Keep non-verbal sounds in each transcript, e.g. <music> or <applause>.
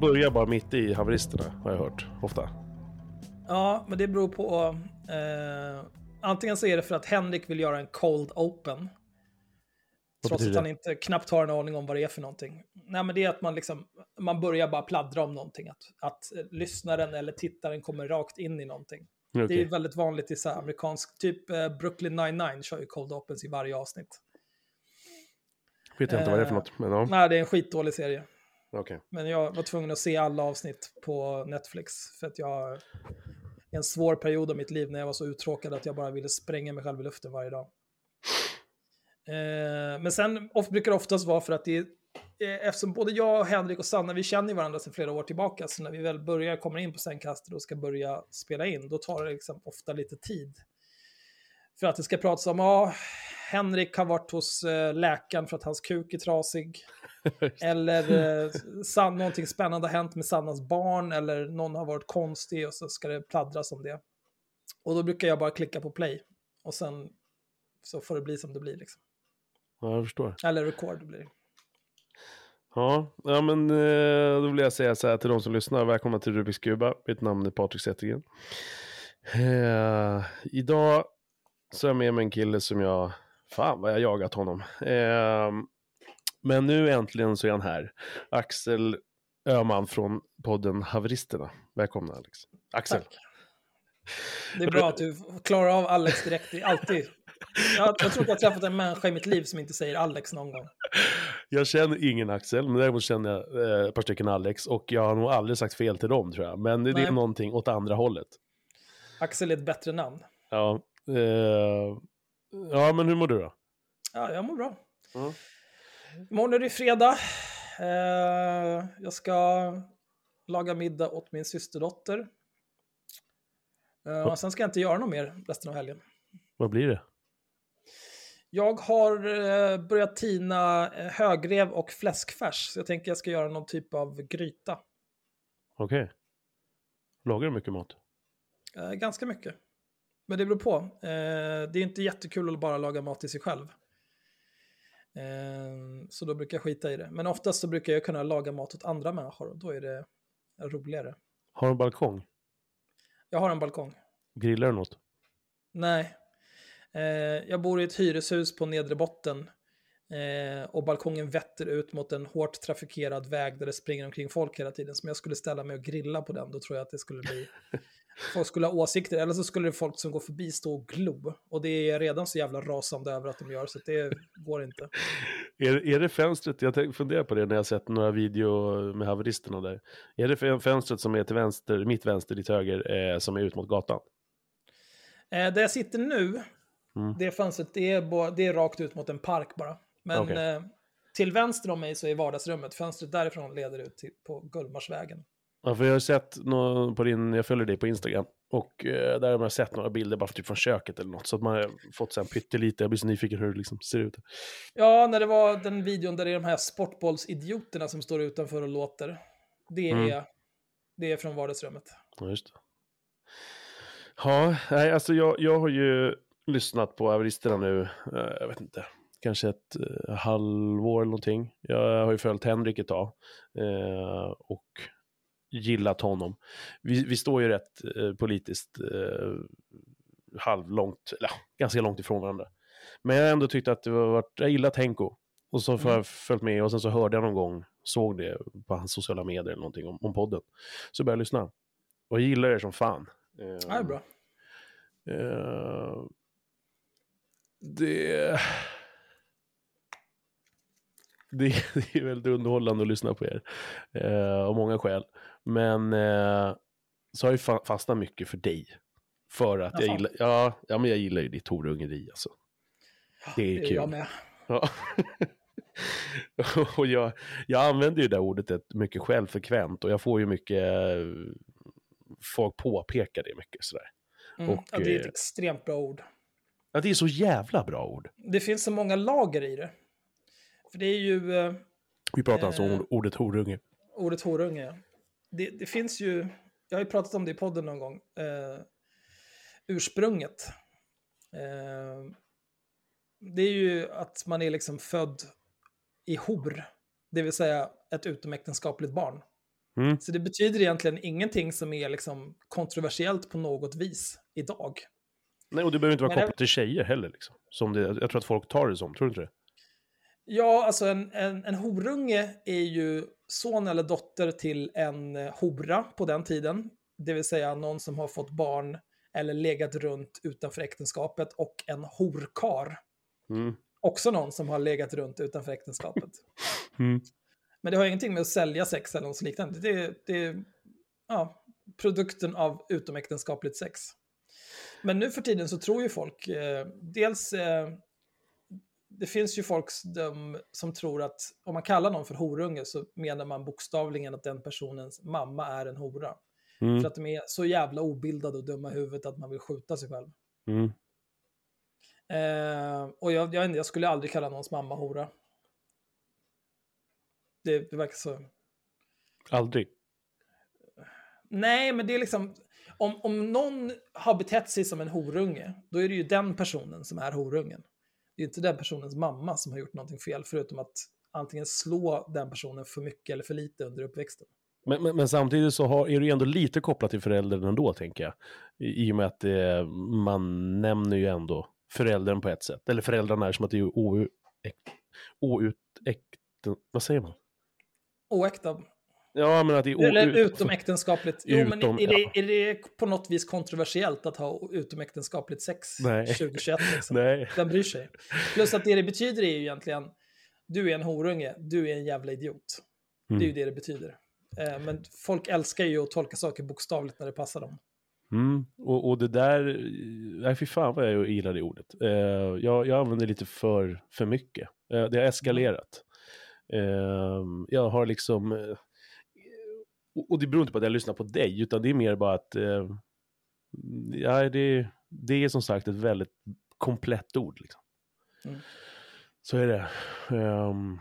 Börjar bara mitt i haveristerna, har jag hört ofta. Ja, men det beror på... Eh, antingen så är det för att Henrik vill göra en cold open. Vad Trots att han inte knappt har en aning om vad det är för någonting. Nej, men det är att man liksom, man börjar bara pladdra om någonting. Att, att eh, lyssnaren eller tittaren kommer rakt in i någonting. Det Okej. är väldigt vanligt i så amerikansk, typ eh, Brooklyn 99 kör ju cold opens i varje avsnitt. Vet jag inte vad det är för Eh, något, men ja. Nej, det är en skitdålig serie. Okay. Men jag var tvungen att se alla avsnitt på Netflix. För att jag... I en svår period av mitt liv när jag var så uttråkad att jag bara ville spränga mig själv i luften varje dag. Eh, men sen of, brukar det oftast vara för att det är... eh, Eftersom både jag, och Henrik och Sanna, vi känner varandra sedan flera år tillbaka. Så när vi väl börjar, kommer in på sängkastet och ska börja spela in, då tar det liksom ofta lite tid. För att det ska pratas om, ja, Henrik har varit hos eh, läkaren för att hans kuk är trasig. <laughs> Eller eh, <laughs> san, någonting spännande har hänt med Sannas barn, eller någon har varit konstig och så ska det pladdras om det. Och då brukar jag bara klicka på play. Och sen så får det bli som det blir. Liksom. Ja, jag förstår. Eller record blir det. Ja, ja men eh, då vill jag säga så här till de som lyssnar. Välkomna till Rubiks Kuba. Mitt namn är Patrik Zettergren. Eh, idag så är jag med mig en kille som jag... Fan vad jag jagat honom. Eh, men nu äntligen så är han här. Axel Öhman från podden Haveristerna. Välkomna Alex. Axel. Tack. Det är bra att du klarar av Alex direkt. Det är alltid. Jag, jag tror inte jag träffat en människa i mitt liv som inte säger Alex någon gång. Jag känner ingen Axel, men däremot känner jag eh, ett par stycken Alex. Och jag har nog aldrig sagt fel till dem tror jag. Men det, det är Nej. någonting åt andra hållet. Axel är ett bättre namn. Ja, eh, ja men hur mår du då? Ja, jag mår bra. Mm. Imorgon är det fredag. Eh, jag ska laga middag åt min systerdotter. Eh, och sen ska jag inte göra något mer resten av helgen. Vad blir det? Jag har eh, börjat tina eh, högrev och fläskfärs. Så jag tänker jag ska göra någon typ av gryta. Okej. Lagar du mycket mat? Eh, ganska mycket. Men det beror på. Eh, det är inte jättekul att bara laga mat till sig själv. Eh, så då brukar jag skita i det. Men oftast så brukar jag kunna laga mat åt andra människor och då är det roligare. Har du en balkong? Jag har en balkong. Grillar du något? Nej. Eh, jag bor i ett hyreshus på nedre botten. Eh, och balkongen vetter ut mot en hårt trafikerad väg där det springer omkring folk hela tiden. Så om jag skulle ställa mig och grilla på den, då tror jag att det skulle bli... <laughs> folk skulle ha åsikter, eller så skulle det folk som går förbi stå och glo. Och det är redan så jävla rasande över att de gör, så det går inte. <laughs> Är, är det fönstret, jag funderar på det när jag sett några video med haveristerna där. Är det fönstret som är till vänster, mitt vänster, ditt höger, eh, som är ut mot gatan? Eh, där jag sitter nu, Mm. det fönstret, det är, bara, det är rakt ut mot en park bara. Men Okej. eh, till vänster om mig så är vardagsrummet. Fönstret därifrån leder ut till, på Gullmarsvägen. Ja, för jag har sett nå- på din, jag följer dig på Instagram. Och eh, där har man sett några bilder bara typ från köket eller något. Så att man har fått sen pyttelite, jag blir så nyfiken hur det liksom ser ut. Ja, när det var den videon där det är de här sportbollsidioterna som står utanför och låter. Det är, Mm. det är från vardagsrummet. Ja, just det. Ja, nej, alltså jag, jag har ju lyssnat på haveristerna nu, eh, jag vet inte, kanske ett eh, halvår eller någonting. Jag har ju följt Henrik ett tag och gillat honom. Vi, vi står ju rätt eh, politiskt eh, halvlångt, eller ganska långt ifrån varandra. Men jag har ändå tyckt att det var, jag gillar Tenko. Och så har Mm. jag följt med och sen så hörde jag någon gång, såg det på hans sociala medier eller någonting om, om podden. Så började jag lyssna. Och jag gillar det som fan. Eh, Ja, det är bra. Eh, det... <laughs> Det, det är väldigt underhållande att lyssna på er. Eh, av många skäl. Men eh, så har jag fa- fastnat mycket för dig. För att jag gillar, ja, ja, men jag gillar ju ditt horungeri alltså. Det är Det kul. jag med. Ja. <laughs> och jag, jag använder ju det ordet mycket självfrekvent och jag får ju mycket, eh, folk påpekar det mycket sådär. Mm. Och, ja, det är eh, ett extremt bra ord. Ja, det är så jävla bra ord. Det finns så många lager i det. För det är ju eh, Vi pratar alltså Eh. om ordet horunge. ordet horunge. Det, det finns ju, jag har ju pratat om det i podden någon gång, eh, ursprunget. Eh, det är ju att man är liksom född i hor. det vill säga ett utomäktenskapligt barn. Mm. Så det betyder egentligen ingenting som är liksom kontroversiellt på något vis idag. Nej, och det behöver inte vara Men det- kopplat till tjejer heller. Liksom. Som det, jag tror att folk tar det som, tror du inte det? Ja, alltså en, en, en horunge är ju son eller dotter till en eh, hora på den tiden. Det vill säga någon som har fått barn eller legat runt utanför äktenskapet och en horkar. Mm. Också någon som har legat runt utanför äktenskapet. <laughs> Mm. Men det har ingenting med att sälja sex eller något liknande. Det, det är ja, produkten av utomäktenskapligt sex. Men nu för tiden så tror ju folk, eh, dels, eh, det finns ju folk som, som tror att om man kallar någon för horunge så menar man bokstavligen att den personens mamma är en hora. Mm. För att de är så jävla obildade och dumma i huvudet att man vill skjuta sig själv. Mm. Eh, och jag, jag, jag skulle aldrig kalla någons mamma hora. Det, det verkar så... Aldrig. Nej, men det är liksom... Om, om någon har betett sig som en horunge, då är det ju den personen som är horungen. Det är inte den personens mamma som har gjort någonting fel, förutom att antingen slå den personen för mycket eller för lite under uppväxten. Men, men, men samtidigt så har, är det ju ändå lite kopplat till föräldern ändå, tänker jag. I, i och med att eh, man nämner ju ändå föräldern på ett sätt. Eller föräldrarna är som att det är outäkt... Vad säger man? Oäkta. Ja, men att det är Eller utomäktenskapligt. Jo, men Utom- är det, ja. är det på något vis kontroversiellt att ha utomäktenskapligt sex Nej. 2021? Liksom? Nej. Vem bryr sig? Plus att det det betyder är ju egentligen, du är en horunge, du är en jävla idiot. Det är ju Mm. det det betyder. Eh, Men folk älskar ju att tolka saker bokstavligt när det passar dem. Mm. Och, och det där, nej fy fan vad jag gillar det ordet. Eh, jag, jag använder lite för, för mycket. Eh, det har eskalerat. Eh, jag har liksom, eh, och, det beror inte på att jag lyssnar på dig, utan det är mer bara att, eh, ja, det, det är som sagt ett väldigt komplett ord. Liksom. Mm. Så är det. Ehm,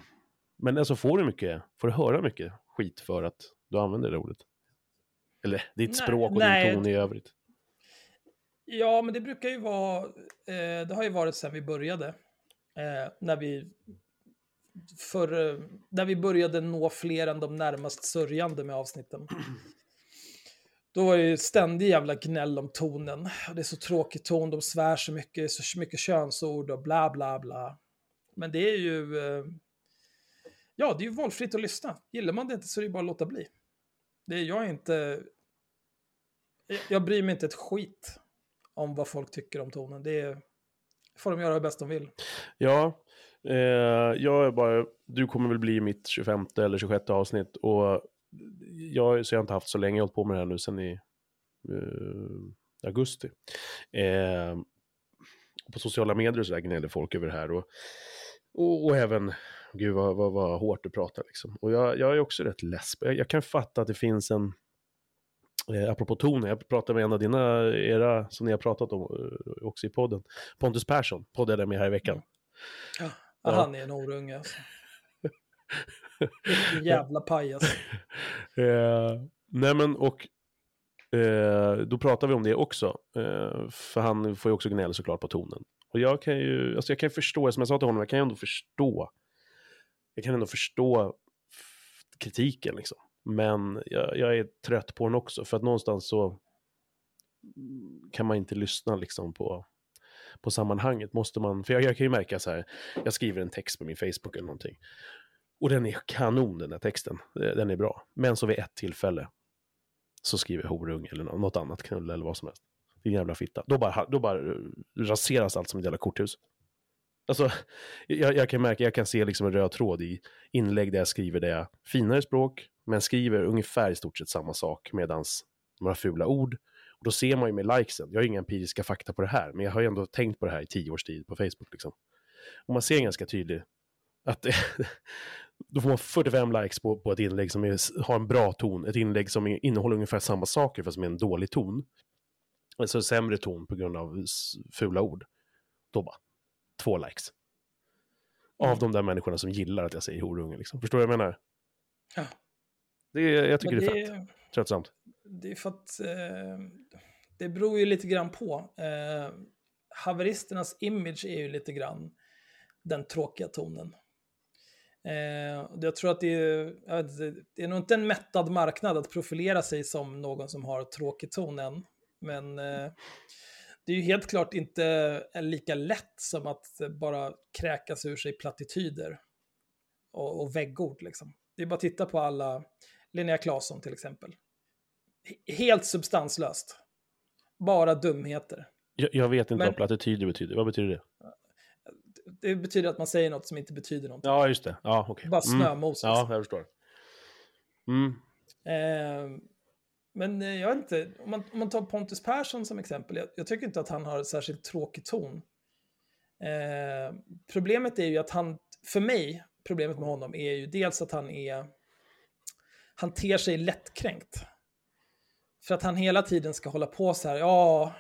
men alltså får du mycket, får du höra mycket skit för att du använder det ordet? Eller ditt Nej, språk och nej. din ton i övrigt? Ja, men det brukar ju vara, eh, det har ju varit sedan vi började. Eh, när vi för, eh, när vi började nå fler än de närmast sörjande med avsnitten. Då var det ju ständig jävla gnäll om tonen. Det är så tråkig ton, de svär så mycket, så mycket könsord och bla bla bla. Men det är ju... Eh, ja, det är ju valfritt att lyssna. Gillar man det inte så är det bara att låta bli. Det är jag är inte... jag- Jag bryr mig inte ett skit om vad folk tycker om tonen. Det är, får de göra det bäst de vill. Ja, eh, jag är bara, du kommer väl bli mitt 25 eller 26 avsnitt och jag, så jag har inte haft så länge, jag har hållit på med det här nu sedan i eh, augusti. Eh, på sociala medier och så gnäller folk över det här och, och, och även, gud vad, vad, vad hårt du pratar liksom. Och jag, jag är också rätt less, jag, jag kan fatta att det finns en, Eh, apropå tonen, jag pratade med en av dina, era, som ni har pratat om eh, också i podden, Pontus Persson, poddade jag med här i veckan. Ja. Ja. Han är en horunge alltså. Jävla pajas. <laughs> Eh, nej men och eh, då pratar vi om det också. Eh, för han får ju också gnälla såklart på tonen. Och jag kan ju, alltså jag kan ju förstå, som jag sa till honom, jag kan ju ändå förstå. Jag kan ändå förstå kritiken liksom. Men jag, jag är trött på den också, för att någonstans så kan man inte lyssna liksom på, på sammanhanget. Måste man, för jag, jag kan ju märka så här, jag skriver en text på min Facebook eller någonting. Och den är kanon den här texten, eh, den är bra. Men så vid ett tillfälle så skriver jag horung eller något annat knull eller vad som helst. Din jävla fitta. Då bara, då bara eh, raseras allt som ett jävla korthus. Alltså, jag, jag kan märka, jag kan se liksom en röd tråd i inlägg där jag skriver det finare språk, men skriver ungefär i stort sett samma sak medans några fula ord. Och då ser man ju med likesen, jag har inga empiriska fakta på det här, men jag har ju ändå tänkt på det här i tio års tid på Facebook. Liksom. Och man ser ganska tydligt att det, <laughs> då får man 45 likes på, på ett inlägg som är, har en bra ton, ett inlägg som är, innehåller ungefär samma saker fast med en dålig ton. Alltså sämre ton på grund av fula ord. Då bara, två likes. Av Mm. de där människorna som gillar att jag säger horunge. Liksom. Förstår du vad jag menar? Ja. Det jag tycker Men det är fett. Tröttsamt. Det är för att eh, det beror ju lite grann på. Eh, haveristernas image är ju lite grann den tråkiga tonen. Eh, jag tror att det är, jag vet inte, det är nog inte en mättad marknad att profilera sig som någon som har tråkig ton än. Men eh, det är ju helt klart inte eh, lika lätt som att bara kräkas ur sig plattityder och, och väggord. Liksom. Det är bara att titta på alla, Linnea Claesson till exempel. Helt substanslöst. Bara dumheter. Jag, jag vet inte Men- vad plattityder betyder. Vad betyder det? Det betyder att man säger något som inte betyder någonting. Ja, just det. Ja, okej. Bara Mm. snömos. Ja, liksom. jag förstår. Mm. Eh, men jag vet inte, om man, om man tar Pontus Persson som exempel, jag, jag tycker inte att han har särskilt tråkig ton. Eh, problemet är ju att han, för mig, problemet med honom är ju dels att han är, han ter sig lättkränkt. För att han hela tiden ska hålla på så här, ja,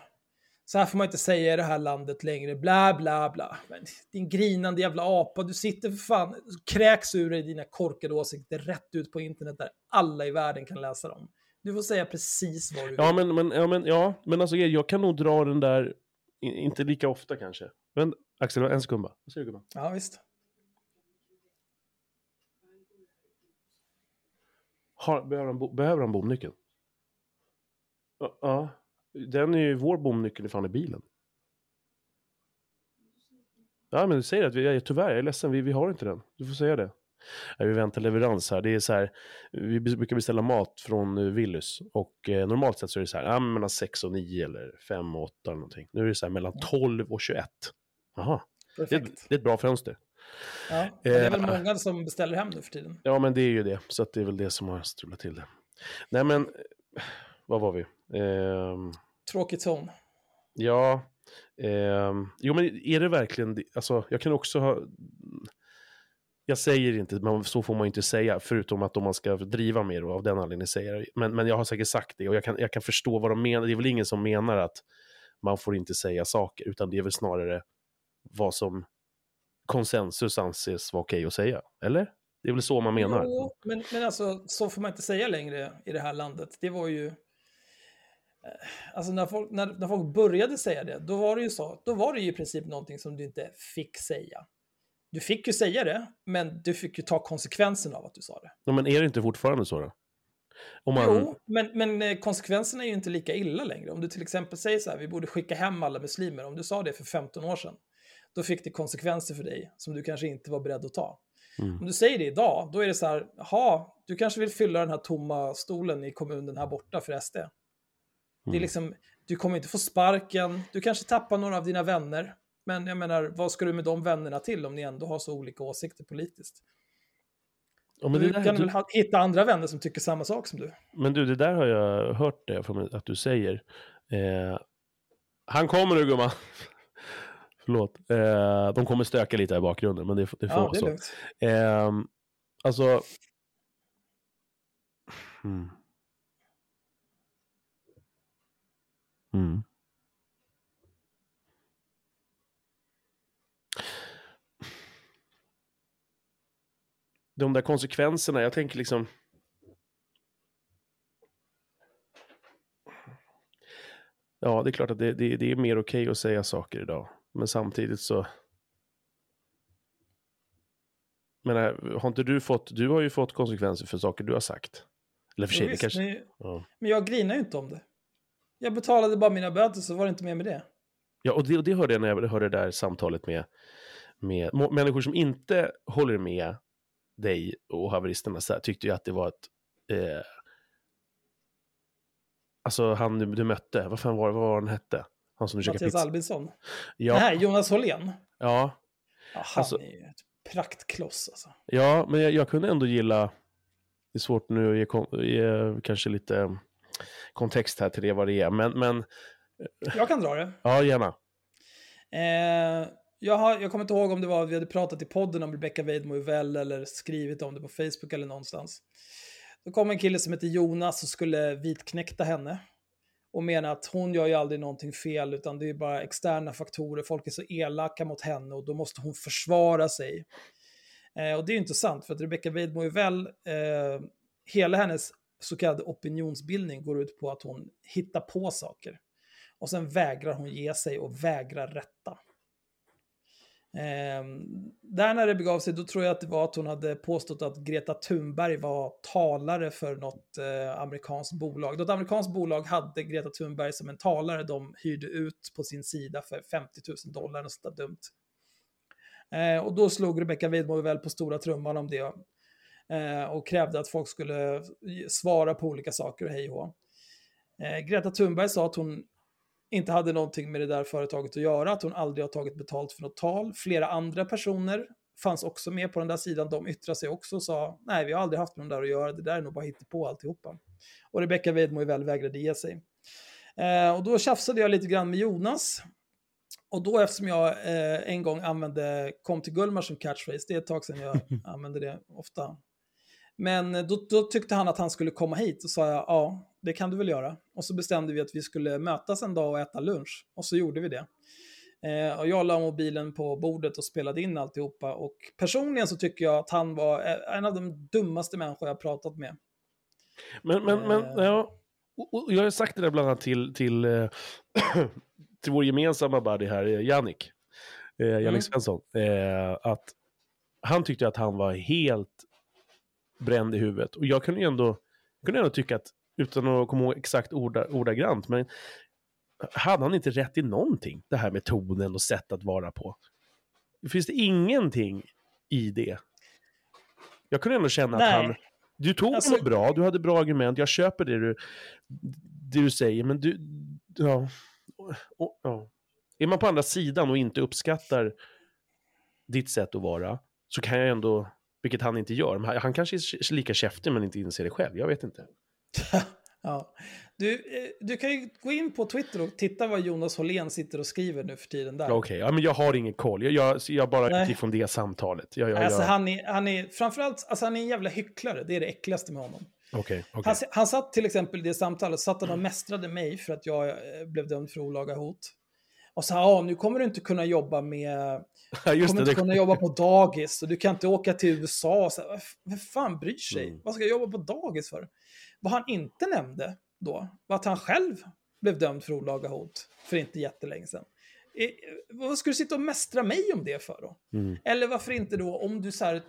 så här får man inte säga i det här landet längre, bla bla bla. Men, din grinande jävla apa, du sitter för fan, kräks ur dig dina korkade åsikter rätt ut på internet där alla i världen kan läsa dem. Du får säga precis vad du vill. Ja, men, men, ja, men, ja, men alltså, jag kan nog dra den där, inte lika ofta kanske. Men Axel, en sekund bara. Vad säger du gumman? Ja, visst. Har, behöver, han bo, behöver han bomnyckeln? Ja, den är ju vår bomnyckel ifrån i bilen. Ja, men säg att vi, jag, tyvärr, jag är ledsen, vi, vi har inte den. Du får säga det. Ja, vi väntar leverans här. Det är så här, vi brukar beställa mat från uh, Willys och eh, normalt sett så är det så här, ja, mellan 6 och 9 eller 5 och 8 eller någonting. Nu är det så här mellan 12 och 21. Jaha, det, det är ett bra fönster. Ja, det är väl Eh, många som beställer hem nu för tiden. Ja, men det är ju det. Så det är väl det som har strulat till det. Nej, men eh, vad var vi? Ehm, Tråkig ton. ja, ehm, jo, men är det verkligen? Alltså, jag kan också ha... Jag säger inte, men så får man inte säga, förutom att om man ska driva med det av den anledningen säger jag men, men jag har säkert sagt det och jag kan, jag kan förstå vad de menar. Det är väl ingen som menar att man får inte säga saker, utan det är väl snarare vad som konsensus anses vara okej att säga. Eller? Det är väl så man menar? Jo, men, men alltså, så får man inte säga längre i det här landet. Det var ju... Alltså när folk, när, när folk började säga det, då var det ju så. Då var det ju i princip någonting som du inte fick säga. Du fick ju säga det, men du fick ju ta konsekvensen av att du sa det. Ja, men är det inte fortfarande så då? Man, Jo, men, men eh, konsekvenserna är ju inte lika illa längre. Om du till exempel säger så här, vi borde skicka hem alla muslimer. Om du sa det för 15 år sedan, då fick det konsekvenser för dig som du kanske inte var beredd att ta. Mm. Om du säger det idag, då är det så här, jaha, du kanske vill fylla den här tomma stolen i kommunen här borta för SD. Det är Mm. liksom, du kommer inte få sparken, du kanske tappar några av dina vänner. Men jag menar, vad ska du med de vännerna till om ni ändå har så olika åsikter politiskt? ja, du där, kan du, väl hitta andra vänner som tycker samma sak som du? men du, det där har jag hört det från att du säger. Eh, han kommer nu gumman. <laughs> Förlåt. Eh, de kommer stöka lite här i bakgrunden, men det, det får Ja, vara så. Eh, alltså... Mm. Mm. De där konsekvenserna, jag tänker liksom... Ja, det är klart att det, det, det är mer okej att säga saker idag. Men samtidigt så... Men äh, har inte du fått, du har ju fått konsekvenser för saker du har sagt. Eller för sig, det visst, kanske... men, Ja. men jag grinar ju inte om det. Jag betalade bara mina böter så var det inte mer med det. Ja, och det, och det hörde jag när jag hörde det där samtalet med, med människor som inte håller med dig och haveristerna, så här, tyckte ju att det var ett... Eh, alltså han du, du mötte, vad fan var det, vad var han hette? Han som du Mattias pizza. Albinsson. Ja, Nej, Jonas Hållén. ja, Ja, han Alltså- är ju ett praktkloss alltså. ja, men jag, jag kunde ändå gilla... Det är svårt nu att ge, ge kanske lite kontext här till det vad det är, men, men Jag kan dra det. ja, gärna. Eh, jag, har, jag kommer inte ihåg om det var vi hade pratat i podden om Rebecca Weidmo väl eller skrivit om det på Facebook eller någonstans. Då kom en kille som heter Jonas och skulle vitknäkta henne. Och menar att hon gör ju aldrig någonting fel utan det är bara externa faktorer. Folk är så elaka mot henne och då måste hon försvara sig. Eh, och det är ju inte sant för att Rebecca Weidmo väl, eh, hela hennes så kallad opinionsbildning går ut på att hon hittar på saker. Och sen vägrar hon ge sig och vägrar rätta. Eh, där när det begav sig, då tror jag att det var att hon hade påstått att Greta Thunberg var talare för något eh, amerikanskt bolag. Något amerikanskt bolag hade Greta Thunberg som en talare de hyrde ut på sin sida för 50 000 dollar, något sånt dumt. Eh, och då slog Rebecca Widmo väl på stora trumman om det eh, och krävde att folk skulle svara på olika saker och hej och eh, Greta Thunberg sa att hon inte hade någonting med det där företaget att göra, att hon aldrig har tagit betalt för något tal. Flera andra personer fanns också med på den där sidan, de yttrade sig också och sa nej, vi har aldrig haft med de där att göra, det där är nog bara på alltihopa. Och Rebecca Wedmo väl vägrade ge sig. Eh, och då tjafsade jag lite grann med Jonas. Och då eftersom jag eh, en gång använde kom till Gullmar som catchphrase, det är ett tag sedan jag <laughs> använde det ofta. Men då, då, tyckte han att han skulle komma hit och sa jag, ja, det kan du väl göra. Och så bestämde vi att vi skulle mötas en dag och äta lunch. Och så gjorde vi det. Eh, och jag la mobilen på bordet och spelade in alltihopa. Och personligen så tycker jag att han var en av de dummaste människor jag pratat med. Men, men, men eh. ja, och jag har sagt det där bland annat till, till, eh, <clears throat> till vår gemensamma buddy här, Jannik. Eh, Jannik mm. Svensson. Eh, att han tyckte att han var helt bränd i huvudet. Och jag kunde ju ändå, kunde ändå tycka att utan att komma ihåg exakt orda, ordagrant, men hade han inte rätt i någonting? Det här med tonen och sätt att vara på. Finns det ingenting i det? Jag kunde ändå känna Nej. att han... Du tog alltså... honom bra, du hade bra argument, jag köper det du, det du säger, men du... Ja, och, ja. Är man på andra sidan och inte uppskattar ditt sätt att vara, så kan jag ändå, vilket han inte gör, han kanske är lika käftig men inte inser det själv, jag vet inte. <laughs> ja. Du, eh, du kan ju gå in på Twitter och titta vad Jonas Hållén sitter och skriver nu för tiden där. Okej, okay. ja, men jag har ingen koll. Jag, jag, jag bara utifrån det samtalet. Jag, jag, alltså, Han, är, han är framförallt, alltså han är en jävla hycklare. Det är det äckligaste med honom. Okay, okay. Han, han satt till exempel i det samtalet, satt han och mästrade mig för att jag eh, blev dömd för olaga hot. Och sa, ja, nu kommer du inte kunna jobba med... <laughs> Du kommer det, inte kunna jobba på dagis och du kan inte åka till USA. Så, vem fan bryr sig? Mm. Vad ska jag jobba på dagis för? Vad han inte nämnde då var att han själv blev dömd för olaga hot för inte jättelänge sedan. Vad ska du sitta och mästra mig om det för då? Mm. Eller varför inte då, om du så här,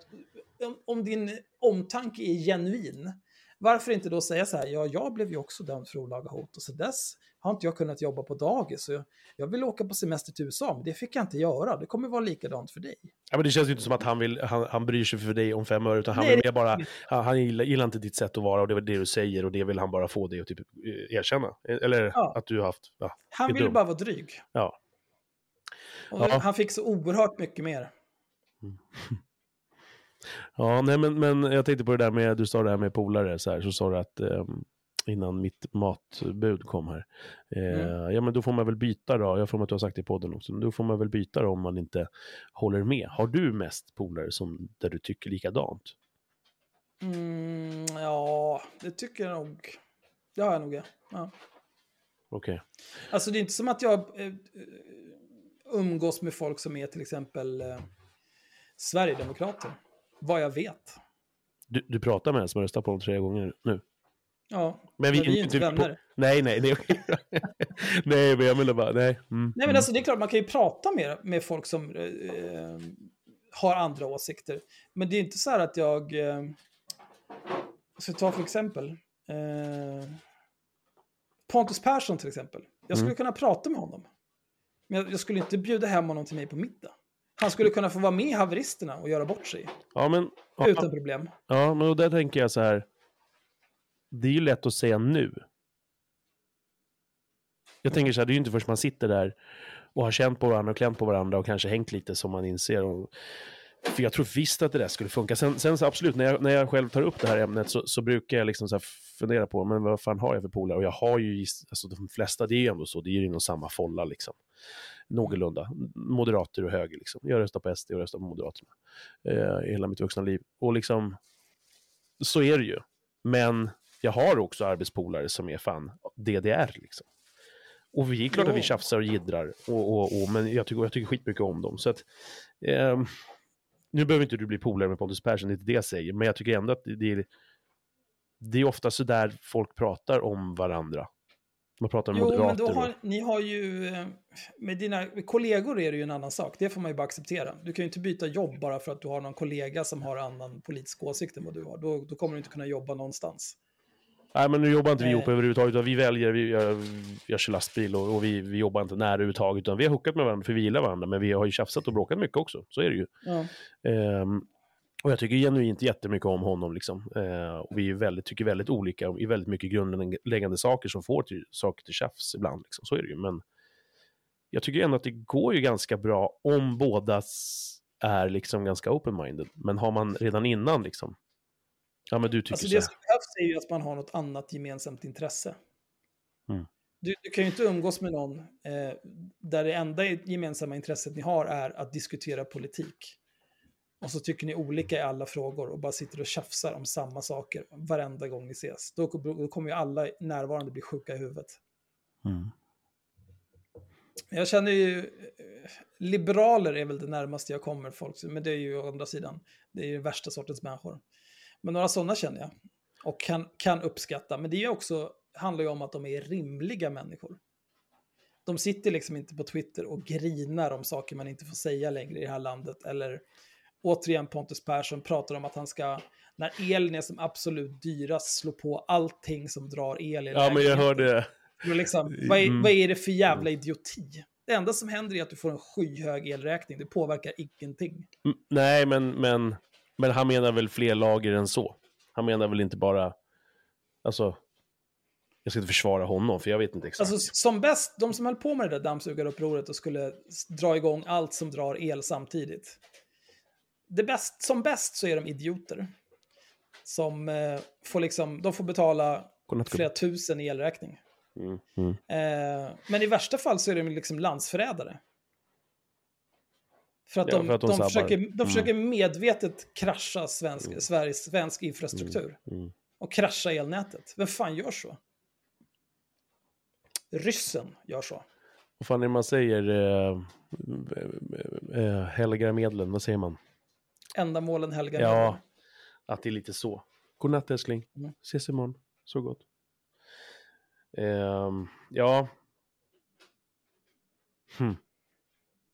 om, om din omtanke är genuin, varför inte då säga så här, ja, jag blev ju också dömd för olaga hot och så dess har inte jag kunnat jobba på dagis. Så jag, jag vill åka på semester till USA, men det fick jag inte göra. Det kommer vara likadant för dig. Ja, men det känns ju inte som att han, vill, han, han bryr sig för dig om fem öre, utan han, Nej, vill bara, han, han gillar, gillar, inte ditt sätt att vara och det är det du säger och det vill han bara få dig att typ eh, erkänna. Eller ja. att du har haft... Ja, han vill bara vara dryg. Ja. Ja. Han fick så oerhört mycket mer. Mm. <laughs> Ja, nej men, men jag tänkte på det där med, du sa det här med polare, så, här, så sa du att um, innan mitt matbud kom här. Eh, mm. Ja, men då får man väl byta då. Jag får att du har sagt det i podden också. Men då får man väl byta då om man inte håller med. Har du mest polare som, där du tycker likadant? Mm, ja, det tycker jag nog. Det har jag nog, ja. Okej. Okay. Alltså det är inte som att jag eh, umgås med folk som är till exempel eh, Sverigedemokrater. Vad jag vet. Du, du pratar med en som har röstat på dem tre gånger nu? Ja, men vi, men vi är inte vänner. På... Nej, nej, nej. <laughs> nej, men jag menar bara, nej. Mm, nej, men mm. alltså det är klart, man kan ju prata med, med folk som eh, har andra åsikter. Men det är inte så här att jag... Eh, ska ta för exempel. Eh, Pontus Persson till exempel. Jag skulle mm. kunna prata med honom. Men jag, jag, skulle inte bjuda hem honom till mig på middag. Han skulle kunna få vara med i haveristerna och göra bort sig. Ja, men... Utan ja, problem. Ja, men där tänker jag så här det är ju lätt att säga nu. Jag tänker så här, det är ju inte först man sitter där och har känt på varandra och klämt på varandra och kanske hängt lite som man inser. Och, för jag tror visst att det där skulle funka. Sen, sen absolut, när jag, när jag själv tar upp det här ämnet så, så brukar jag liksom så fundera på, men vad fan har jag för polare? Och jag har ju, alltså de flesta, det är ju ändå så, det är ju inom samma folla liksom. Någorlunda. Moderater och höger liksom. Jag röstar på SD och röstar på Moderaterna. Eh, hela mitt vuxna liv. Och liksom, så är det ju. Men jag har också arbetspolare som är fan DDR liksom. Och vi är klart jo. att vi tjafsar och jiddrar, och, och, och, men jag tycker, jag tycker skitmycket om dem. Så att, eh, nu behöver inte du bli polare med Pontus Persson, det är inte det jag säger, men jag tycker ändå att det, det är, det är ofta så där folk pratar om varandra. Man pratar med Jo, moderater. men då har, ni har ju... Med dina kollegor är det ju en annan sak. Det får man ju bara acceptera. Du kan ju inte byta jobb bara för att du har någon kollega som har annan politisk åsikt än vad du har. Då, då kommer du inte kunna jobba någonstans. Nej, men nu jobbar inte vi ihop överhuvudtaget. Utan vi väljer, vi, jag, jag kör lastbil och, och vi, vi jobbar inte nära överhuvudtaget. Utan vi har hookat med varandra för vi gillar varandra. Men vi har ju tjafsat och bråkat mycket också. Så är det ju. Ja. Ehm, och jag tycker genuint jättemycket om honom. Liksom. Eh, och vi är väldigt, tycker väldigt olika i väldigt mycket grundläggande saker som får till, saker till tjafs ibland. Liksom. Så är det ju. Men jag tycker ändå att det går ju ganska bra om båda är liksom ganska open-minded. Men har man redan innan liksom, ja men du tycker Alltså så det som behövs är ju att man har något annat gemensamt intresse. Mm. Du, du kan ju inte umgås med någon eh, där det enda gemensamma intresset ni har är att diskutera politik. Och så tycker ni olika i alla frågor och bara sitter och tjafsar om samma saker varenda gång ni ses. Då, då kommer ju alla närvarande bli sjuka i huvudet. Mm. Jag känner ju, eh, liberaler är väl det närmaste jag kommer folk, men det är ju å andra sidan, det är ju värsta sortens människor. Men några sådana känner jag och kan, kan uppskatta, men det är också, handlar ju om att de är rimliga människor. De sitter liksom inte på Twitter och grinar om saker man inte får säga längre i det här landet, eller återigen Pontus Persson pratar om att han ska, när elen är som absolut dyrast, slå på allting som drar el i Ja, men jag hörde... Men liksom, vad, är, Mm. vad är det för jävla idioti? Det enda som händer är att du får en skyhög elräkning. Det påverkar ingenting. Mm, Nej, men, men, men han menar väl fler lager än så. Han menar väl inte bara... Alltså, jag ska inte försvara honom, för jag vet inte exakt. Alltså som bäst, de som höll på med det där dammsugarupproret och skulle dra igång allt som drar el samtidigt. Det bäst, som bäst så är de idioter. Som eh, får liksom, de får betala flera tusen i elräkning. Mm, mm. Eh, men i värsta fall så är de liksom landsförrädare. För att Ja, de, för att de de, försöker, de Mm. försöker medvetet krascha svensk, Sveriges, svensk infrastruktur. Mm. Och krascha elnätet. Vem fan gör så? Ryssen gör så. Vad fan är det man säger? Eh, eh, helgar medlen, vad säger man? Ändamålen helgar Ja, medlen. att det är lite så. Godnatt älskling. Mm. Ses imorgon. Så gott. Ehm, ja. Hmm.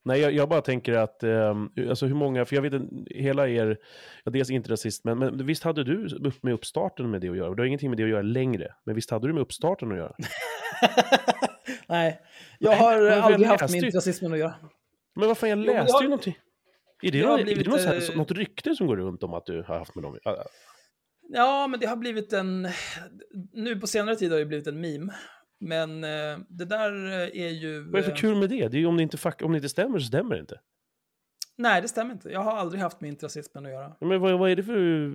Nej, jag, jag bara tänker att, ehm, alltså hur många, för jag vet hela er, ja, dels inte rasist, men, men visst hade du med uppstarten med det att göra? Det har ingenting med det att göra längre, men visst hade du med uppstarten att göra? <laughs> Nej, jag Nej, har jag aldrig haft med ju- rasismen att göra. Men vad fan, jag Jo, läste jag- ju någonting. Är det, det har är blivit, det något, här, eh, något rykte som går runt om att du har haft med dem? Ja, men det har blivit en... Nu på senare tid har det blivit en meme. Men eh, det där eh, är ju... Vad är det för eh, kul med det? Det är ju om det inte, om det inte stämmer så stämmer det inte. Nej, det stämmer inte. Jag har aldrig haft med rasismen att göra. Men vad, vad är det för...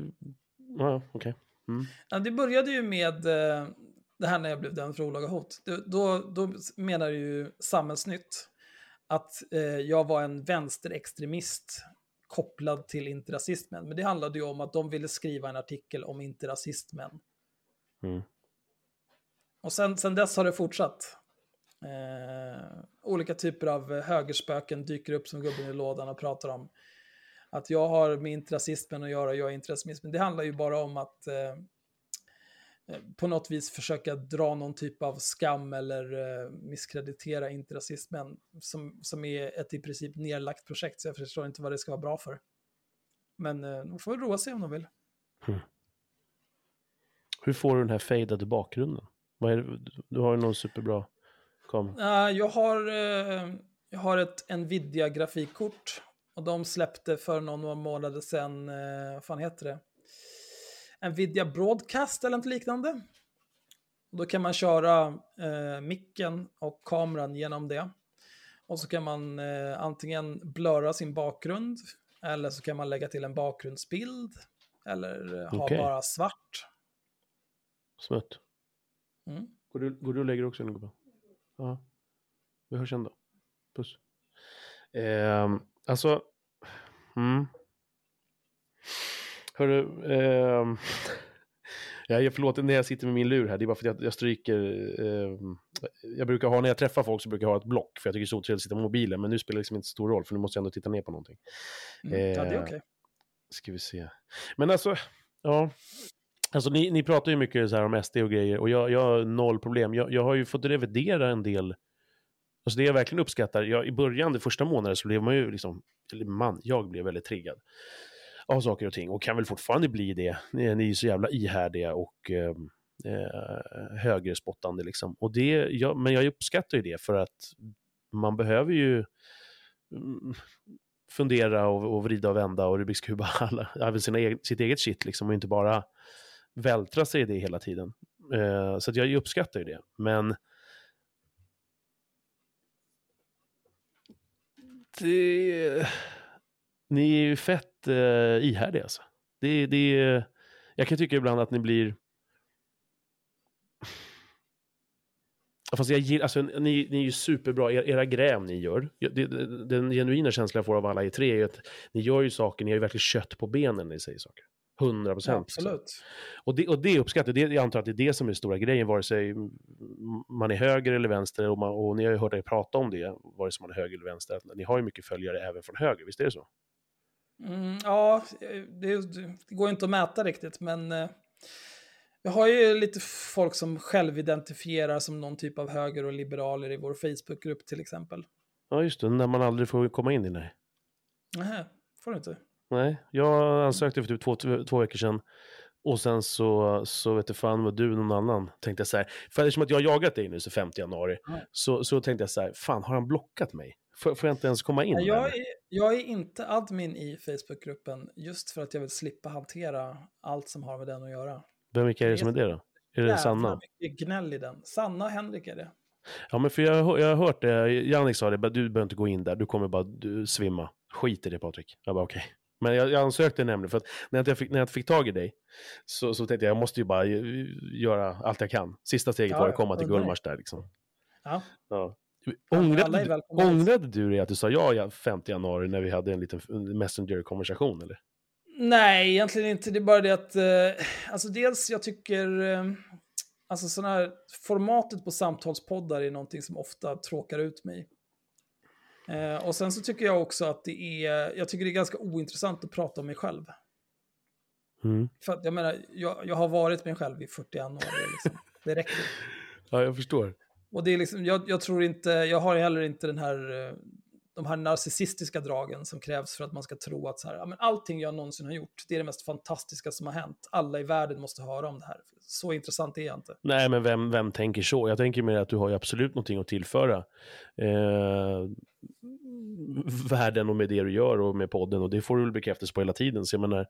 Ja, okej. Mm. Ja, det började ju med eh, det här när jag blev dömd för olaga hot. Då, då, då menar ju Samhällsnytt att eh, jag var en vänsterextremist kopplad till interrasismen. Men det handlade ju om att de ville skriva en artikel om interrasismen. Mm. Och sen, sen dess har det fortsatt. Eh, olika typer av högerspöken dyker upp som gubben i lådan och pratar om att jag har med interrasismen att göra, jag är interrasism. Men det handlar ju bara om att eh, eh, på något vis försöka dra någon typ av skam eller eh, misskreditera interrasismen som, som är ett i princip nedlagt projekt. Så jag förstår inte vad det ska vara bra för. Men eh, de får väl roa sig om de vill. Hm. Hur får du den här fejdade bakgrunden? Vad? Du har ju någon superbra kamera. Eh, jag, har, eh, jag har ett Nvidia-grafikkort och de släppte för några månader sedan, eh, vad fan heter det? Nvidia Broadcast eller något liknande. Och då kan man köra eh, micken och kameran genom det. Och så kan man eh, antingen blurra sin bakgrund eller så kan man lägga till en bakgrundsbild eller eh, ha bara svart. Smutt. Mm. Går du, går du och lägger också en gubbe? Ja. Vi hörs sen då. Puss. Ehm, alltså... Mm. Hörru... ehm, <laughs> ja, jag förlåt när jag sitter med min lur här. Det är bara för att jag, jag stryker... ehm, jag brukar ha, när jag träffar folk så brukar jag ha ett block. För jag tycker det är så otrevligt att sitta med mobilen. Men nu spelar det liksom inte stor roll. För nu måste jag ändå titta ner på någonting. Mm. Ja, det är Eh, okej. Ska vi se. Men alltså, ja. Alltså ni, ni pratar ju mycket så här om SD och grejer och jag, jag har noll problem. Jag, jag har ju fått revidera en del. Alltså det jag verkligen uppskattar, jag, i början, de första månaderna så blev man ju liksom, eller man, jag blev väldigt triggad av saker och ting och kan väl fortfarande bli det. Ni, ni är så jävla ihärdiga och ehm, eh, högerspottande liksom. Och det, jag, men jag uppskattar ju det för att man behöver ju mm, fundera och, och vrida och vända och Rubiks kuba alla, sina e-, sitt eget shit liksom och inte bara vältra sig i det hela tiden. Eh, så jag uppskattar ju det. Men det, ni är ju fett eh, ihärdiga alltså. Det, det, jag kan tycka ibland att ni blir Fast jag gillar, alltså, ni, ni är ju superbra, era, era gräv ni gör. Den genuina känslan jag får av alla i tre är att ni gör ju saker, ni har ju verkligen kött på benen när ni säger saker. 100 procent. Absolut. Och det, och det uppskattar jag. Jag antar att det är det som är stora grejen, vare sig man är höger eller vänster. Och, man, och ni har ju hört er prata om det, vare sig man är höger eller vänster. Ni har ju mycket följare även från höger, visst är det så? Mm, ja, det, det, går inte att mäta riktigt, men eh, jag har ju lite folk som självidentifierar som någon typ av höger och liberaler i vår Facebookgrupp till exempel. Ja, just det, när man aldrig får komma in i nej. Nej, får du inte. Nej, jag ansökte för typ två, två veckor sedan. Och sen så, så vet du fan vad du någon annan, tänkte jag så här. För eftersom att jag har jagat dig nu så 5 januari, mm. så, så tänkte jag så här, fan har han blockat mig? Får, får jag inte ens komma in? Jag är, jag är inte admin i Facebookgruppen just för att jag vill slippa hantera allt som har med den att göra. Vem vilka är det som är det då? Är det Sanna? mycket gnäll i den. Sanna och Henrik är det. Ja, men för jag, jag har hört det, Jannik sa det, du behöver inte gå in där, du kommer bara du, svimma. Skit i det Patrik. Jag bara okej. Okay. Men jag, jag ansökte nämligen, för att när jag, fick, när jag fick tag i dig så, så tänkte jag jag måste ju bara göra allt jag kan. Sista steget ja, var att komma till Gullmars där liksom. Ja. ja. Ångrade, ångrade du dig att du sa ja 5 januari när vi hade en liten Messenger-konversation eller? Nej, egentligen inte. Det är bara det att, eh, alltså dels jag tycker, eh, alltså sådana här, formatet på samtalspoddar är någonting som ofta tråkar ut mig. Eh, och sen så tycker jag också att det är, jag tycker det är ganska ointressant att prata om mig själv. Mm. För att jag menar, jag, jag har varit mig själv i 41 år, liksom, det räcker. <laughs> Ja, jag förstår. Och det är liksom, jag, jag, tror inte, jag har heller inte den här, eh, de här narcissistiska dragen som krävs för att man ska tro att så här, ja, men allting jag någonsin har gjort, det är det mest fantastiska som har hänt. Alla i världen måste höra om det här. Så intressant är jag inte. Nej, men vem, vem tänker så? Jag tänker mer att du har ju absolut någonting att tillföra. Eh, världen och med det du gör och med podden och det får du väl bekräftelse på hela tiden. Så jag menar,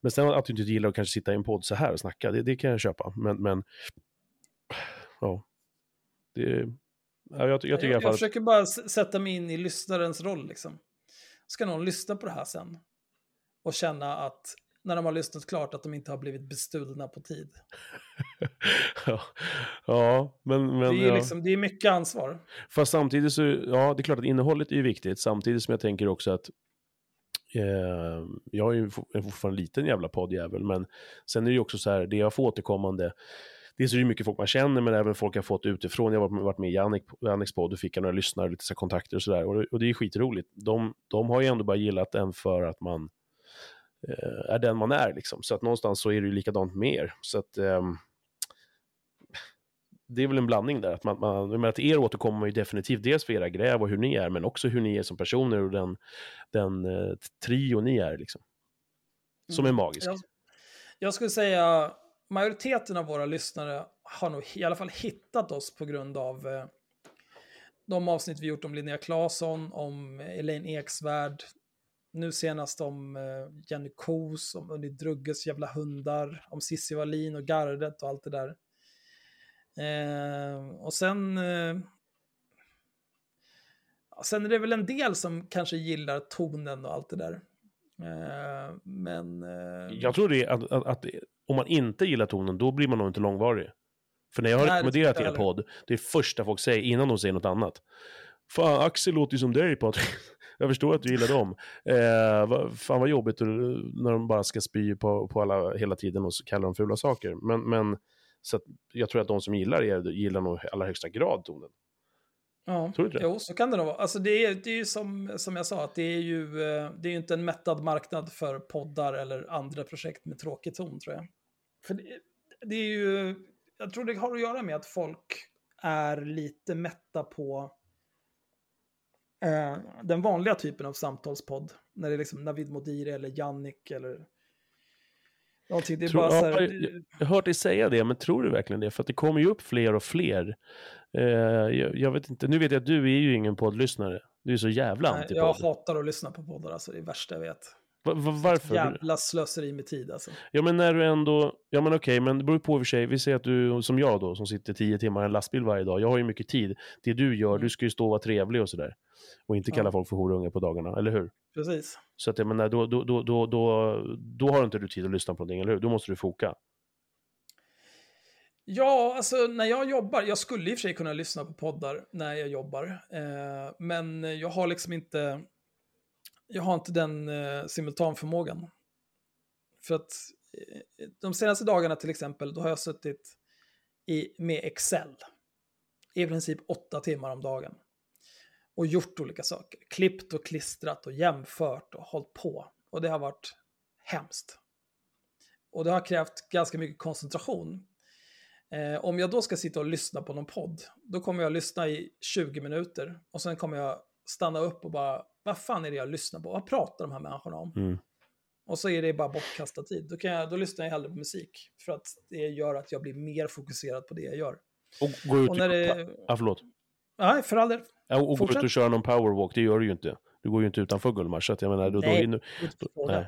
men sen att du inte gillar att kanske sitta i en podd så här och snacka, det, det kan jag köpa. Men, men ja, det, ja, jag, jag, jag, jag försöker bara sätta mig in i lyssnarens roll liksom. Ska någon lyssna på det här sen? Och känna att när de har lyssnat klart att de inte har blivit bestulna på tid. <laughs> ja, ja, men... men det, är ja. liksom, det är mycket ansvar. Fast samtidigt så, ja, det är klart att innehållet är viktigt, samtidigt som jag tänker också att eh, jag är ju fortfarande en liten jävla poddjävel, men sen är det ju också så här, det jag får återkommande, Dels är det mycket folk man känner, men även folk jag fått utifrån. Jag har varit med i Jannik, Janniks podd och fick några lyssnare, lite så kontakter och sådär. Och, och det är skitroligt. De, de har ju ändå bara gillat den för att man Eh, är den man är. Liksom. Så att någonstans så är det ju likadant med er. Så att, um, det är väl en blandning där. Att man, man, men att er återkommer ju definitivt dels för era gräv och hur ni är, men också hur ni är som personer och den, den uh, trio ni är. Liksom. Som är mm. magisk. Jag, jag skulle säga majoriteten av våra lyssnare har nog i alla fall hittat oss på grund av eh, de avsnitt vi gjort om Linnea Claesson, om Elaine Eksvärd, nu senast om eh, Jenny Kos, om Unni Drugges jävla hundar, om Cissi Wallin och gardet och allt det där. Eh, och sen... Eh, sen är det väl en del som kanske gillar tonen och allt det där men... Jag tror det är att, att, att, om man inte gillar tonen, då blir man nog inte långvarig. För när jag har rekommenderat er podd, det är första folk säger innan de säger något annat. Fan, Axel låter ju som dig Patrik. <laughs> jag förstår att du gillar dem. Eh, fan vad jobbigt när de bara ska spy på, på alla hela tiden och kalla dem fula saker. Men, men så jag tror att de som gillar er gillar nog i allra högsta grad tonen. Ja, tror du det? jo, så kan det nog vara. Alltså det är, det är ju som, som jag sa, att det är ju eh, det är inte en mättad marknad för poddar eller andra projekt med tråkig ton, tror jag. För det, det är ju, jag tror det har att göra med att folk är lite mätta på eh, den vanliga typen av samtalspodd. När det är liksom Navid Modiri eller Jannik eller någonting. Det är Tror, bara så ja, här, jag, jag har hört dig säga det, men tror du verkligen det? För att det kommer ju upp fler och fler. Eh, jag, jag vet inte, nu vet jag att du är ju ingen poddlyssnare. Du är så jävla antipodd. jag hatar att lyssna på poddar, alltså det är det värsta jag vet. Va, va, varför? Jävla slöseri med tid alltså. Ja men när du ändå, ja men okej, men det beror på i och för sig. Vi säger att du, som jag då, som sitter tio timmar i en lastbil varje dag. Jag har ju mycket tid. Det du gör, du ska ju stå och vara trevlig och sådär. Och inte kalla Ja. folk för horungar på dagarna, eller hur? Precis. Så att jag menar, då, då, då, då, då, då har inte du tid att lyssna på någonting, eller hur? Då måste du foka. Ja, alltså när jag jobbar, jag skulle i och för sig kunna lyssna på poddar när jag jobbar, eh, men jag har liksom inte, jag har inte den eh, simultanförmågan. För att eh, de senaste dagarna till exempel, då har jag suttit i, med Excel i princip åtta timmar om dagen. Och gjort olika saker. Klippt och klistrat och jämfört och hållit på. Och det har varit hemskt. Och det har krävt ganska mycket koncentration. Eh, om jag då ska sitta och lyssna på någon podd, då kommer jag lyssna i 20 minuter och sen kommer jag stanna upp och bara, vad fan är det jag lyssnar på? Vad pratar de här människorna om? Mm. Och så är det bara bortkastad tid. Då, kan jag, då lyssnar jag hellre på musik, för att det gör att jag blir mer fokuserad på det jag gör. Och gå ut Och när det... Ja, förlåt. Nej, för all del. Ja, och gå ut och köra någon powerwalk, det gör du ju inte. Du går ju inte utanför Gullmars, så att jag menar, då, Nej. då, Inte då, fråga. nej.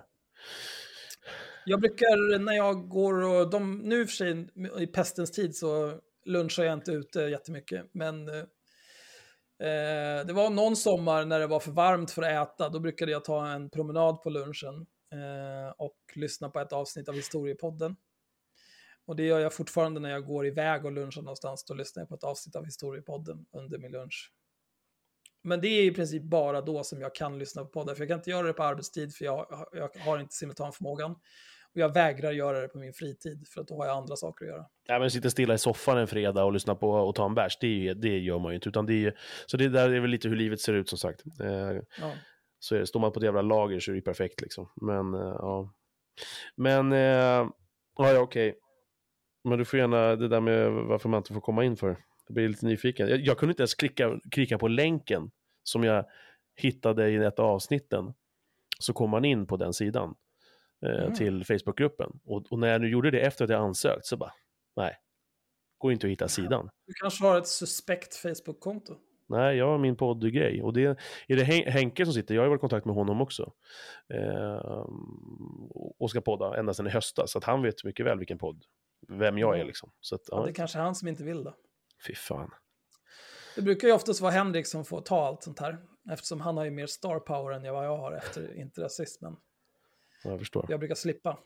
Jag brukar när jag går och de, nu i för sig i pestens tid så lunchar jag inte ute jättemycket. Men eh, det var någon sommar när det var för varmt för att äta. Då brukade jag ta en promenad på lunchen eh, och lyssna på ett avsnitt av Historiepodden. Och det gör jag fortfarande när jag går iväg och lunchar någonstans. Då lyssnar jag på ett avsnitt av Historiepodden under min lunch. Men det är i princip bara då som jag kan lyssna på poddar. För jag kan inte göra det på arbetstid för jag, jag har inte simultanförmågan. Och jag vägrar göra det på min fritid för att då har jag andra saker att göra. Ja, men sitta stilla i soffan en fredag och lyssna på och ta en bärs, det, det gör man ju inte. Utan det är, så det där är väl lite hur livet ser ut som sagt. Eh, Ja. så är det, står man på ett jävla lager så är det ju perfekt liksom. Men, eh, ja. Men, eh, ja, ja okej. Men du får gärna, det där med varför man inte får komma in för. Jag blir lite nyfiken. Jag, jag kunde inte ens klicka, klicka på länken som jag hittade i ett av avsnitten. Så kom man in på den sidan eh, Mm. till Facebookgruppen. Och, och när jag nu gjorde det efter att jag ansökt så bara, nej, går inte att hitta sidan. Du kanske har ett suspekt Facebook-konto. Nej, jag har min poddgrej. Och det är det Hen- Henke som sitter, jag har varit i kontakt med honom också. Eh, och ska podda ända sedan i höstas. Så att han vet mycket väl vilken podd, vem jag är liksom. Så att, Ja. ja, Det är kanske är han som inte vill det. Fy fan. Det brukar ju oftast vara Henrik som får ta allt sånt här. Eftersom han har ju mer star power än vad jag har efter <laughs> interrasismen. Jag förstår. Jag brukar slippa.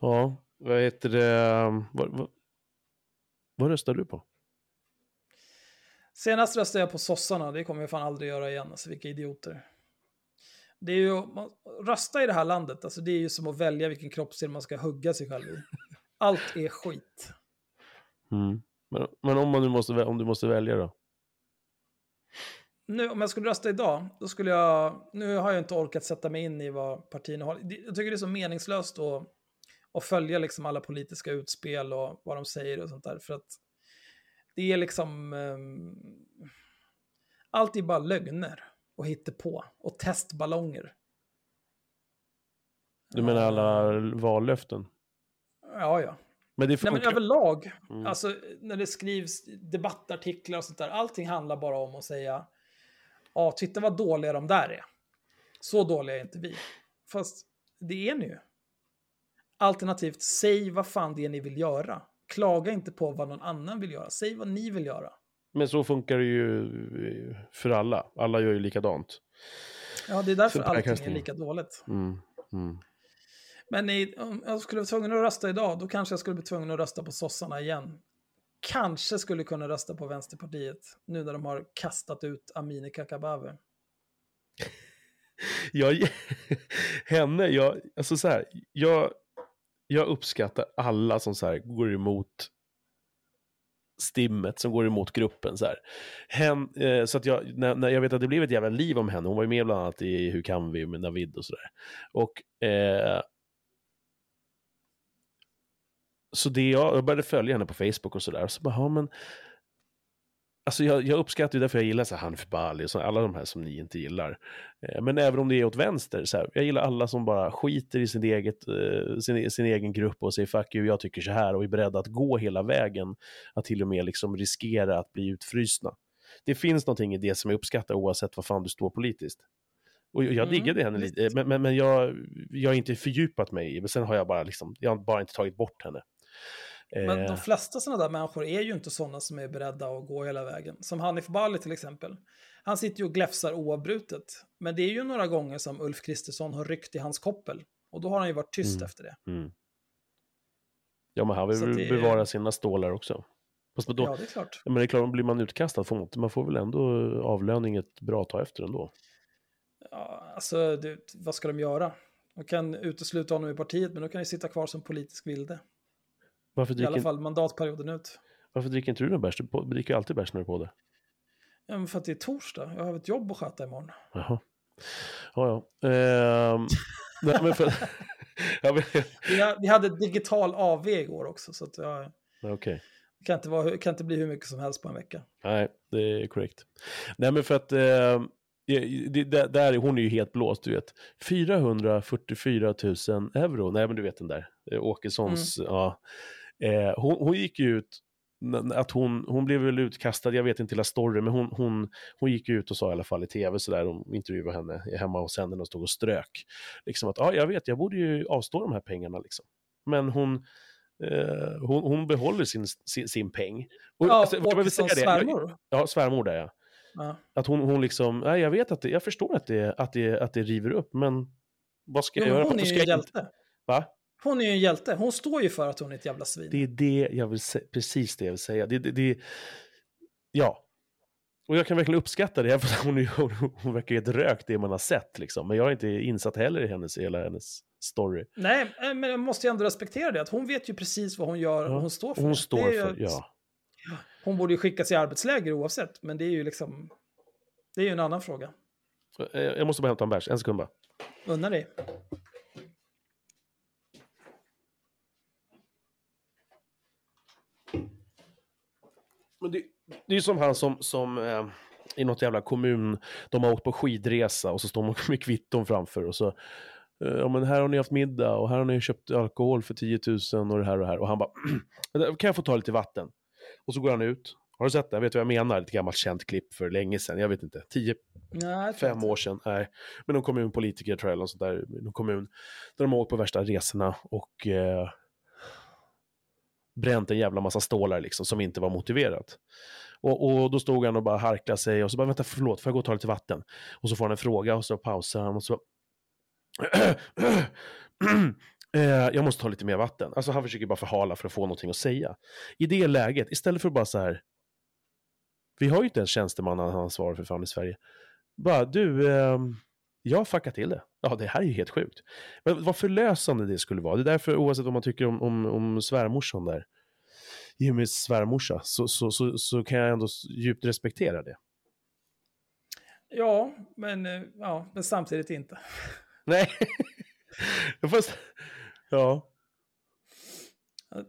Ja, vad heter det? Vad, vad, vad röstar du på? Senast röstade jag på sossarna, det kommer jag fan aldrig göra igen. Alltså vilka idioter. Det är ju, man, rösta i det här landet, alltså det är ju som att välja vilken kroppsdel man ska hugga sig själv i. <laughs> Allt är skit. Mm. Men, men om, man nu måste, om du måste välja då? Nu, om jag skulle rösta idag, då skulle jag... Nu har jag inte orkat sätta mig in i vad partierna har. Jag tycker det är så meningslöst att, att följa liksom alla politiska utspel och vad de säger och sånt där. För att det är liksom... Um, allt är bara lögner och på och testballonger. Du menar alla vallöften? Ja, ja. Men det Nej, funkar. men överlag, Mm. alltså när det skrivs debattartiklar och sånt där, allting handlar bara om att säga ja, titta vad dåliga de där är. Så dåliga är inte vi. Fast det är ni ju. Alternativt, säg vad fan det är ni vill göra. Klaga inte på vad någon annan vill göra. Säg vad ni vill göra. Men så funkar det ju för alla. Alla gör ju likadant. Ja, det är därför För allting är lika dåligt. Mm. Mm. Men i, om jag skulle vara tvungen att rösta idag, då kanske jag skulle bli tvungen att rösta på sossarna igen. Kanske skulle kunna rösta på Vänsterpartiet, nu när de har kastat ut Amineh Kakabaveh. <laughs> Jag, <laughs> henne, jag, alltså så här, jag, jag uppskattar alla som så här går emot stimmet, som går emot gruppen. Så, här. Hen, eh, så att jag, när, när jag vet att det blev ett jävla liv om henne, hon var ju med bland annat i Hur kan vi med Navid och sådär. Och eh, så det jag, jag började följa henne på Facebook och sådär. Så bara, ja men... Alltså jag, jag uppskattar ju därför jag gillar så här Hanif Bali och så, alla de här som ni inte gillar. Eh, men även om det är åt vänster, så här, jag gillar alla som bara skiter i sin, eget, eh, sin, sin egen grupp och säger fuck you, jag tycker så här och är beredda att gå hela vägen. Att till och med liksom riskera att bli utfrysna. Det finns någonting i det som jag uppskattar oavsett vad fan du står politiskt. Och jag Mm, diggade henne lite, men, men, men jag, jag har inte fördjupat mig i, men sen har jag bara liksom, jag har bara inte tagit bort henne. Men Eh, de flesta sådana där människor är ju inte sådana som är beredda att gå hela vägen. Som Hanif Bali till exempel. Han sitter ju och gläfsar oavbrutet. Men det är ju några gånger som Ulf Kristersson har ryckt i hans koppel. Och då har han ju varit tyst Mm. efter det. mm. Ja, men han vill det bevara sina stålar också. Fast då, Ja, det är klart. Men det är klart, blir man utkastad får man, inte- man får väl ändå avlöning ett bra tag efter ändå. Ja, alltså, det, vad ska de göra? De kan utesluta honom i partiet, men då kan ju sitta kvar som politisk vilde. Varför I alla fall mandatperioden ut. varför dricker inte du någon bärs? Du dricker ju alltid bärs när du är på det. Ja, men för att det är torsdag. Jag har ett jobb att sköta imorgon. Jaha. Ja, ja. Ehm, <laughs> nej, men för, <laughs> Vi, vi hade digital AV igår också, så att jag, okej. det kan inte, vara, kan inte bli hur mycket som helst på en vecka. Nej, det är korrekt. Nej, men för att eh, det, det, där, hon är ju helt blåst, du vet. 444 000 euro, nej men du vet den där, eh, Åkessons, ja. Eh, hon, hon gick ju ut, att hon, hon blev väl utkastad, jag vet inte hela storyn, men hon, hon, hon gick ut och sa i alla fall i tv sådär, de intervjuade henne hemma hos henne och stod och strök. Liksom att, ja jag vet, jag borde ju avstå de här pengarna liksom. Men hon, eh, hon, hon behåller sin, sin, sin peng. Och, Ja, alltså, vill Åkessons säga det, svärmor. Ja, svärmor där ja. Ja. Att hon, hon liksom, nej jag vet att det, jag förstår att det, att det, att det river upp, men vad ska Jo, jag göra? hon är ju jag inte- hjälte. Va? Hon är ju en hjälte. Hon står ju för att hon är ett jävla svin. Det är det jag vill säga, precis det jag vill säga. Det, det, det, ja. Och jag kan verkligen uppskatta det, även för hon, är- hon, verkar helt rökt det man har sett liksom. Men jag är inte insatt heller i hennes, hela hennes story. Nej, eh, men jag måste ju ändå respektera det. Att hon vet ju precis vad hon gör och Ja, hon står för. Hon står ju för, ja. Hon borde ju skickas i arbetsläger oavsett, men det är ju liksom... Det är ju en annan fråga. Eh, Jag måste bara hämta en bärs, en sekund bara. Unna dig. Men det, det är ju som han som, som eh, i något jävla kommun, de har åkt på skidresa och så står man <laughs> med kvitton framför och så eh, Ja men här har ni haft middag och här har ni köpt alkohol för 10 000 och det här och det här. Och han bara, <clears throat> kan jag få ta lite vatten? Och så går han ut. Har du sett det? Vet du vad jag menar? Ett gammalt känt klipp för länge sedan. Jag vet inte. 10, Nej, jag tror fem inte. år sedan. Nej. Men någon kommunpolitiker tror jag, eller något sånt där. Någon kommun. Där de har åkt på värsta resorna och eh, bränt en jävla massa stålar liksom, som inte var motiverat. Och, och då stod han och bara harklade sig och så bara, vänta förlåt, får jag gå och ta lite vatten? Och så får han en fråga och så pausar han och så <clears throat> Eh, jag måste ta lite mer vatten. Alltså han försöker bara förhala för att få någonting att säga. I det läget, istället för bara så här, vi har ju inte en tjänsteman tjänstemannaansvar för fan i Sverige. Bara, du, eh, jag fuckar till det. Ja, det här är ju helt sjukt. Men vad förlösande det skulle vara. Det är därför, oavsett vad man tycker om, om, om svärmorsan där, Jimmys svärmorsa, så, så, så, så kan jag ändå djupt respektera det. Ja, men, eh, ja, men samtidigt inte. <laughs> Nej, <laughs> fast, ja.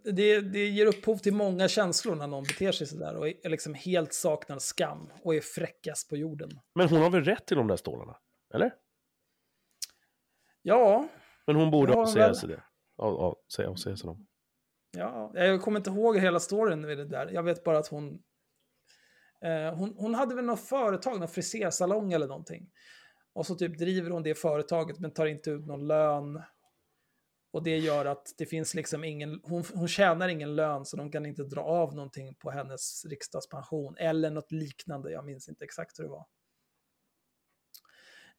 Det, det ger upphov till många känslor när någon beter sig sådär och är liksom helt saknar skam och är fräckast på jorden. Men hon har väl rätt till de där stålarna? Eller? Ja, Men hon borde avsäga väl. sig det. Ja, ja, säga, sig dem. ja, jag kommer inte ihåg hela storyn med det där. Jag vet bara att hon... Eh, hon, hon hade väl något företag, någon frisersalong eller någonting. Och så typ driver hon det företaget men tar inte ut någon lön. Och det gör att det finns liksom ingen, hon, hon tjänar ingen lön så de kan inte dra av någonting på hennes riksdagspension. Eller något liknande, jag minns inte exakt hur det var.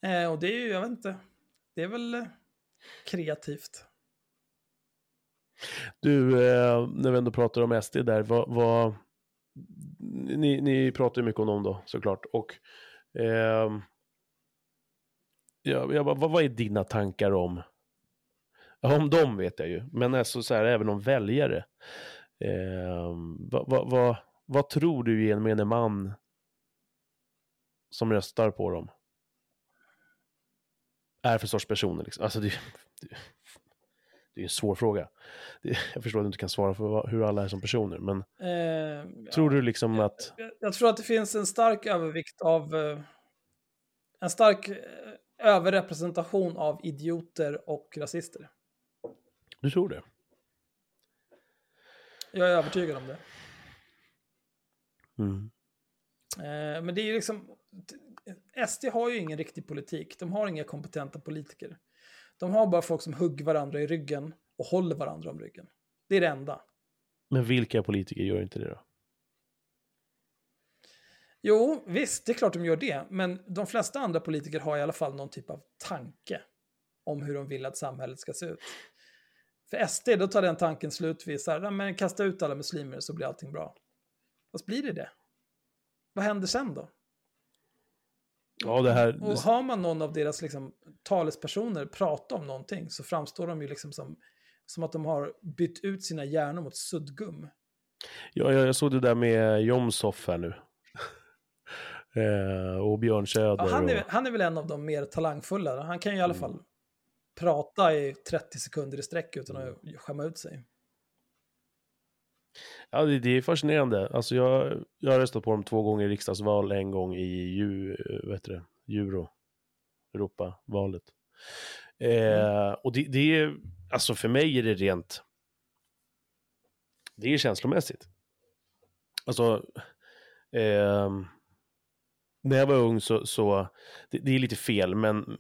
Eh, och det är ju, jag vet inte, det är väl eh, kreativt. Du, eh, när vi ändå pratar om SD där, vad... vad ni, ni pratar ju mycket om dem då, såklart. Och... eh, ja, jag, vad, vad är dina tankar om... Om dem vet jag ju, men alltså så här, även om väljare. Eh, vad, vad, vad, vad tror du gemene man som röstar på dem? Är för sorts personer liksom? Alltså det, det, det är en svår fråga. Det, jag förstår att du inte kan svara för hur alla är som personer, men Eh, tror du liksom att... jag, jag tror att det finns en stark övervikt av... Eh, en stark eh, överrepresentation av idioter och rasister. Du tror det? Jag är övertygad om det. Mm. Eh, men det är ju liksom... SD har ju ingen riktig politik. De har inga kompetenta politiker. De har bara folk som hugger varandra i ryggen och håller varandra om ryggen. Det är det enda. Men vilka politiker gör inte det då? Jo, visst, det är klart de gör det. Men de flesta andra politiker har i alla fall någon typ av tanke om hur de vill att samhället ska se ut. För SD, då tar den tanken slut vid så här, "Ja, men kasta ut alla muslimer så blir allting bra. Fast blir det det? Vad händer sen då? Ja, det här... Och har man någon av deras liksom, talespersoner prata om någonting så framstår de ju liksom som, som att de har bytt ut sina hjärnor mot suddgum. Ja, jag, jag såg det där med Jomshof här nu. <laughs> eh, och Björn Söder. Ja, han, är, och... han är väl en av de mer talangfulla. Han kan ju i alla Mm. fall prata i 30 sekunder i sträck utan att skämma ut sig. Ja, det, det är fascinerande. Alltså jag, jag har röstat på dem två gånger i riksdagsval, en gång i ju, vet det, Euro, Europavalet. Eh, och det, det är, alltså för mig är det rent, det är känslomässigt. Alltså, eh, när jag var ung så, så det, det är lite fel, men,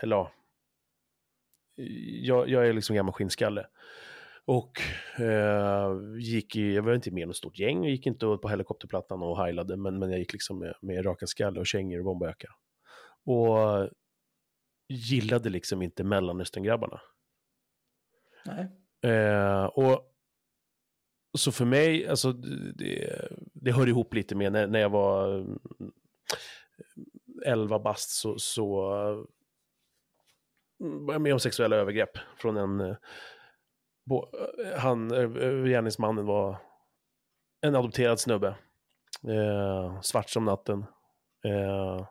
eller ja, jag, jag är liksom gammal skinnskalle. Och eh, gick i, jag var inte med i något stort gäng, jag gick inte på helikopterplattan och heilade, men, men jag gick liksom med, med raka skalle och kängor och bomberjacka. Och gillade liksom inte Mellanöstern-grabbarna. Nej. Eh, och så för mig, alltså det, det hör ihop lite med när, när jag var mm, 11 bast så, så mm, var jag med om sexuella övergrepp från en, eh, eh, han, eh, gärningsmannen var en adopterad snubbe, eh, svart som natten. Eh,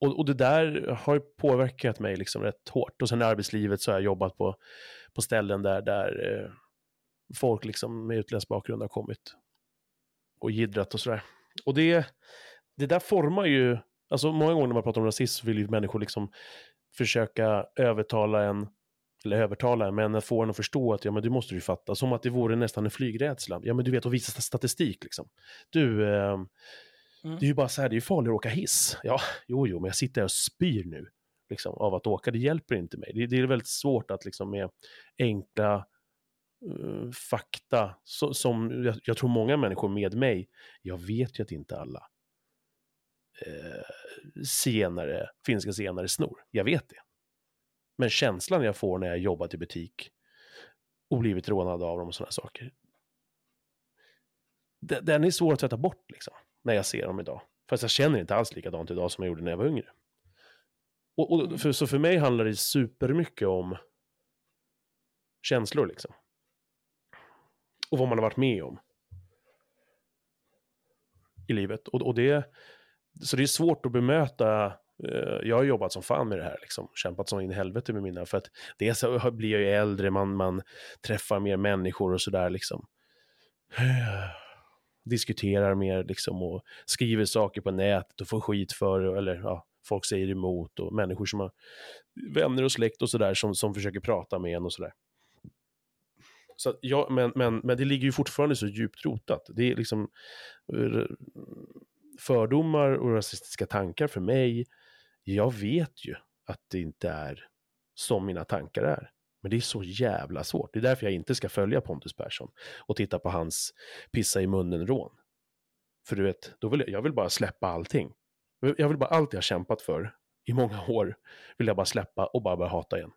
och, och det där har ju påverkat mig liksom rätt hårt. Och sen i arbetslivet så har jag jobbat på, på ställen där, där eh, folk liksom med utländsk bakgrund har kommit och jiddrat och sådär. Och det, det där formar ju, alltså många gånger när man pratar om rasism vill ju människor liksom försöka övertala en, eller övertala en, men att få en att förstå att ja men du måste ju fatta, som att det vore nästan en flygrädsla. Ja men du vet, att visa statistik liksom. Du, eh, Mm. det är ju bara så här, det är ju farligt att åka hiss. Ja, jo, jo, men jag sitter här och spyr nu liksom, av att åka. Det hjälper inte mig. Det, det är väldigt svårt att liksom med enkla eh, fakta, så, som jag, jag tror många människor med mig, jag vet ju att inte alla eh, senare, finska senare snor. Jag vet det. Men känslan jag får när jag jobbat i butik och blivit rånad av dem och sådana saker, den, är svår att tvätta bort liksom, när jag ser dem idag. Fast jag känner inte alls likadant idag som jag gjorde när jag var yngre. Och, och för, så för mig handlar det supermycket om känslor liksom. Och vad man har varit med om. I livet. Och, och det, så det är svårt att bemöta. Eh, jag har jobbat som fan med det här, liksom, kämpat som in i helvete med mina. För att dels så blir jag ju äldre, man, man träffar mer människor och sådär liksom. <sighs> Diskuterar mer liksom och skriver saker på nätet och får skit för, det. eller ja, folk säger emot och människor som har vänner och släkt och sådär som, som försöker prata med en och sådär. Så ja, men, men, men det ligger ju fortfarande så djupt rotat. Det är liksom fördomar och rasistiska tankar för mig. Jag vet ju att det inte är som mina tankar är. Men det är så jävla svårt. Det är därför jag inte ska följa Pontus Persson och titta på hans pissa i munnen-rån. För du vet, då vill jag, jag vill bara släppa allting. Jag vill bara allt jag kämpat för i många år vill jag bara släppa och bara börja hata igen.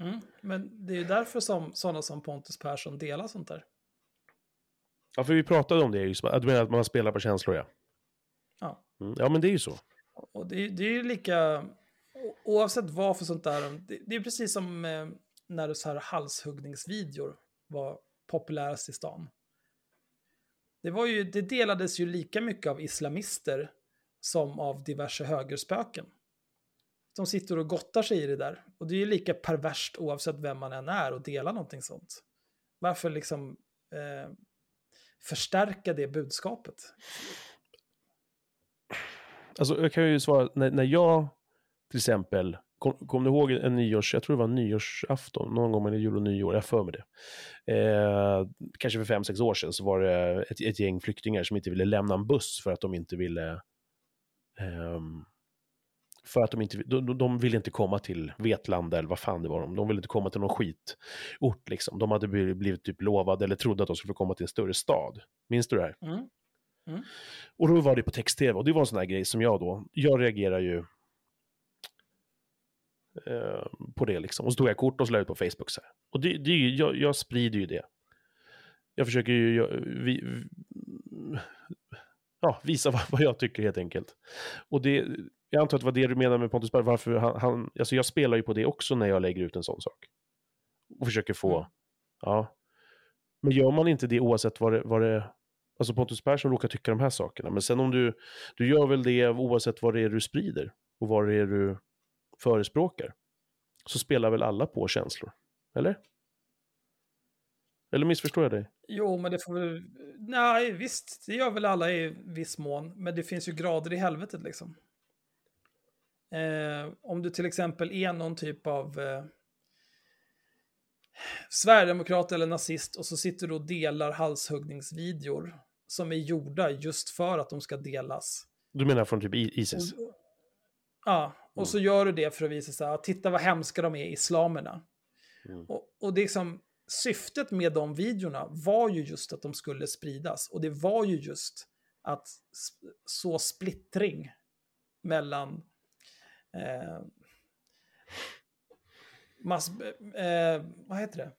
Mm. Men det är ju därför som sådana som Pontus Persson delar sånt där. Ja, för vi pratade om det, du menar att man spelar på känslor ja. Ja. Mm, ja, men det är ju så. Och det, det är ju lika, oavsett vad för sånt där, det, det är precis som eh, när så här halshuggningsvideor var populärast i stan. Det, var ju, det delades ju lika mycket av islamister som av diverse högerspöken. de sitter och gottar sig i det där. Och det är ju lika perverst oavsett vem man än är och dela någonting sånt. Varför liksom eh, förstärka det budskapet? Alltså jag kan ju svara, när, när jag till exempel, kom, kom du ihåg en nyårs, jag tror det var nyårsafton, någon gång mellan jul och nyår, jag för mig det. Eh, kanske för fem, sex år sedan så var det ett, ett gäng flyktingar som inte ville lämna en buss för att de inte ville eh, för att de inte de, de ville inte komma till Vetlanda eller vad fan det var. De, de ville inte komma till någon skitort liksom. De hade blivit, blivit typ lovade eller trodde att de skulle komma till en större stad. Minns du det här? Mm. Mm. Och då var det på text-tv och det var en sån här grej som jag då, jag reagerar ju eh, på det liksom. Och så tog jag kort och så la ut på Facebook så här. Och det, det, jag, jag sprider ju det. Jag försöker ju jag, vi, ja, visa <laughs> vad, vad, jag tycker helt enkelt. Och det, jag antar att det var det du menar med Pontus Berg, varför han, han, alltså jag spelar ju på det också när jag lägger ut en sån sak. Och försöker få, mm. ja. Men gör man inte det oavsett vad det, vad det Alltså Pontus Persson råkar tycka de här sakerna. Men sen om du, du gör väl det oavsett vad det är du sprider och vad det är du förespråkar. Så spelar väl alla på känslor? Eller? Eller missförstår jag dig? Jo, men det får väl... Nej, visst, det gör väl alla i viss mån. Men det finns ju grader i helvetet liksom. Eh, om du till exempel är någon typ av eh, sverigedemokrat eller nazist och så sitter du och delar halshuggningsvideor som är gjorda just för att de ska delas. Du menar från typ Isis? Och, ja, och mm. så gör du det för att visa sig att titta vad hemska de är, islamerna. Mm. Och, och det är liksom, syftet med de videorna var ju just att de skulle spridas. Och det var ju just att så splittring mellan eh, mass, eh, vad heter det?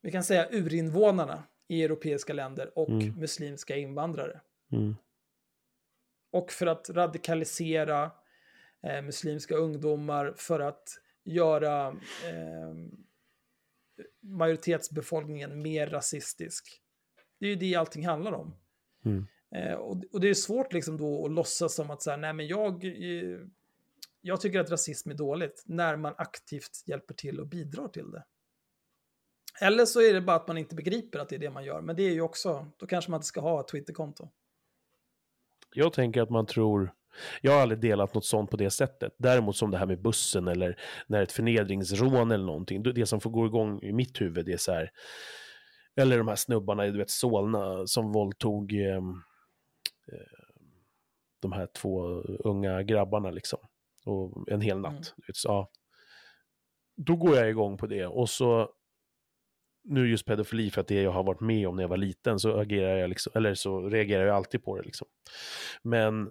Vi kan säga urinvånarna i europeiska länder och mm. muslimska invandrare. Mm. Och för att radikalisera eh, muslimska ungdomar, för att göra eh, majoritetsbefolkningen mer rasistisk. Det är ju det allting handlar om. Mm. Eh, och, och, det är svårt liksom då att låtsas som att så här, nej men jag, eh, jag tycker att rasism är dåligt när man aktivt hjälper till och bidrar till det. Eller så är det bara att man inte begriper att det är det man gör, men det är ju också, då kanske man inte ska ha ett Twitterkonto. Jag tänker att man tror, jag har aldrig delat något sånt på det sättet. Däremot som det här med bussen eller när ett förnedringsrån eller någonting, det som får gå igång i mitt huvud det är så här, eller de här snubbarna i du vet, Solna som våldtog eh, de här två unga grabbarna liksom. Och en hel natt. Mm. Så, ja. Då går jag igång på det och så nu just pedofili för att det jag har varit med om när jag var liten så agerar jag liksom, eller så reagerar jag alltid på det liksom. Men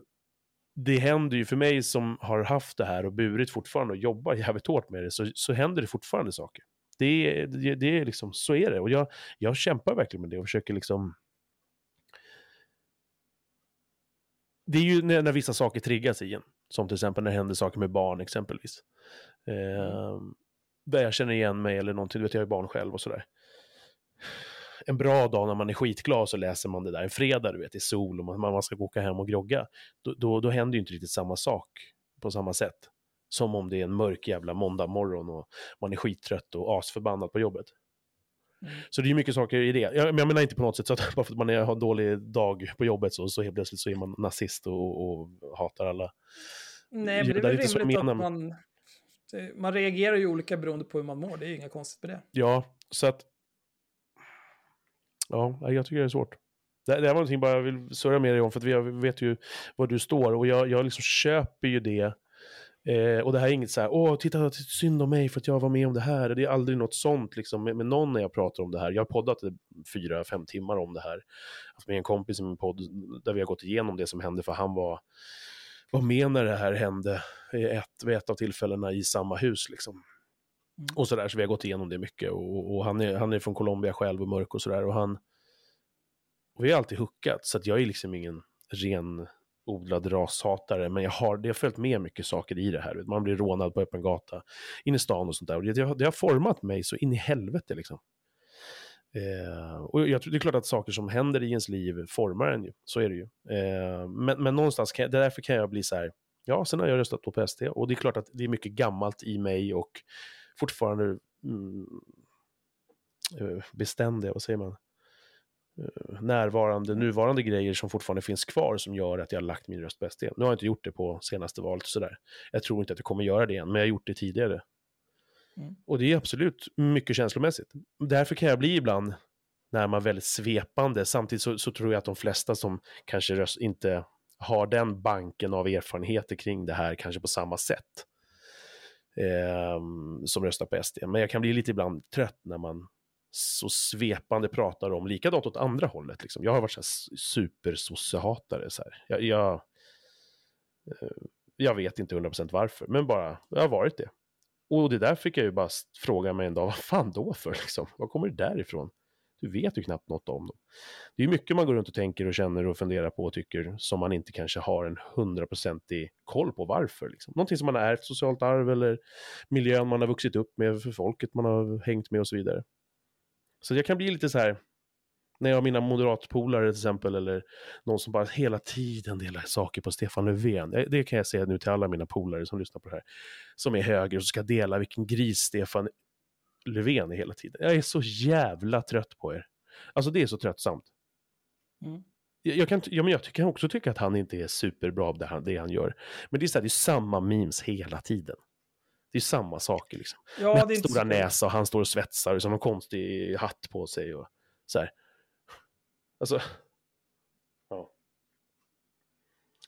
det händer ju för mig som har haft det här och burit fortfarande och jobbar jävligt hårt med det så, så händer det fortfarande saker. Det, det, det är liksom, så är det. Och jag, jag kämpar verkligen med det och försöker liksom det är ju när, när, vissa saker triggas i en. Som till exempel när det händer saker med barn exempelvis. Eh, där jag känner igen mig eller någonting, du vet jag är barn själv och sådär. En bra dag när man är skitglad så läser man det där, en fredag du vet, i sol och man, man ska åka hem och grogga. Då, då, då händer ju inte riktigt samma sak på samma sätt. Som om det är en mörk jävla måndag morgon och man är skittrött och asförbannad på jobbet. Mm. Så det är mycket saker i det. Jag, jag menar inte på något sätt så att <laughs> bara för att man är, har en dålig dag på jobbet så, så helt plötsligt så är man nazist och, och hatar alla. Nej, men det är väl rimligt att man, man reagerar ju olika beroende på hur man mår. Det är ju inga konstigt med det. Ja, så att... Ja, jag tycker det är svårt. Det, det här var någonting bara jag vill surra med dig om, för att vi vet ju var du står. Och jag, jag liksom köper ju det Eh, och det här är inget så här, åh, titta, synd om mig för att jag var med om det här. Det är aldrig något sånt liksom, med, med någon när jag pratar om det här. Jag har poddat fyra, fem timmar om det här. Med en kompis i min podd där vi har gått igenom det som hände, för han var, var med när det här hände ett, vid ett av tillfällena i samma hus. Liksom. Mm. Och sådär, så vi har gått igenom det mycket. Och, och han, är, han är från Colombia själv och mörk och sådär. Och han... Och vi har alltid hookat, så att jag är liksom ingen ren odlad rashatare, men jag har, det har följt med mycket saker i det här. Man blir rånad på öppen gata, in i stan och sånt där. Och det, det har format mig så in i helvete liksom. Eh, och jag det är klart att saker som händer i ens liv formar en ju, så är det ju. Eh, men, men någonstans, kan jag, därför kan jag bli så här, Ja, sen har jag röstat på SD och det är klart att det är mycket gammalt i mig och fortfarande mm, eh, beständiga, vad säger man? Eh, närvarande, nuvarande grejer som fortfarande finns kvar som gör att jag har lagt min röst på SD. Nu har jag inte gjort det på senaste valet sådär. Jag tror inte att jag kommer göra det än, men jag har gjort det tidigare. Mm. Och det är absolut mycket känslomässigt. Därför kan jag bli ibland, när man väldigt svepande, samtidigt så, så tror jag att de flesta som kanske röst, inte har den banken av erfarenheter kring det här kanske på samma sätt eh, som röstar på SD. Men jag kan bli lite ibland trött när man så svepande pratar om, likadant åt andra hållet. Liksom. Jag har varit så här supersossehatare. Så här. Jag, jag, eh, jag vet inte 100% varför, men bara, jag har varit det. Och det där fick jag ju bara fråga mig en dag, <laughs> vad fan då för liksom? Vad kommer det där ifrån? Du vet ju knappt något om dem. Det är mycket man går runt och tänker och känner och funderar på och tycker som man inte kanske har en hundraprocentig koll på varför. Liksom. Någonting som man har ärvt, socialt arv eller miljön man har vuxit upp med, för folket man har hängt med och så vidare. Så jag kan bli lite så här, när jag har mina moderatpolare till exempel, eller någon som bara hela tiden delar saker på Stefan Löfven. Det, kan jag säga nu till alla mina polare som lyssnar på det här, som är höger och ska dela vilken gris Stefan Löfven är hela tiden. Jag är så jävla trött på er. Alltså det är så tröttsamt. Mm. Jag, kan, ja, men jag kan också tycka att han inte är superbra på det han, det han gör. Men det är, så här, det är samma memes hela tiden. Det är samma saker liksom. Ja, Med det är stora så... näsa och han står och svetsar och som en konstig hatt på sig och så här. Alltså. Ja.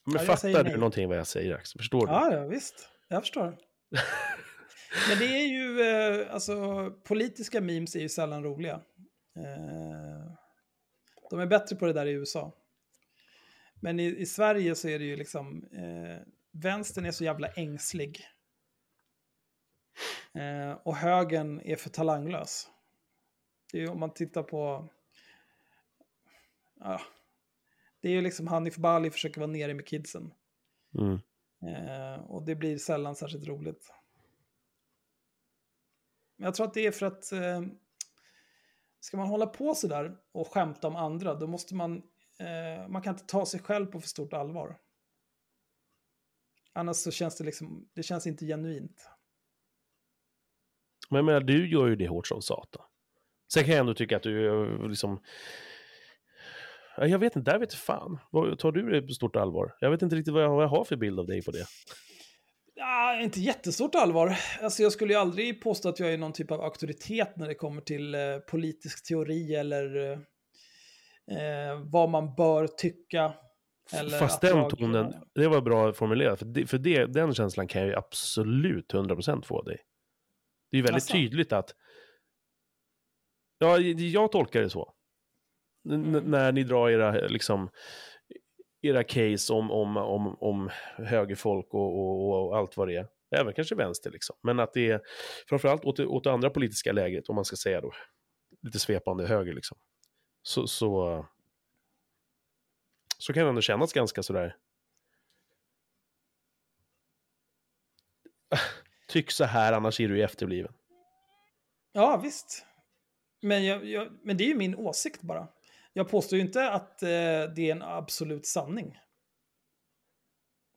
Men ja, fattar du någonting vad jag säger Axel? Förstår du? Ja, ja visst. Jag förstår. <laughs> Men det är ju, eh, alltså politiska memes är ju sällan roliga. Eh, de är bättre på det där i USA. Men i, i Sverige så är det ju liksom, eh, vänstern är så jävla ängslig. Eh, och högern är för talanglös. Det är ju om man tittar på... Ja, det är ju liksom Hanif Bali försöker vara nere med kidsen. Mm. Eh, och det blir sällan särskilt roligt. Men jag tror att det är för att eh, ska man hålla på sådär och skämta om andra, då måste man, eh, man kan inte ta sig själv på för stort allvar. Annars så känns det liksom, det känns inte genuint. Men jag menar, du gör ju det hårt som satan. Sen kan jag ändå tycka att du liksom... Jag vet inte, där vet fan. Tar du det på stort allvar? Jag vet inte riktigt vad jag, vad jag har för bild av dig på det. Ja, inte jättestort allvar. Alltså jag skulle ju aldrig påstå att jag är någon typ av auktoritet när det kommer till eh, politisk teori eller eh, vad man bör tycka. Eller Fast den jag... tonen, det var bra formulerat. För, det, för det, den känslan kan jag ju absolut 100% få dig. Det är väldigt alltså. tydligt att... Ja, jag tolkar det så. Mm. När ni drar era, liksom, era case om, om, om, om högerfolk och, och, och, allt vad det är. Även kanske vänster liksom. Men att det är framförallt åt, åt det andra politiska lägret, om man ska säga då. Lite svepande höger liksom. Så, så, så kan det ändå kännas ganska sådär. <laughs> Tyck så här, annars är du efterbliven. Ja, visst. Men, jag, jag, men det är ju min åsikt bara. Jag påstår ju inte att eh, det är en absolut sanning.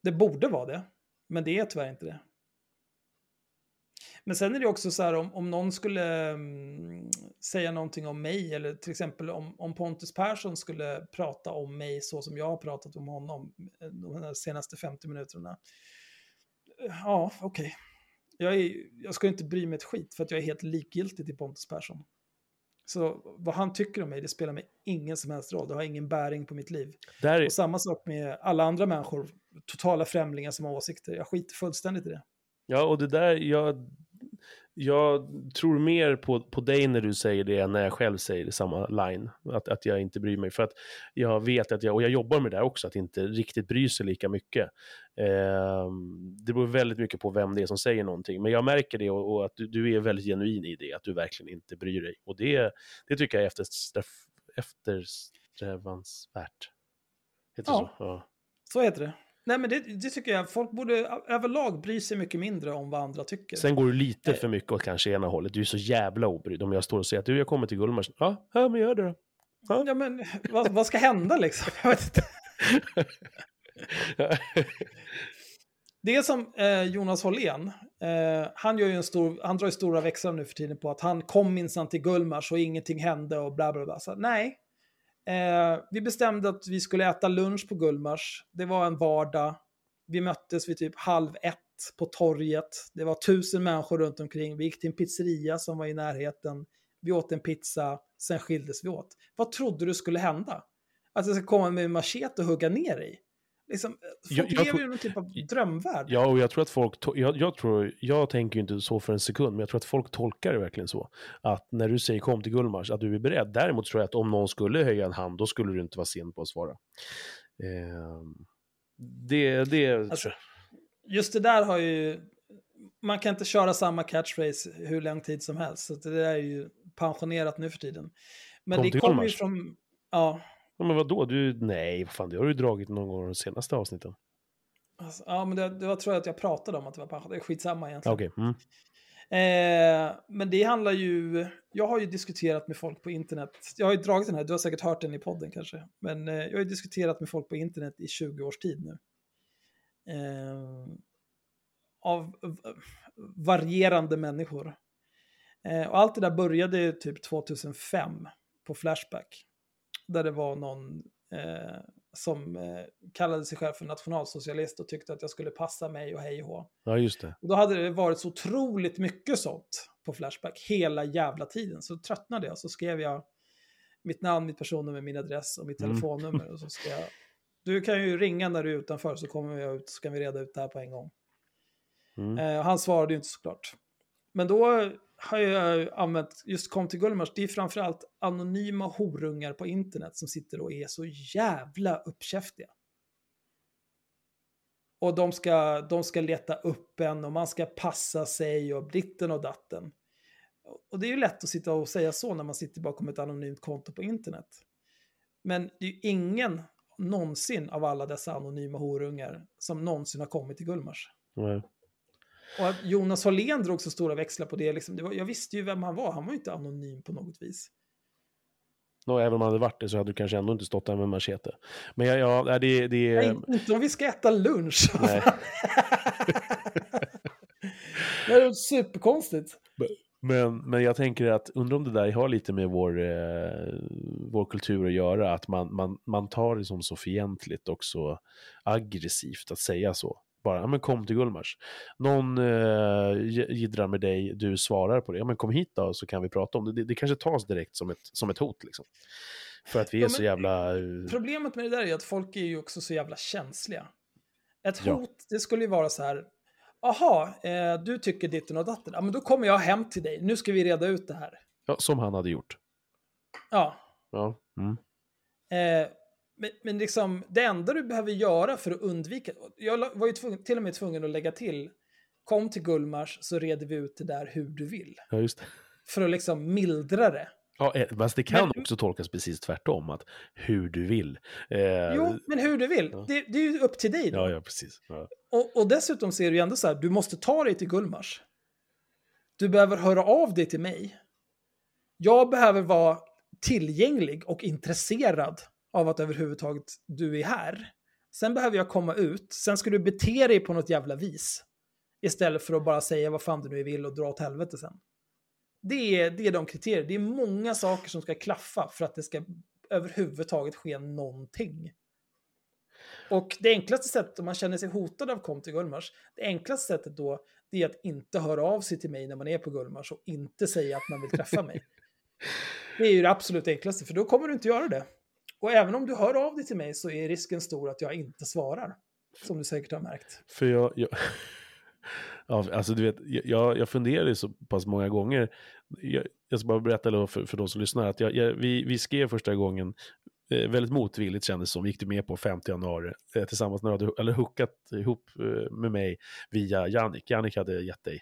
Det borde vara det, men det är tyvärr inte det. Men sen är det också så här om, om någon skulle um, säga någonting om mig, eller till exempel om, om Pontus Persson skulle prata om mig så som jag har pratat om honom eh, de senaste 50 minuterna. Ja, okej. Okay jag, jag ska inte bry mig ett skit för att jag är helt likgiltig till Pontus Persson. Så vad han tycker om mig, det spelar mig ingen som helst roll. Det har ingen bäring på mitt liv. Är... Och samma sak med alla andra människor, totala främlingar som har åsikter. Jag skiter fullständigt i det. Ja, och det där, jag jag tror mer på, på dig när du säger det än när jag själv säger det samma line. Att, att jag inte bryr mig. För att jag vet att jag, och jag jobbar med det också, att inte riktigt bry sig lika mycket. Eh, det beror väldigt mycket på vem det är som säger någonting. Men jag märker det och, och att du, du, är väldigt genuin i det, att du verkligen inte bryr dig. Och det, det tycker jag är eftersträv, eftersträvansvärt. Heter ja, så? ja, så heter det. Nej, men det, det, tycker jag. Folk borde överlag bry sig mycket mindre om vad andra tycker. Sen går du lite för mycket åt kanske ena hållet. Du är så jävla obrydd. Om jag står och säger att du, jag kommer till Gullmars. Ja, ja men gör det då. Ja, ja men vad, vad, ska hända liksom? Jag vet inte. <laughs> Det som eh, Jonas Hållén, eh, han, gör ju en stor, han drar ju stora växlar nu för tiden på att han kom minsann till Gullmars och ingenting hände och bla bla bla. Så, nej, eh, vi bestämde att vi skulle äta lunch på Gullmars. Det var en vardag. Vi möttes vid typ halv ett på torget. Det var tusen människor runt omkring. Vi gick till en pizzeria som var i närheten. Vi åt en pizza, sen skildes vi åt. Vad trodde du skulle hända? Att jag ska komma med en machete och hugga ner dig? Liksom, folk Jag- jag lever i någon typ av drömvärld. Ja, och jag tror att folk, jag, jag, tror, jag tänker ju inte så för en sekund, men jag tror att folk tolkar det verkligen så. Att när du säger kom till Gullmars, att du är beredd. Däremot tror jag att om någon skulle höja en hand, då skulle du inte vara sen på att svara. Ehm, det, det Alltså, Just det där har ju... Man kan inte köra samma catchphrase hur lång tid som helst. Så det där är ju pensionerat nu för tiden. Men Kom det kommer ju från... Ja, Ja, men vadå? Du, nej, vad fan, det har du dragit någon gång de senaste avsnitten. alltså, ja men det, det var, tror jag att jag pratade om att det var pensionerat. Det är skitsamma egentligen. Okej, mm. Eh, men det handlar ju... Jag har ju diskuterat med folk på internet. Jag har ju dragit den här, du har säkert hört den i podden kanske. Men eh, jag har ju diskuterat med folk på internet i 20 års tid nu. Eh, av varierande människor. Eh, och allt det där började ju typ 2005 på Flashback. Där det var någon eh, som eh, kallade sig själv för nationalsocialist och tyckte att jag skulle passa mig och hej och ja just det. Och då hade det varit så otroligt mycket sånt på Flashback hela jävla tiden. Så tröttnade jag, så skrev jag mitt namn, mitt personnummer, min adress och mitt Mm. telefonnummer. Och så <laughs> ska jag, du kan ju ringa när du är utanför så kommer jag ut så kan vi reda ut det här på en gång. Mm. Eh, han svarade ju inte såklart. Men då har jag använt, just kom till Gullmars, det är framförallt anonyma horungar på internet som sitter och är så jävla uppkäftiga. Och de ska, de ska leta upp en och man ska passa sig och ditten och datten. Och det är ju lätt att sitta och säga så när man sitter bakom ett anonymt konto på internet. Men det är ju ingen någonsin av alla dessa anonyma horungar som någonsin har kommit till Gullmars. Nej. Och att Jonas Hållén drog så stora växlar på det, liksom, det var, jag visste ju vem han var, han var ju inte anonym på något vis. Nå, även om man hade varit det så hade du kanske ändå inte stått där med machete. Men ja, ja det, det är... Nej, inte om vi ska äta lunch. Nej. <laughs> det är superkonstigt. Men, men jag tänker att, undrar om det där har lite med vår, eh, vår kultur att göra, att man, man, man tar det som så fientligt och så aggressivt att säga så. Bara, ja men kom till Gullmars. Någon eh, med dig, du svarar på det, ja men kom hit då så kan vi prata om det. Det, det kanske tas direkt som ett, som ett hot liksom. För att vi är Ja, så jävla... eh, Problemet med det där är att folk är ju också så jävla känsliga. Ett Ja. hot, det skulle ju vara så här, aha, eh, du tycker ditten och datten, ja men då kommer jag hem till dig, nu ska vi reda ut det här. Ja, som han hade gjort. Ja, Ja. Mm. Eh, men, men liksom, det enda du behöver göra för att undvika... Jag var ju tvungen, till och med tvungen att lägga till, kom till Gullmars så reder vi ut det där hur du vill. ja, just det. För att liksom mildra det. Ja, eh, fast det kan Men- också tolkas precis tvärtom, att hur du vill. Eh, Jo, men hur du vill. ja. Det, det är ju upp till dig då. Ja, ja, precis. Ja. Och, och dessutom ser du ändå så här, du måste ta dig till Gullmars. Du behöver höra av dig till mig. Jag behöver vara tillgänglig och intresserad av att överhuvudtaget du är här. Sen behöver jag komma ut, sen ska du bete dig på något jävla vis. Istället för att bara säga vad fan du nu vill och dra åt helvete sen. Det är, det är de kriterier. Det är många saker som ska klaffa för att det ska överhuvudtaget ske någonting. Och det enklaste sättet om man känner sig hotad av kom till Gullmars, det enklaste sättet då, det är att inte höra av sig till mig när man är på Gullmars och inte säga att man vill träffa mig. <laughs> Det är ju det absolut enklaste, för då kommer du inte göra det. Och även om du hör av dig till mig så är risken stor att jag inte svarar. Som du säkert har märkt. För jag, jag, <laughs> ja, alltså du vet, jag, jag funderade så pass många gånger. Jag, jag ska bara berätta då för, för de som lyssnar att jag, jag, vi, vi skrev första gången eh, väldigt motvilligt kändes som, gick du med på 5 januari eh, tillsammans när du hade eller hookat ihop eh, med mig via Jannik. Jannik hade gett dig,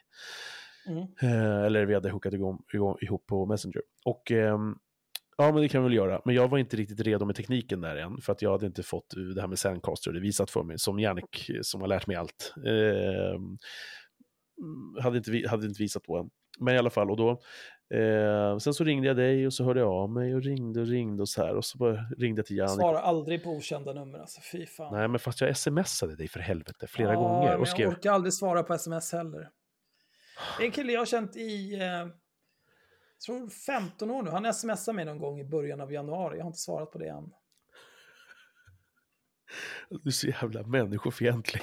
Mm. eh, eller vi hade hookat igång, igång, ihop på Messenger. Och ehm, Ja, men det kan vi väl göra. Men jag var inte riktigt redo med tekniken där än, för att jag hade inte fått det här med Sandcaster det visat för mig, som Jannik, som har lärt mig allt, eh, hade, inte, hade inte visat på än. Men i alla fall, och då, eh, sen så ringde jag dig och så hörde jag av mig och ringde och ringde och så här. Och så bara ringde jag till Jannik. Svarar aldrig på okända nummer, alltså fy fan. Nej, men fast jag smsade dig för helvete flera ja, gånger. Men Och skrev, jag orkar aldrig svara på sms heller. Det är en kille jag har känt i, eh, tror 15 år nu. Han smsade mig någon gång i början av januari. Jag har inte svarat på det än. du är så jävla människofientlig.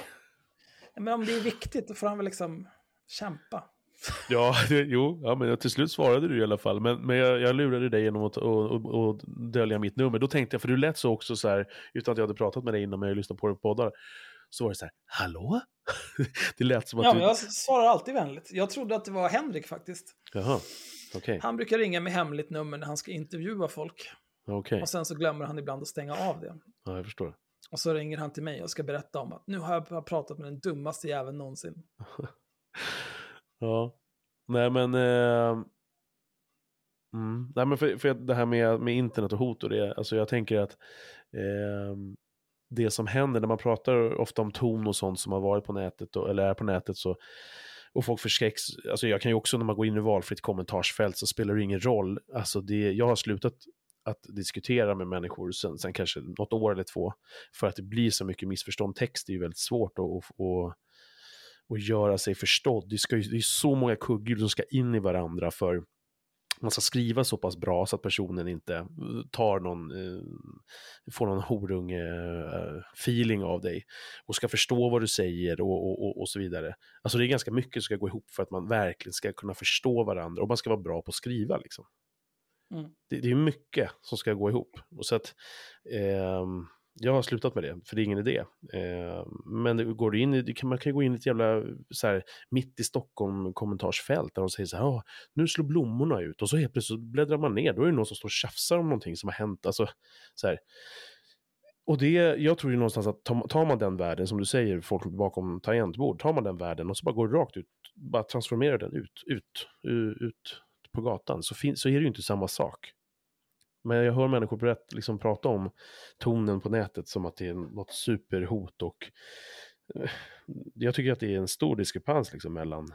Men om det är viktigt, då får han väl liksom kämpa. Ja, det, jo, ja, men till slut svarade du i alla fall. Men, men jag, jag lurade dig genom att och, och, och dölja mitt nummer. Då tänkte jag, för du lät så också så här, utan att jag hade pratat med dig innan, men jag lyssnade på dig på poddar. Så var det så här, hallå? <laughs> det lät som att Ja, du... men jag svarar alltid vänligt. Jag trodde att det var Henrik faktiskt. Jaha, okej. Han brukar ringa med hemligt nummer när han ska intervjua folk. Okej, Och sen så glömmer han ibland att stänga av det. ja, jag förstår. Och så ringer han till mig och ska berätta om att nu har jag pratat med den dummaste jäveln någonsin. <laughs> Ja, nej men... Eh... Mm. Nej men för, för det här med, med internet och hot och det, alltså jag tänker att eh, det som händer när man pratar ofta om ton och sånt som har varit på nätet och, eller är på nätet så och folk förskräcks, alltså jag kan ju också när man går in i valfritt kommentarsfält så spelar det ingen roll, alltså det, jag har slutat att diskutera med människor sen, sen kanske något år eller två för att det blir så mycket missförstånd. Text är ju väldigt svårt att, att, att göra sig förstådd. Det, ska ju, det är så många kugghjul som ska in i varandra för man ska skriva så pass bra så att personen inte eh, tar någon, eh, får någon horunge-feeling av dig och ska förstå vad du säger och, och, och, och, så vidare. Alltså det är ganska mycket som ska gå ihop för att man verkligen ska kunna förstå varandra och man ska vara bra på att skriva liksom. Mm. Det, det är mycket som ska gå ihop. Och så att, ehm, jag har slutat med det, för det är ingen idé. Eh, men det går du in i, man kan ju gå in i ett jävla så här, mitt i Stockholm kommentarsfält där de säger så här, ah, nu slår blommorna ut och så helt plötsligt bläddrar man ner, då är det någon som står och tjafsar om någonting som har hänt. Alltså, så här. Och det, jag tror ju någonstans att tar man den världen, som du säger, folk bakom tangentbord, tar man den världen och så bara går rakt ut, bara transformerar den ut, ut, ut på gatan, så, fin, så är det ju inte samma sak. Men jag hör människor berätt, liksom prata om tonen på nätet som att det är något superhot och eh, jag tycker att det är en stor diskrepans liksom mellan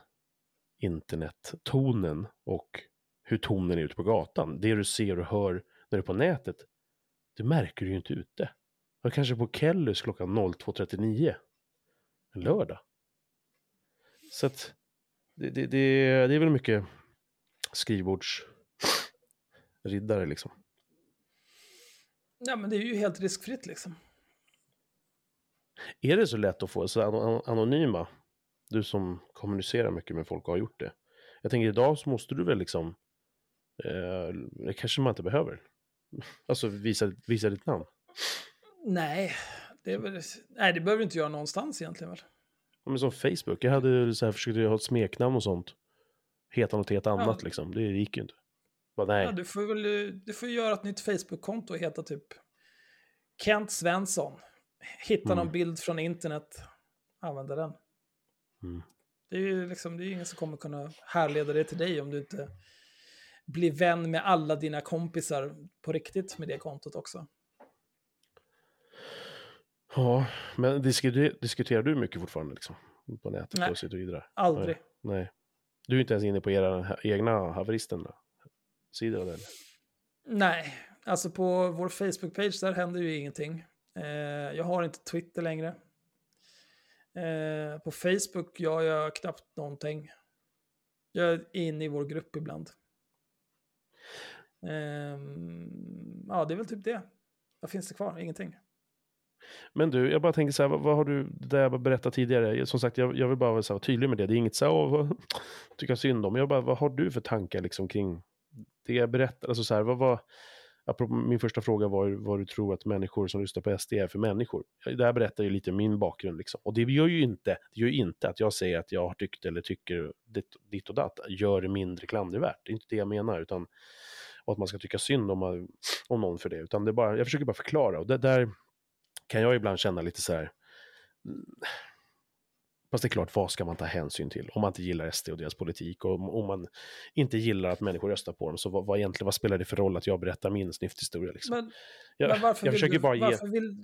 internettonen och hur tonen är ute på gatan. Det du ser och hör när du är på nätet, det märker du ju inte ute. Och kanske på Kellys klockan 02.39 en lördag. Så att det, det, det, det är väl mycket skrivbordsriddare liksom. Ja, men det är ju helt riskfritt liksom. Är det så lätt att få så anonyma? Du som kommunicerar mycket med folk och har gjort det. Jag tänker idag så måste du väl liksom, eh, det kanske man inte behöver. <laughs> Alltså visa, visa ditt namn. Nej, det, är väl, nej, det behöver du inte göra någonstans egentligen väl. Men som Facebook, jag hade så här, försökt ha ett smeknamn och sånt. Heta något helt annat Ja. liksom, det gick ju inte. Bara, nej. Ja, du får väl du får göra ett nytt Facebook-konto och heta typ Kent Svensson. Hitta någon Mm. bild från internet, använda den. Mm. Det är ju liksom, det är ingen som kommer kunna härleda det till dig om du inte blir vän med alla dina kompisar på riktigt med det kontot också. Ja, men diskuterar, diskuterar du mycket fortfarande liksom? På nätet Nej. och och vidare? Aldrig. Nej. Du är inte ens inne på era egna haveristen då? Sidor eller? Nej, alltså på vår Facebook-page där händer ju ingenting. Eh, jag har inte Twitter längre. Eh, på Facebook gör jag knappt någonting. Jag är inne i vår grupp ibland. Ehm, ja, det är väl typ det. Vad finns det kvar? Ingenting. Men du, jag bara tänker så här, vad, vad har du, det där jag berättade tidigare, som sagt, jag, jag vill bara vara tydlig med det, det är inget så här, "Åh, <laughs> jag synd om, jag bara, vad har du för tankar liksom kring det jag berättar, alltså så här, vad var, apropå min första fråga var vad du tror att människor som lyssnar på SD är för människor. Det här berättar ju lite min bakgrund liksom, och det gör ju inte, det gör ju inte att jag säger att jag har tyckt eller tycker ditt, ditt och datt, gör det mindre klandervärt, det är inte det jag menar, utan och att man ska tycka synd om, om någon för det, utan det är bara, jag försöker bara förklara, och det där kan jag ibland känna lite så här. Fast det är klart, vad ska man ta hänsyn till? Om man inte gillar SD och deras politik och om, man inte gillar att människor röstar på dem, så vad, vad egentligen, vad spelar det för roll att jag berättar min snyfthistoria? Liksom? Men, jag, men varför, jag vill du, bara ge... varför, vill,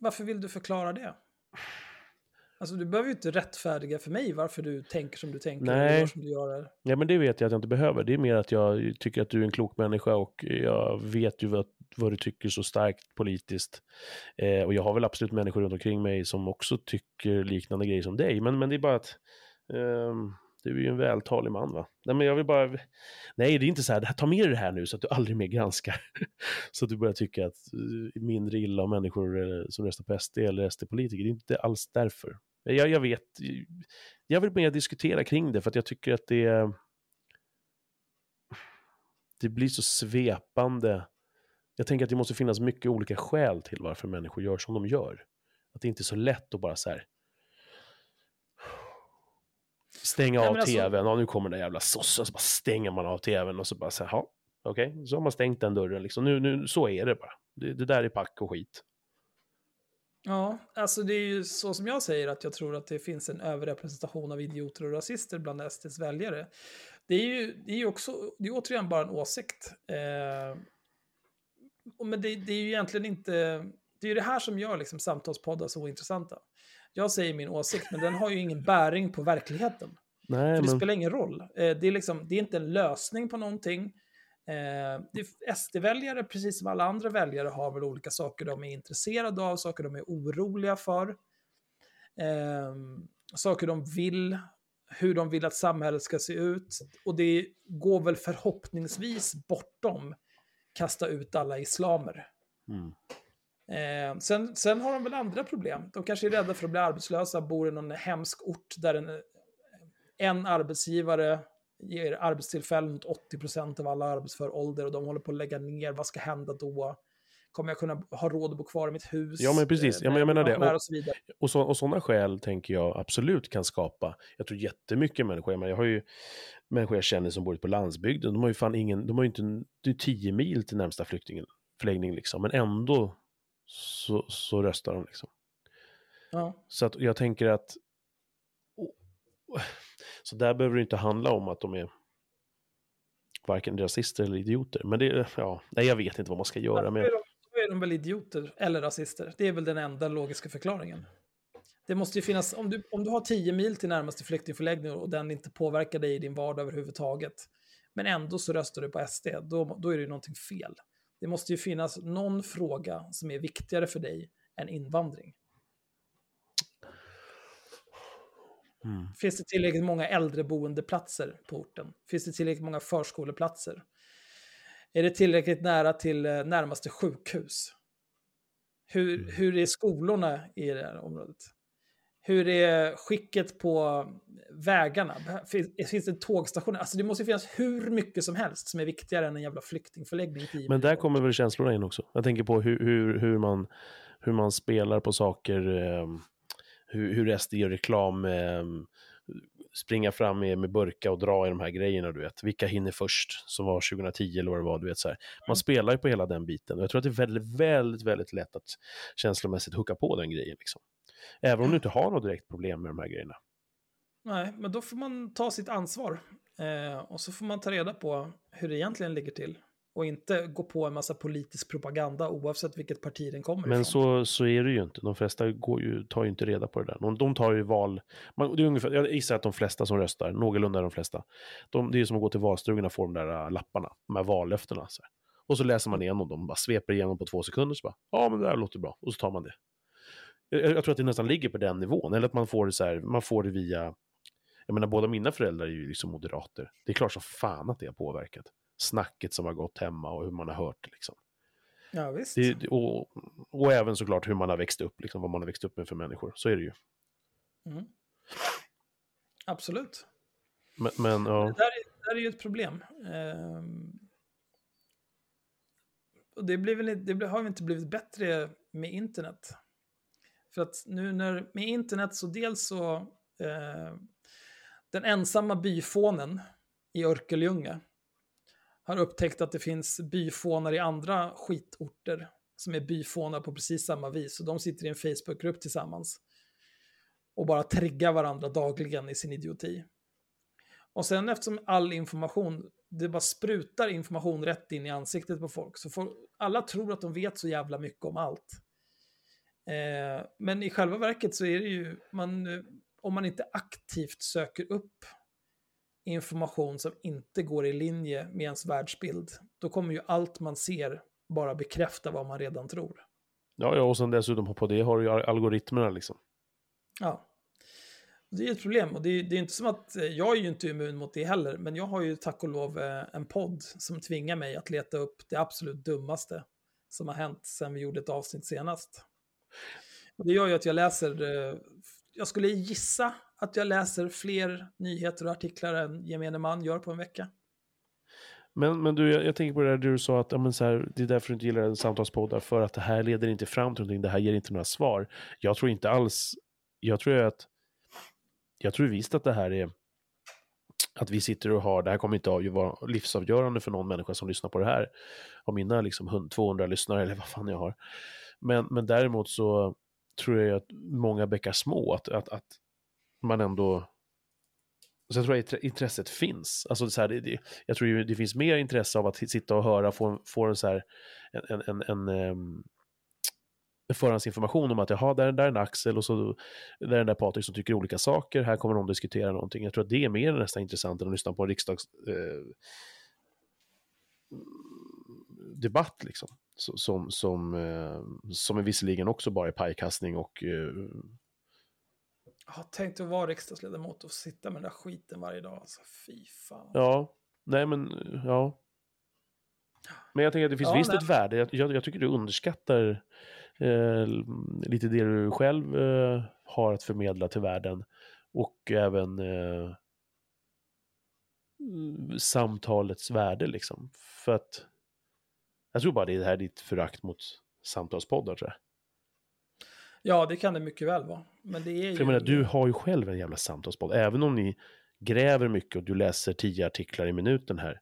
varför vill du förklara det? Alltså du behöver ju inte rättfärdiga för mig varför du tänker som du tänker. Nej. Och gör som du gör. Ja, men det vet jag att jag inte behöver. Det är mer att jag tycker att du är en klok människa och jag vet ju vad, vad du tycker så starkt politiskt. Eh, och jag har väl absolut människor runt omkring mig som också tycker liknande grejer som dig. Men, men det är bara att ehm, du är ju en vältalig man va? Nej, men jag vill bara... Nej, det är inte så här, ta med dig det här nu så att du aldrig mer granskar. <laughs> så att du börjar tycka att eh, mindre illa om människor eh, som röstar på SD eller SD-politiker. Det är inte alls därför. Jag, jag vet, jag vill mer diskutera kring det för att jag tycker att det. Det blir så svepande. Jag tänker att det måste finnas mycket olika skäl till varför människor gör som de gör. Att det inte är så lätt att bara så här... Stänga Nej, av alltså- tvn, ja nu kommer den jävla sossen, så bara stänger man av tvn och så bara så här, ja, okej, så har man stängt den dörren liksom. Nu, nu, så är det bara. Det, det där är pack och skit. Ja, alltså det är ju så som jag säger att jag tror att det finns en överrepresentation av idioter och rasister bland SDs väljare. Det är ju, det är också, det är återigen bara en åsikt. Eh, men det, det är ju egentligen inte, det är ju det här som gör liksom samtalspoddar så intressanta. Jag säger min åsikt, men den har ju ingen bäring på verkligheten. Nej, För det men... spelar ingen roll. Eh, det, är liksom, det är inte en lösning på någonting. Eh, SD-väljare, precis som alla andra väljare, har väl olika saker de är intresserade av, saker de är oroliga för. Eh, saker de vill, hur de vill att samhället ska se ut. Och det går väl förhoppningsvis bortom kasta ut alla islamer. Mm. Eh, sen, sen har de väl andra problem. De kanske är rädda för att bli arbetslösa, bor i någon hemsk ort där en, en arbetsgivare ger arbetstillfällen åt 80% av alla arbetsför ålder och de håller på att lägga ner. Vad ska hända då? Kommer jag kunna ha råd att bo kvar i mitt hus? Ja, men precis. Eh, Ja, men jag menar det. pensionär Och- Och så. Och, så, och sådana skäl tänker jag absolut kan skapa. Jag tror jättemycket människor, jag, menar, jag har ju människor jag känner som bor ute på landsbygden, de har ju fan ingen, de har ju inte, det är 10 mil till närmsta flyktingförläggning liksom, men ändå så, så röstar de liksom. Ja. Så att jag tänker att, så där behöver det inte handla om att de är varken rasister eller idioter, men det, är- ja, nej jag vet inte vad man ska göra Då med är, de, då är de väl idioter eller rasister. Det är väl den enda logiska förklaringen. Det måste ju finnas, om du, om du har 10 mil till närmaste flyktingförläggning och den inte påverkar dig i din vardag överhuvudtaget, men ändå så röstar du på SD, då, då är det ju någonting fel. Det måste ju finnas någon fråga som är viktigare för dig än invandring. Mm. Finns det tillräckligt många äldreboendeplatser på orten? Finns det tillräckligt många förskoleplatser? Är det tillräckligt nära till eh, närmaste sjukhus? Hur, Mm. hur är skolorna i det här området? Hur är skicket på vägarna? Finns, finns det tågstationer? Alltså det måste finnas hur mycket som helst som är viktigare än en jävla flyktingförläggning. 10 Men där kommer väl känslorna in också. Jag tänker på hur, hur, hur, man, hur man spelar på saker, eh, hur, hur SD gör reklam, eh, springa fram med, med burka och dra i de här grejerna, du vet. Vilka hinner först, som var 2010 eller vad det var, du vet så här. Man Mm. spelar ju på hela den biten. Och jag tror att det är väldigt, väldigt, väldigt lätt att känslomässigt hucka på den grejen liksom. Även om du inte har något direkt problem med de här grejerna. Nej, men då får man ta sitt ansvar. Eh, och så får man ta reda på hur det egentligen ligger till. Och inte gå på en massa politisk propaganda oavsett vilket parti den kommer Men ifrån. så, så är det ju inte. De flesta går ju, tar ju inte reda på det där. De, de tar ju val... Man, det är ungefär, jag gissar att de flesta som röstar, någorlunda de flesta, de, det är som att gå till valstugorna och få de där äh, lapparna, de här vallöftena. Så här. Och så läser man igenom dem, bara sveper igenom på två sekunder, så bara, ja men det här låter bra, och så tar man det. Jag, jag tror att det nästan ligger på den nivån, eller att man får det så här, man får det via... Jag menar, båda mina föräldrar är ju liksom moderater. Det är klart som fan att det har påverkat. Snacket som har gått hemma och hur man har hört det liksom. Ja, visst. Det, och, och även såklart hur man har växt upp, liksom, vad man har växt upp med för människor. Så är det ju. Mm. Absolut. Men, men ja, Det där är, det där är ju ett problem. Ehm, och det, blir väl, det har väl inte blivit bättre med internet. För att nu när, med internet så dels så, eh, den ensamma byfånen i Örkelljunga har upptäckt att det finns byfånar i andra skitorter som är byfånar på precis samma vis. Och de sitter i en Facebookgrupp tillsammans och bara triggar varandra dagligen i sin idioti. Och sen eftersom all information, det bara sprutar information rätt in i ansiktet på folk. Så folk, alla tror att de vet så jävla mycket om allt. Eh, men i själva verket så är det ju, man, eh, om man inte aktivt söker upp information som inte går i linje med ens världsbild, då kommer ju allt man ser bara bekräfta vad man redan tror. Ja, ja och sen dessutom på det har du ju algoritmerna liksom. Ja. Det är ett problem och det är, det är inte som att eh, jag är ju inte immun mot det heller, men jag har ju tack och lov eh, en podd som tvingar mig att leta upp det absolut dummaste som har hänt sedan vi gjorde ett avsnitt senast. Och det gör ju att jag läser, eh, jag skulle gissa att jag läser fler nyheter och artiklar än gemene man gör på en vecka. Men, men du, jag, jag tänker på det där du sa att ja, men så här, det är därför du inte gillar en samtalspoddar, för att det här leder inte fram till någonting, det här ger inte några svar. Jag tror inte alls, jag tror att, jag tror visst att det här är, att vi sitter och har, det här kommer inte att vara livsavgörande för någon människa som lyssnar på det här, av mina liksom 200 lyssnare eller vad fan jag har. Men, men däremot så tror jag att många bäckar små, att, att, att man ändå så jag tror att intresset finns. Alltså så här, det, det, jag tror ju det finns mer intresse av att sitta och höra, få, få en, så här, en, en, en, en, förhandsinformation om att jaha, där, där är en Axel och så där är den där Patrik som tycker olika saker, här kommer de diskutera någonting. Jag tror att det är mer nästan intressant än att lyssna på en riksdags... Eh, debatt liksom. Som, som, eh, som är visserligen också bara är pajkastning och eh, jag har tänkt att vara riksdagsledamot och sitta med den där skiten varje dag. Alltså, fy fan. Ja, nej men, ja. Men jag tänker att det finns ja, visst nej. ett värde. Jag, jag, jag, tycker du underskattar eh, lite det du själv eh, har att förmedla till världen. Och även eh, samtalets värde liksom. För att jag tror bara det är det här ditt förakt mot samtalspoddar tror jag. Ja, det kan det mycket väl vara. Men det är ju... För jag menar, du har ju själv en jävla samtalspodd. Även om ni gräver mycket och du läser tio artiklar i minuten här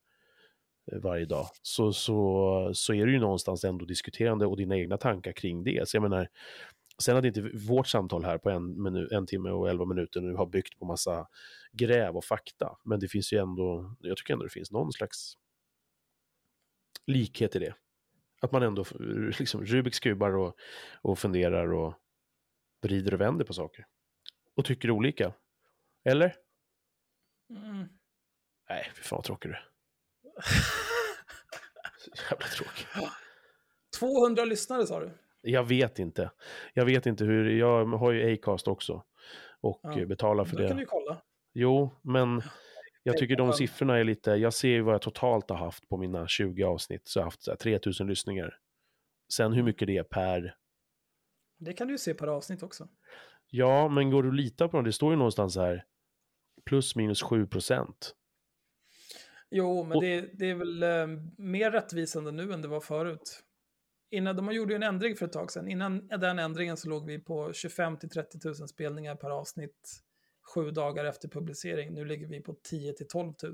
eh, varje dag, så, så, så är det ju någonstans ändå diskuterande och dina egna tankar kring det. Så jag menar, sen att inte vårt samtal här på en, minu, en timme och elva minuter nu har byggt på massa gräv och fakta, men det finns ju ändå, jag tycker ändå det finns någon slags likhet i det. Att man ändå liksom Rubiks kubar och, och funderar och vrider och vänder på saker. Och tycker olika. Eller? Mm. Nej, fy fan vad tråkig du är. <laughs> Jävla tråkig. 200 lyssnare sa du? Jag vet inte. Jag vet inte hur, jag har ju Acast också. Och ja, betalar för det. Då kan du kolla. Jo, men jag tycker de siffrorna är lite, jag ser ju vad jag totalt har haft på mina 20 avsnitt, så jag har haft så här, 3000 lyssningar. Sen hur mycket det är per det kan du ju se per avsnitt också. Ja, men går du att lita på dem? Det står ju någonstans här plus minus 7 procent. Jo, men Och... det, det, är väl eh, mer rättvisande nu än det var förut. Innan, de gjorde ju en ändring för ett tag sedan. Innan den ändringen så låg vi på 25 till 30 000 spelningar per avsnitt sju dagar efter publicering. Nu ligger vi på 10 till 12 000.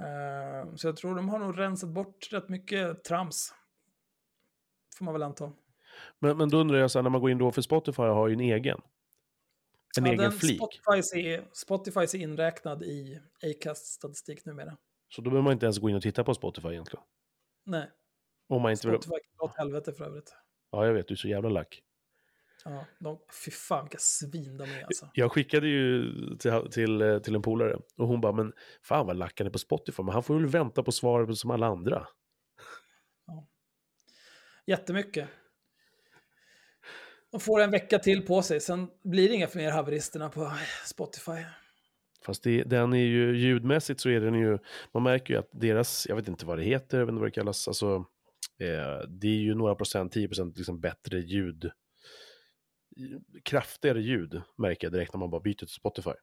Uh, så jag tror de har nog rensat bort rätt mycket trams får man väl anta. Men, men då undrar jag, så här, när man går in då, för Spotify har ju en egen. En ja, egen flik. Spotify är, Spotify är inräknad i Acast statistik numera. Så då behöver man inte ens gå in och titta på Spotify egentligen? Nej. Om man inte Spotify kan åt helvete för övrigt. Ja, jag vet. Du är så jävla lack. Ja, de, fy fan vilka svin de är alltså. Jag skickade ju till, till, till en polare och hon bara, men fan vad lack han är på Spotify, men han får väl vänta på svaret som alla andra. Jättemycket. De får en vecka till på sig, sen blir det inga fler haveristerna på Spotify. Fast det, den är ju ljudmässigt så är den ju, man märker ju att deras, jag vet inte vad det heter, jag vet inte vad det kallas, alltså eh, det är ju några procent, 10 procent liksom bättre ljud, kraftigare ljud märker jag direkt när man bara byter till Spotify.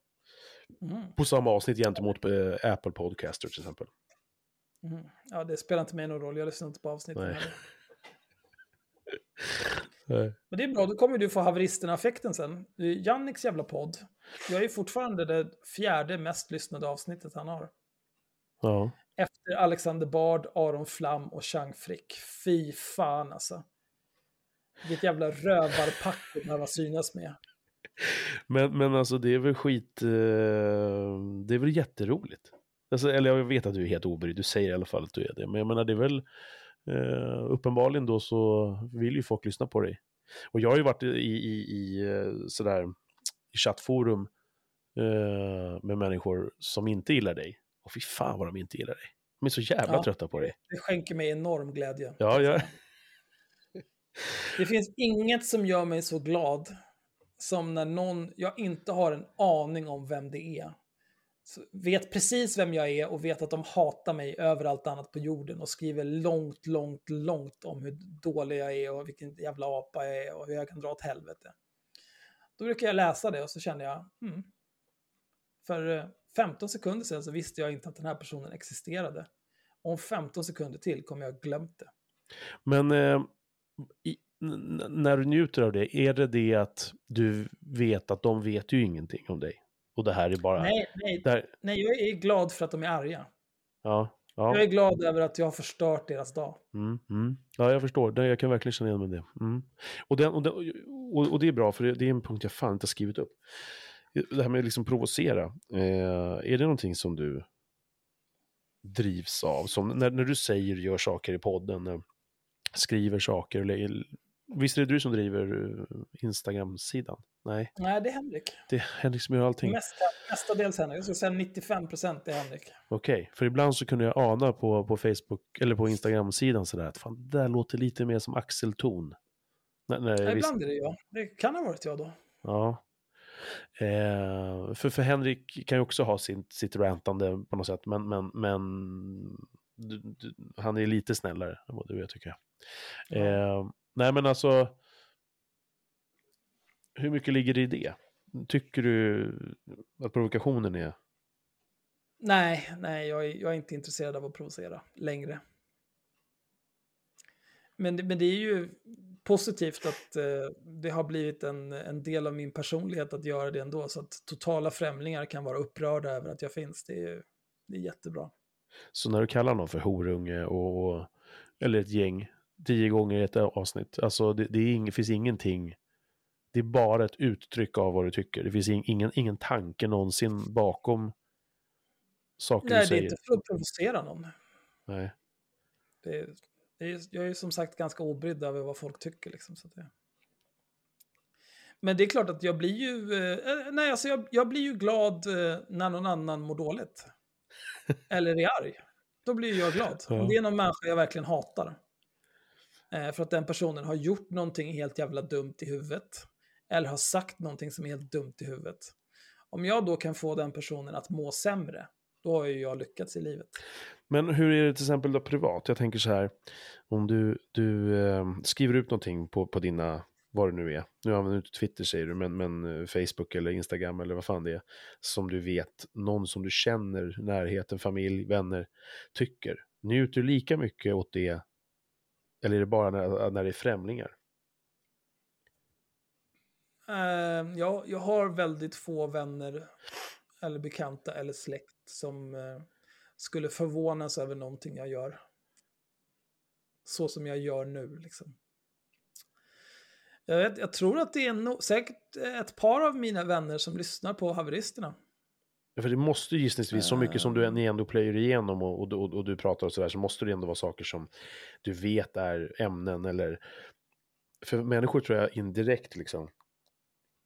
Mm. På samma avsnitt gentemot eh, Apple Podcaster till exempel. Mm. Ja, det spelar inte mig någon roll, jag lyssnar inte på avsnitten. Men det är bra, då kommer du få haveristerna-effekten sen. Janniks jävla podd. Jag är fortfarande det fjärde mest lyssnade avsnittet han har. Ja. Efter Alexander Bard, Aron Flam och Chang Frick. Fy fan alltså. Vilket jävla rövarpack att behöva synas med. Men, men alltså det är väl skit, eh, det är väl jätteroligt. Alltså, eller jag vet att du är helt obrydd, du säger i alla fall att du är det. Men jag menar det är väl, Eh, uppenbarligen då så vill ju folk lyssna på dig. Och jag har ju varit i, i, i eh, sådär, i chattforum eh, med människor som inte gillar dig. Och fy fan vad de inte gillar dig. De är så jävla Ja. trötta på dig. Det skänker mig enorm glädje. Ja, ja. Det finns inget som gör mig så glad som när någon jag inte har en aning om vem det är. Vet precis vem jag är och vet att de hatar mig överallt annat på jorden och skriver långt, långt, långt om hur dålig jag är och vilken jävla apa jag är och hur jag kan dra åt helvete. Då brukar jag läsa det och så känner jag, mm. För eh, 15 sekunder sedan så visste jag inte att den här personen existerade. Om 15 sekunder till kommer jag ha glömt det. Men eh, i, när du njuter av det, är det det att du vet att de vet ju ingenting om dig? Och det här är bara... Nej, nej, här, nej, jag är glad för att de är arga. ja, Jag ja, är glad över att jag har förstört deras dag. mm, mm. ja, jag förstår. Jag kan verkligen känna igen mig det. Mm. Och, den, och, den, och, det är bra, för det, det är en punkt jag fan inte har skrivit upp. Det här med att liksom provocera, eh, är det någonting som du drivs av? Som när, när du säger, gör saker i podden, eh, skriver saker, eller, visst är det du som driver eh, Instagram-sidan? Nej, Nej, det är Henrik. det är Henrik som gör allting. Mest, mestadels Henrik. Jag skulle säga 95 procent är Henrik. Okej, för ibland så kunde jag ana på, på Facebook eller på Instagram-sidan sådär att fan, det där låter lite mer som Axelton. Ja, visst- ibland är det jag. Det kan ha varit jag då. Ja. Eh, för, för Henrik kan ju också ha sin, sitt rantande på något sätt, men, men, men du, du, han är lite snällare än vad du är tycker jag. Ja. Eh, nej men alltså, hur mycket ligger det i det? Tycker du att provokationen är... Nej, nej, jag är, jag är inte intresserad av att provocera längre. Men, det- men det är ju positivt att eh, det har blivit en, en del av min personlighet att göra det ändå. Så att totala främlingar kan vara upprörda över att jag finns. Det är, det är jättebra. Så när du kallar någon för horunge och, och eller ett gäng tio gånger i ett avsnitt, alltså det, det är ing, finns ingenting, det är bara ett uttryck av vad du tycker. Det finns in, ingen, ingen tanke någonsin bakom saker Nej, du det är säger. inte för att provocera någon. Nej. Det är, det är, jag är som sagt ganska obrydd över vad folk tycker. Liksom, så det... Men det är klart att jag blir ju, eh, nej, alltså jag, jag blir ju glad eh, när någon annan mår dåligt. <laughs> Eller är arg. Då blir jag glad. Ja. Om det är någon människa jag verkligen hatar. Eh, för att den personen har gjort någonting helt jävla dumt i huvudet. Eller har sagt någonting som är helt dumt i huvudet. Om jag då kan få den personen att må sämre, då har ju jag lyckats i livet. Men hur är det till exempel då privat? Jag tänker så här, om du, du eh, skriver ut någonting på, på dina, vad det nu är, nu använder du inte Twitter säger du, men, men eh, Facebook eller Instagram eller vad fan det är, som du vet, någon som du känner, närheten, familj, vänner, tycker. Njuter du lika mycket åt det, eller är det bara när, när det är främlingar? Eh, jag, jag har väldigt få vänner eller bekanta eller släkt som eh, skulle förvånas över någonting jag gör. Så som jag gör nu liksom. Jag, vet, jag tror att det är no säkert ett par av mina vänner som lyssnar på haveristerna. Ja, För det måste ju gissningsvis, så mycket som du, Ehm. ni ändå plöjer igenom och, och, och, och du pratar och sådär, så måste det ändå vara saker som du vet är ämnen eller... För människor tror jag indirekt liksom,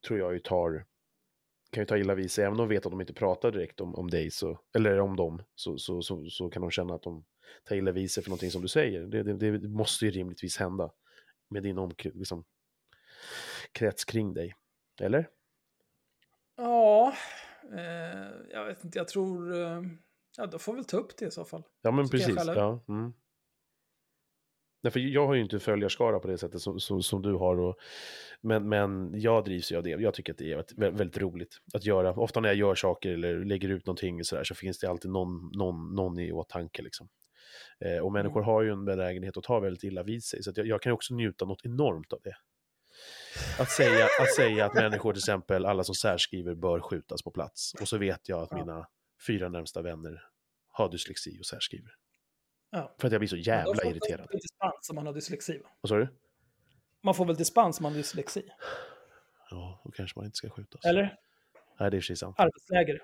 tror jag ju tar, kan ju ta illa vid sig, även om de vet att de inte pratar direkt om, om dig, så, eller om dem, så, så, så, så kan de känna att de tar illa vid sig för någonting som du säger. Det, det, det måste ju rimligtvis hända med din om, liksom, krets kring dig. Eller? Ja, eh, jag vet inte, jag tror... Eh, ja, då får vi väl ta upp det i så fall. Ja, men Så precis. Ja, mm. Därför jag har ju inte följarskara på det sättet som, som, som du har. Och, men, men jag drivs ju av det. Jag tycker att det är väldigt, väldigt roligt att göra. Ofta när jag gör saker eller lägger ut någonting så, där, så finns det alltid någon, någon, någon i åtanke. Liksom. Eh, och människor har ju en benägenhet att ta väldigt illa vid sig. Så jag, jag kan också njuta något enormt av det. Att säga, att säga att människor, till exempel alla som särskriver, bör skjutas på plats. Och så vet jag att mina fyra närmsta vänner har dyslexi och särskriver. Ja. För att jag blir så jävla då irriterad. får man dispens om man har dyslexi. va? Vad sa du? Man får väl dispens om man har dyslexi? Ja, då kanske man inte ska skjutas. Eller? Nej, det är precis sant. Arbetsläger.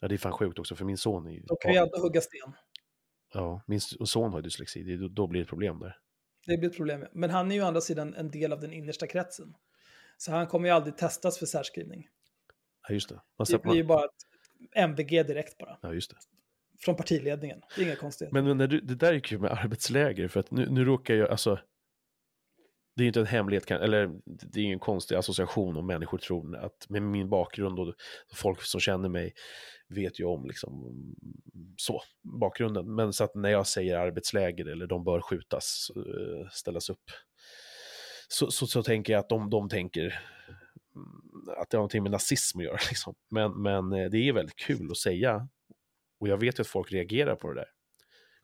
Ja, det är fan sjukt också, för min son är ju... Då kan vi ändå hugga sten. Ja, min son har dyslexi, det, då blir det ett problem där. Det blir ett problem. Men han är ju å andra sidan en del av den innersta kretsen. Så han kommer ju aldrig testas för särskrivning. Ja, just det. Man det blir ju bara ett MVG direkt bara. Ja, just det. Från partiledningen. Det är inga konstigheter. Men, men när du, det där är kul med arbetsläger, för att nu, nu råkar jag, alltså, det är ju inte en hemlighet, eller det är ingen konstig association om människor tror att med min bakgrund och folk som känner mig vet ju om liksom så, bakgrunden. Men så att när jag säger arbetsläger eller de bör skjutas, eh, ställas upp, så, så, så tänker jag att de, de tänker mm, att det har någonting med nazism att göra. <laughs> Liksom. Men, men eh, det är väldigt kul att säga. Och jag vet ju att folk reagerar på det där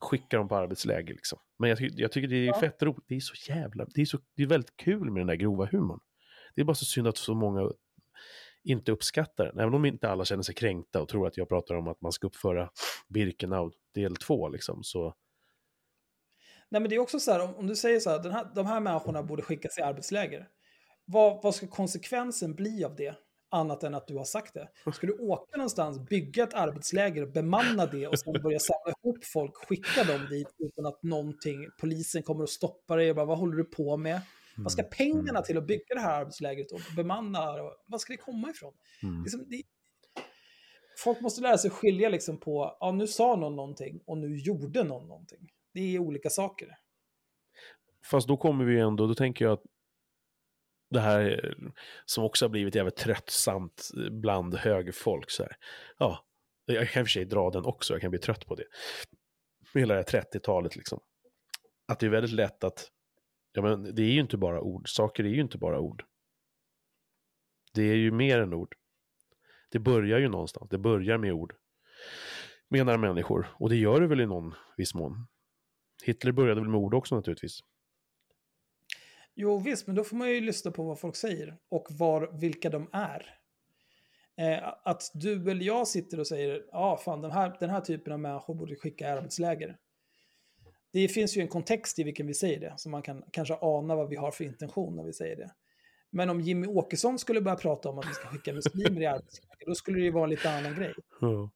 skicka dem på arbetsläger. Liksom. Men jag, jag tycker det är ja. fett roligt. Det är så jävla, det är, så, det är väldigt kul med den där grova humorn. Det är bara så synd att så många inte uppskattar den. Även om inte alla känner sig kränkta och tror att jag pratar om att man ska uppföra Birkenau del 2 liksom, så... Nej men det är också så här, om, om du säger så här, den här, de här människorna borde skickas i arbetsläger. Vad, vad ska konsekvensen bli av det? Annat än att du har sagt det. Ska du åka någonstans, bygga ett arbetsläger, bemanna det och sen börja samla ihop folk, skicka dem dit utan att någonting, polisen kommer att stoppa dig och bara vad håller du på med? Vad ska mm, pengarna mm. till att bygga det här arbetslägret och bemanna? Vad ska det komma ifrån? Mm. Liksom, det, folk måste lära sig skilja liksom på, ja nu sa någon någonting och nu gjorde någon någonting. Det är olika saker. Fast då kommer vi ändå, då tänker jag att det här eh, som också har blivit jävligt tröttsamt eh, bland högerfolk. Så här. Ja, jag kan i och för sig dra den också, jag kan bli trött på det. Hela det här 30-talet liksom. Att det är väldigt lätt att, ja men det är ju inte bara ord, saker är ju inte bara ord. Det är ju mer än ord. Det börjar ju någonstans, det börjar med ord. Menar människor, och det gör det väl i någon viss mån. Hitler började väl med ord också naturligtvis. Jo visst, men då får man ju lyssna på vad folk säger och var, vilka de är. Eh, att du eller jag sitter och säger, ja ah, fan den här, den här typen av människor borde skicka arbetsläger. Det finns ju en kontext i vilken vi säger det, så man kan kanske ana vad vi har för intention när vi säger det. Men om Jimmy Åkesson skulle börja prata om att vi ska skicka muslimer i arbetsläger, då skulle det ju vara en lite annan grej. Ja.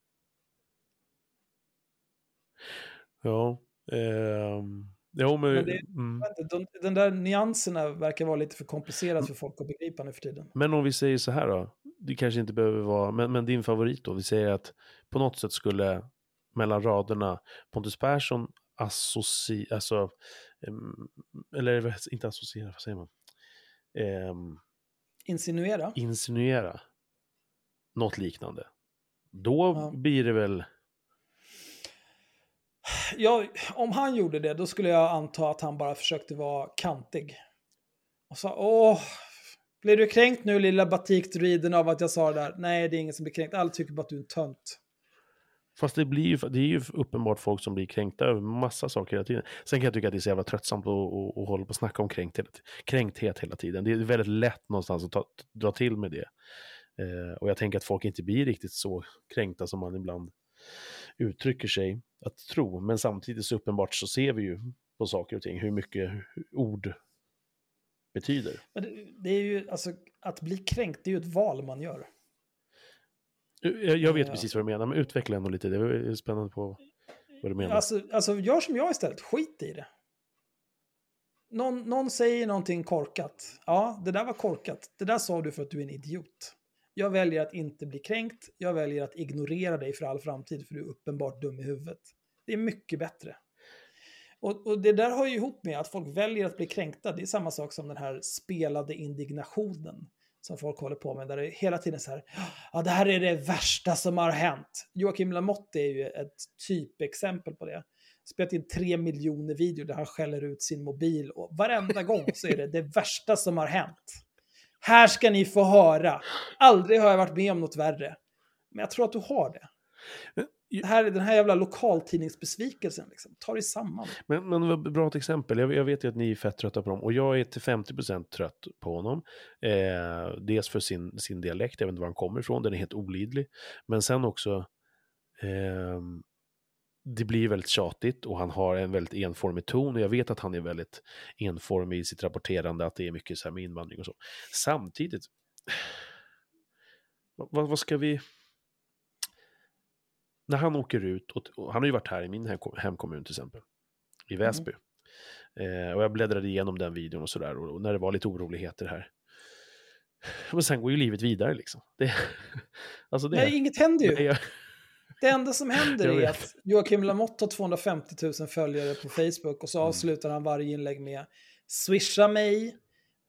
Ja. Um... Jo, men... men det, mm. de, den där nyanserna verkar vara lite för komplicerat för folk att begripa nu för tiden. Men om vi säger så här då, det kanske inte behöver vara, men, men din favorit då, vi säger att på något sätt skulle mellan raderna Pontus Persson associera, alltså, eller inte associera, vad säger man? Um, insinuera? Insinuera. Något liknande. Då ja. blir det väl Ja, om han gjorde det, då skulle jag anta att han bara försökte vara kantig. Och sa, åh, blir du kränkt nu lilla batikdruiden av att jag sa det där? Nej, det är ingen som blir kränkt. Alla tycker bara att du är en tönt. Fast det, blir ju, det är ju uppenbart folk som blir kränkta över massa saker hela tiden. Sen kan jag tycka att det är så jävla tröttsamt att, att, hålla på och snacka om kränkthet, kränkthet hela tiden. Det är väldigt lätt någonstans att ta, dra till med det. Eh, och jag tänker att folk inte blir riktigt så kränkta som man ibland uttrycker sig att tro. Men samtidigt så uppenbart så ser vi ju på saker och ting hur mycket ord betyder. Men det, det är ju, alltså, att bli kränkt, det är ju ett val man gör. Jag, jag vet ja. precis vad du menar, men utveckla ändå lite. Det är spännande på vad du menar. Alltså, alltså gör som jag istället, skit i det. Någon, någon säger någonting korkat. Ja, det där var korkat. Det där sa du för att du är en idiot. Jag väljer att inte bli kränkt. Jag väljer att ignorera dig för all framtid för du är uppenbart dum i huvudet. Det är mycket bättre. Och, och, det där har ju ihop med att folk väljer att bli kränkta. Det är samma sak som den här spelade indignationen som folk håller på med. Där det hela tiden så här, ja det här är det värsta som har hänt. Joakim Lamotte är ju ett typexempel på det. Spelat in tre miljoner videor där han skäller ut sin mobil och varenda gång så är det det värsta som har hänt. Här ska ni få höra. Aldrig har jag varit med om något värre. Men jag tror att du har det. det här, den här jävla lokaltidningsbesvikelsen, liksom. ta dig samman. Men, men vad bra ett exempel. Jag, jag, vet ju att ni är fett trötta på dem. Och jag är till 50% trött på honom. Eh, dels för sin, sin dialekt, jag vet inte var han kommer ifrån, den är helt olidlig. Men sen också, eh, det blir väldigt tjatigt och han har en väldigt enformig ton och jag vet att han är väldigt enformig i sitt rapporterande, att det är mycket så här med invandring och så. Samtidigt, vad, vad ska vi... när han åker ut, och, han har ju varit här i min hem, hemkommun till exempel, i Väsby. Eh, och jag bläddrade igenom den videon och sådär, och, och när det var lite oroligheter här. Men sen går ju livet vidare liksom. Det, <laughs> alltså det, Nej, inget händer ju. Det enda som händer är att Joakim Lamotte har 250 000 följare på Facebook och så Mm. avslutar han varje inlägg med Swisha mig,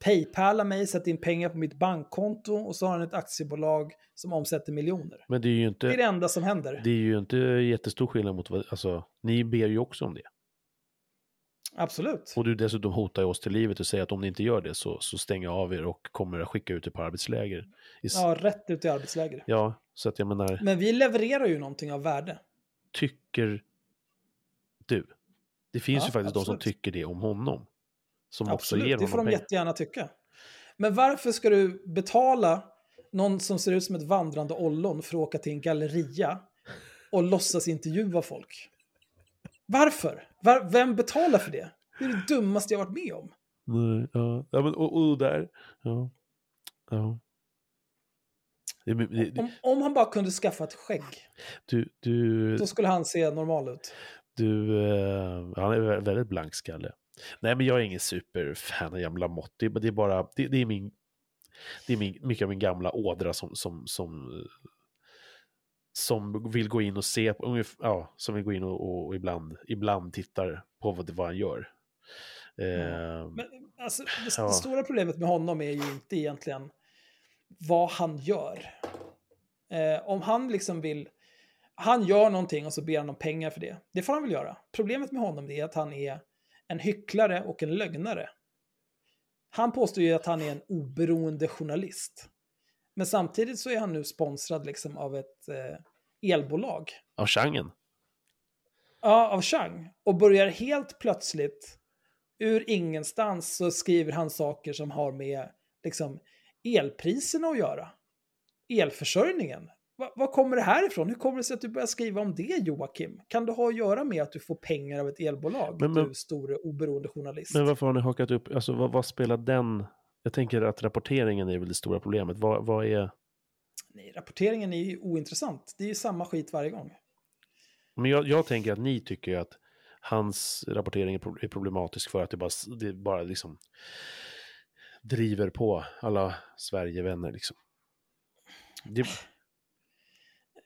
Paypala mig, sätt in pengar på mitt bankkonto och så har han ett aktiebolag som omsätter miljoner. Men det är ju Det är inte, det enda som händer. det är ju inte jättestor skillnad mot vad, alltså, ni ber ju också om det. Absolut. Och du dessutom hotar oss till livet och säger att om ni inte gör det så, så stänger jag av er och kommer att skicka ut er på arbetsläger. I, Ja, rätt ut i arbetsläger. ja, så att jag menar, Men vi levererar ju någonting av värde. tycker du? Det finns Ja, ju faktiskt de som absolut. tycker det om honom. Som också Absolut, ger det honom får de pengar. jättegärna tycka. Men varför ska du betala någon som ser ut som ett vandrande ollon för att åka till en galleria och låtsas intervjua folk? Varför? Var, vem betalar för det? Det är det dummaste jag varit med om. Nej, ja, ja men och, och där, ja. ja. Det, det, det, Om, om han bara kunde skaffa ett skägg, du, du, då skulle han se normal ut. du eh, han är vä- väldigt blankskalle. Nej, men jag är ingen superfan av Jamla Mott. Det, det är bara, det, är min, det är min, mycket av min gamla ådra som, som, som, som vill gå in och se, ja, som vill gå in och, och ibland, ibland tittar på vad, vad han gör. Eh, Men alltså, det, Ja. det stora problemet med honom är ju inte egentligen vad han gör. Eh, om han liksom vill... Han gör någonting och så ber han om pengar för det. Det får han väl göra. Problemet med honom är att han är en hycklare och en lögnare. Han påstår ju att han är en oberoende journalist. Men samtidigt så är han nu sponsrad liksom av ett eh, elbolag. av genren. Ja, av Chang. Och börjar helt plötsligt, ur ingenstans, så skriver han saker som har med liksom, elpriserna att göra. Elförsörjningen. Va- Var kommer det här ifrån? Hur kommer det sig att du börjar skriva om det, Joakim? Kan det ha att göra med att du får pengar av ett elbolag, Men- men- du store oberoende journalist? Men varför har ni hakat upp, alltså vad, vad spelar den, jag tänker att rapporteringen är väl det stora problemet. Vad, vad är, Nej, rapporteringen är ju ointressant. Det är ju samma skit varje gång. men jag, jag tänker att ni tycker att hans rapportering är pro- är problematisk för att det bara, det bara liksom driver på alla Sverigevänner liksom. Det,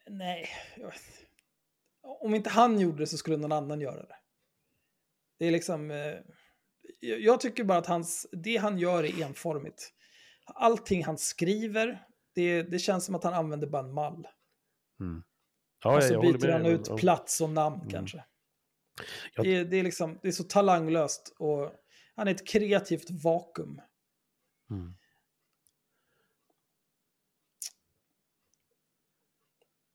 Nej. Om inte han gjorde det så skulle någon annan göra det. Det är liksom... Eh, jag tycker bara att hans, det han gör är enformigt. Allting han skriver, det, det känns som att han använder bara en mall. mm. Ja, och så byter han ut plats och namn Mm. kanske. Jag- Det, är- det, är liksom, det är så talanglöst och han är ett kreativt vakuum. Mm.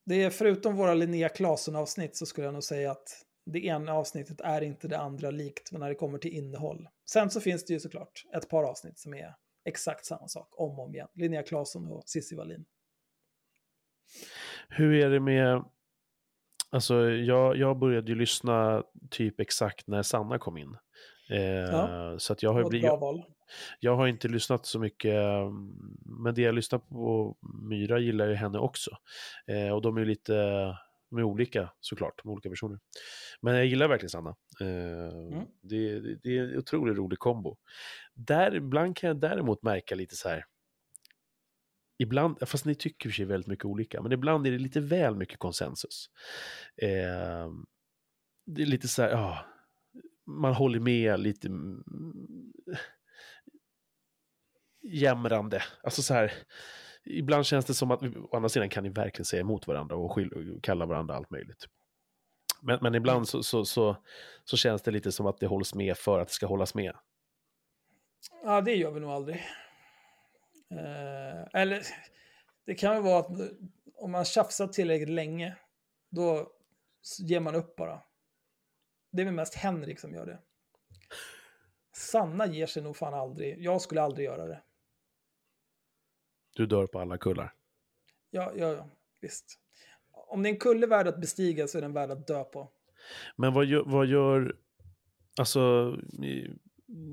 Det är förutom våra Linnea Claesson-avsnitt så skulle jag nog säga att det ena avsnittet är inte det andra likt när det kommer till innehåll. Sen så finns det ju såklart ett par avsnitt som är exakt samma sak om och om igen. Linnea Claesson och Cissi Wallin. Hur är det med, alltså jag, jag började ju lyssna typ exakt när Sanna kom in. Eh, Ja. Så att jag har, ett blivit, jag, jag har inte lyssnat så mycket, men det jag lyssnar på Myra gillar ju henne också. Eh, och de är ju lite, de är olika såklart, de olika personer. Men jag gillar verkligen Sanna. Eh, det, det, det är en otroligt rolig kombo. Där, ibland kan jag däremot märka lite så här, ibland, fast ni tycker för sig väldigt mycket olika, men ibland är det lite väl mycket konsensus. Eh, det är lite så här, ja, man håller med lite mm, jämrande. Alltså så här, ibland känns det som att, å andra sidan kan ni verkligen säga emot varandra och, skyll, och kalla varandra allt möjligt. Men, men ibland så, så, så, så känns det lite som att det hålls med för att det ska hållas med. Ja, det gör vi nog aldrig. Eh, eller, det kan ju vara att om man tjafsar tillräckligt länge, då ger man upp bara. Det är väl mest Henrik som gör det. Sanna ger sig nog fan aldrig. Jag skulle aldrig göra det. Du dör på alla kullar. Ja, ja, ja, visst. Om det är en kulle värd att bestiga så är den värd att dö på. Men vad gör, vad gör alltså,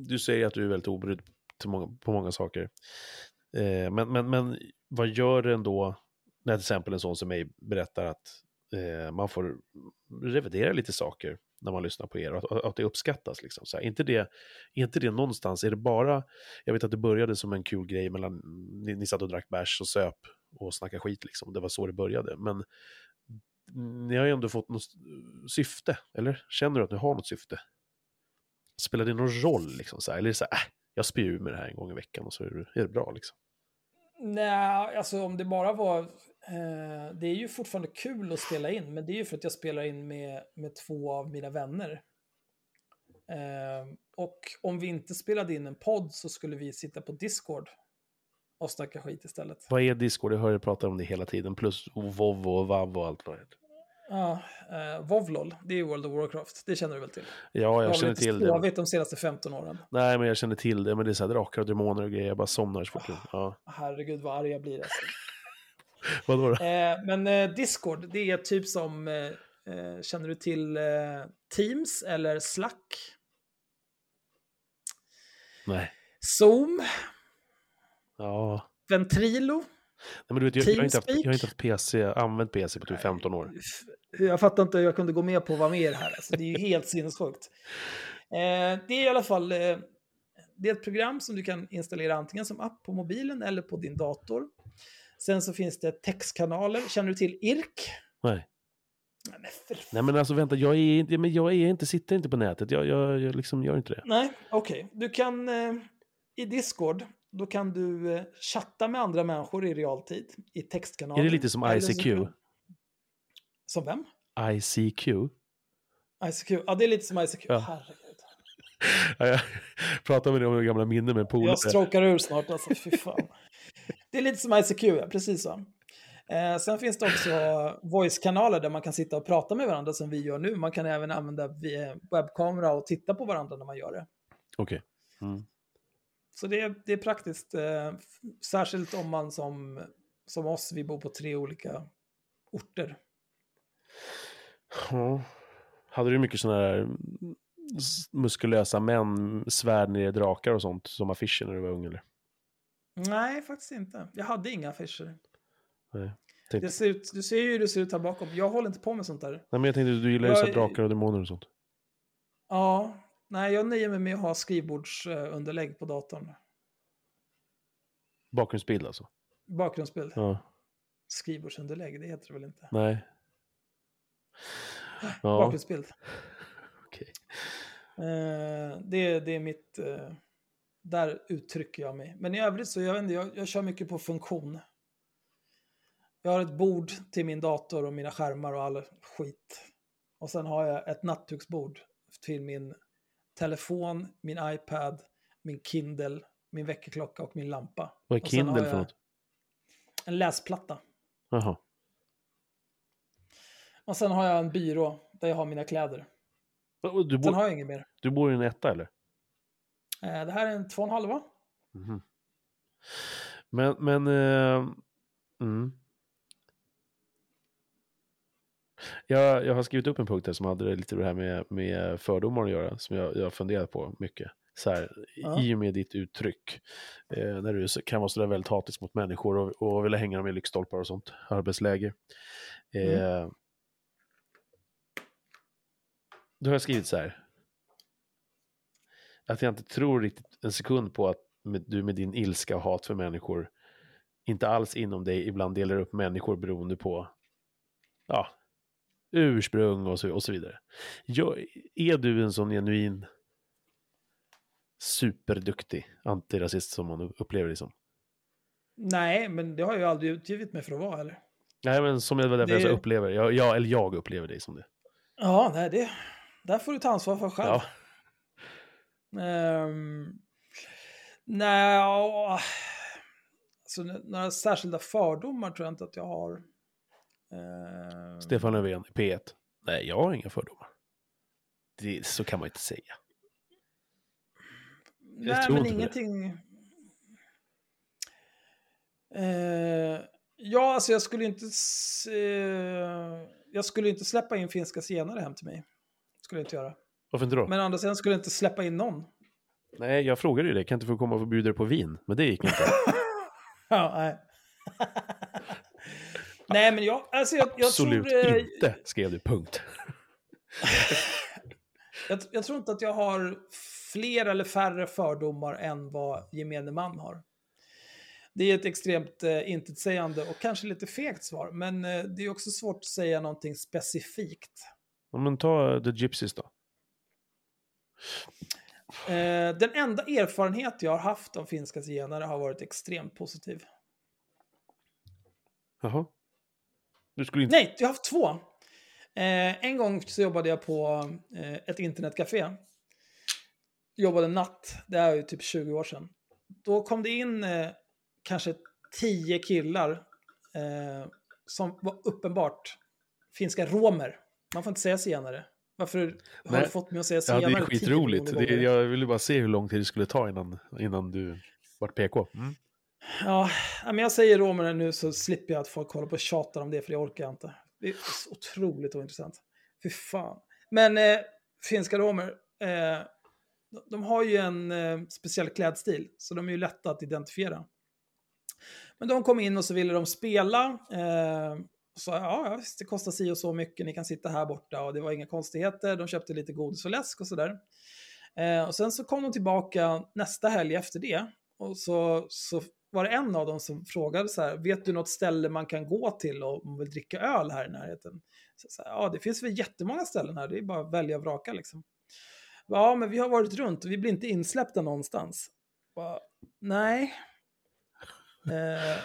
du säger att du är väldigt obrydd många, på många saker. Eh, men, men, men vad gör det ändå när till exempel en sån som mig berättar att eh, man får revidera lite saker när man lyssnar på er och att, att det uppskattas. Liksom. Så här, inte, det, inte det någonstans, är det bara, jag vet att det började som en kul grej mellan, ni, ni satt och drack bärs och söp och snackade skit liksom, det var så det började. Men ni har ju ändå fått något syfte, eller? Känner du att ni har något syfte? Spelar det någon roll liksom? Så här? Eller är det så här, äh, jag spyr ur med det här en gång i veckan och så är det, är det bra liksom? Nej, alltså om det bara var... Eh, det är ju fortfarande kul att spela in, men det är ju för att jag spelar in med, med två av mina vänner. Eh, och om vi inte spelade in en podd så skulle vi sitta på Discord och snacka skit istället. Vad är Discord? Jag hör er prata om det hela tiden, plus Vov och Vav och allt vad det heter. Ja, eh, Vovlol, det är World of Warcraft, det känner du väl till? Ja, jag känner till det. Jag vet de senaste 15 åren. Nej, men jag känner till det, men det är så här drakar och demoner och grejer, jag bara somnar så fort. Oh, ja. Herregud vad arg jag blir alltså. <laughs> Vadå då? Eh, men eh, Discord, det är typ som, eh, eh känner du till eh, Teams eller Slack? Nej. Zoom? Ja. Ventrilo? Nej, men du vet, jag, jag, har inte haft, jag har inte haft PC, använt PC på typ 15 år. Jag fattar inte hur jag kunde gå med på att vara med i det här. Alltså, det är ju helt sinnessjukt. <laughs> Eh, det är i alla fall eh, det är ett program som du kan installera antingen som app på mobilen eller på din dator. Sen så finns det textkanaler. Känner du till IRK? Nej. Nej men, för... Nej men alltså vänta, jag, är inte, men jag är inte, sitter inte på nätet. Jag, jag, jag liksom gör inte det. Nej, okej. Okay. Du kan eh, i Discord, då kan du eh, chatta med andra människor i realtid i textkanaler. Är det lite som ICQ? Som, som vem? ICQ? ICQ, ja det är lite som ICQ. Ja. Herregud. <laughs> Ja, jag pratar med dig om gamla minnen med polare. Jag stråkar ur snart alltså, fy fan. Det är lite som ICQ, ja, precis så. Eh, sen finns det också voice-kanaler där man kan sitta och prata med varandra som vi gör nu. Man kan även använda webbkamera och titta på varandra när man gör det. Okej. Okay. Mm. Så det är, det är praktiskt, eh, särskilt om man som, som oss, vi bor på tre olika orter. Ja. Hade du mycket sådana där muskulösa män, svärd ner drakar och sånt som affischer när du var ung eller? Nej, faktiskt inte. Jag hade inga affischer. Nej. Det ser ut, du ser ju hur det ser ut här bakom. Jag håller inte på med sånt där. Nej, men jag tänkte du gillar ju jag... drakar och demoner och sånt. Ja, nej, jag nöjer mig med att ha skrivbordsunderlägg på datorn. Bakgrundsbild alltså? Bakgrundsbild. Ja. Skrivbordsunderlägg, det heter det väl inte? Nej. Ja. Bakgrundsbild. <laughs> Okej. Okay. Eh, det, det är mitt... Eh, där uttrycker jag mig. Men i övrigt så, jag vet inte, jag, jag kör mycket på funktion. Jag har ett bord till min dator och mina skärmar och all skit. Och sen har jag ett nattduksbord till min telefon, min iPad, min Kindle, min väckarklocka och min lampa. Vad är Kindle för något? En läsplatta. Jaha. Och sen har jag en byrå där jag har mina kläder. Du bor, sen har jag inget mer. Du bor i en etta eller? Eh, det här är en två och en halva. Mm. Men, men... Uh, mm. jag, jag har skrivit upp en punkt här som hade lite det här med, med fördomar att göra, som jag, jag funderat på mycket. Så här, ja. I och med ditt uttryck, eh, när du kan vara sådär väldigt hatisk mot människor och, och vilja hänga dem i lyktstolpar och sånt, arbetsläger. Eh, mm. Då har jag skrivit så här, att jag inte tror riktigt en sekund på att med, du med din ilska och hat för människor inte alls inom dig ibland delar upp människor beroende på ja, ursprung och så, och så vidare. Jag, är du en sån genuin superduktig antirasist som man upplever dig som? Nej, men det har jag ju aldrig utgivit mig för att vara heller. Nej, men som jag, därför det... jag upplever, jag, jag, eller jag upplever dig som det. Ja, nej, det, där får du ta ansvar för själv. Ja. Um, nej, alltså, några särskilda fördomar tror jag inte att jag har. Um, Stefan Löfven, P1. Nej, jag har inga fördomar. Det, så kan man inte säga. nej, men ingenting. Uh, ja, alltså jag skulle inte... Uh, jag skulle inte släppa in finska zigenare hem till mig. Skulle jag inte göra. Varför inte då? Men andra sidan skulle inte släppa in någon. Nej, jag frågade ju det. Kan inte få komma och bjuda dig på vin? Men det gick inte. <laughs> ja, nej. Nej, men jag, alltså jag, jag Absolut tror... eh, inte, skrev du. Punkt. <laughs> Jag, jag tror inte att jag har fler eller färre fördomar än vad gemene man har. Det är ett extremt eh, intetsägande och kanske lite fegt svar, men eh, det är också svårt att säga någonting specifikt. Ja, men ta The Gypsies då. Eh, den enda erfarenhet jag har haft av finska zigenare har varit extremt positiv. Jaha. Du skulle inte... Nej, jag har haft två. Eh, en gång så jobbade jag på eh, ett internetcafé. Jobbade natt, det är ju typ 20 år sedan. Då kom det in eh, kanske tio killar eh, som var uppenbart finska romer. Man får inte säga zigenare. Varför har Nej. du fått mig att säga Ja, zigenare det är skitroligt. Det, jag ville bara se hur lång tid det skulle ta innan, innan du vart PK. Mm. Ja, men jag säger romer nu så slipper jag att folk håller på och tjatar om det, för det orkar jag inte. Det är så otroligt ointressant. Fy fan. Men eh, finska romer, eh, de- de har ju en eh, speciell klädstil, så de är ju lätta att identifiera. Men de kom in och så ville de spela. Eh, så ja, ja, visst, det kostar si och så mycket, ni kan sitta här borta och det var inga konstigheter. De köpte lite godis och läsk och sådär. Eh, och sen så kom de tillbaka nästa helg efter det. Och så, så var det en av dem som frågade så här, vet du något ställe man kan gå till om man vill dricka öl här i närheten? Så, så här, ja, det finns väl jättemånga ställen här, det är bara att välja och vraka liksom. Ja, men vi har varit runt och vi blir inte insläppta någonstans. Bara, Nej. Eh,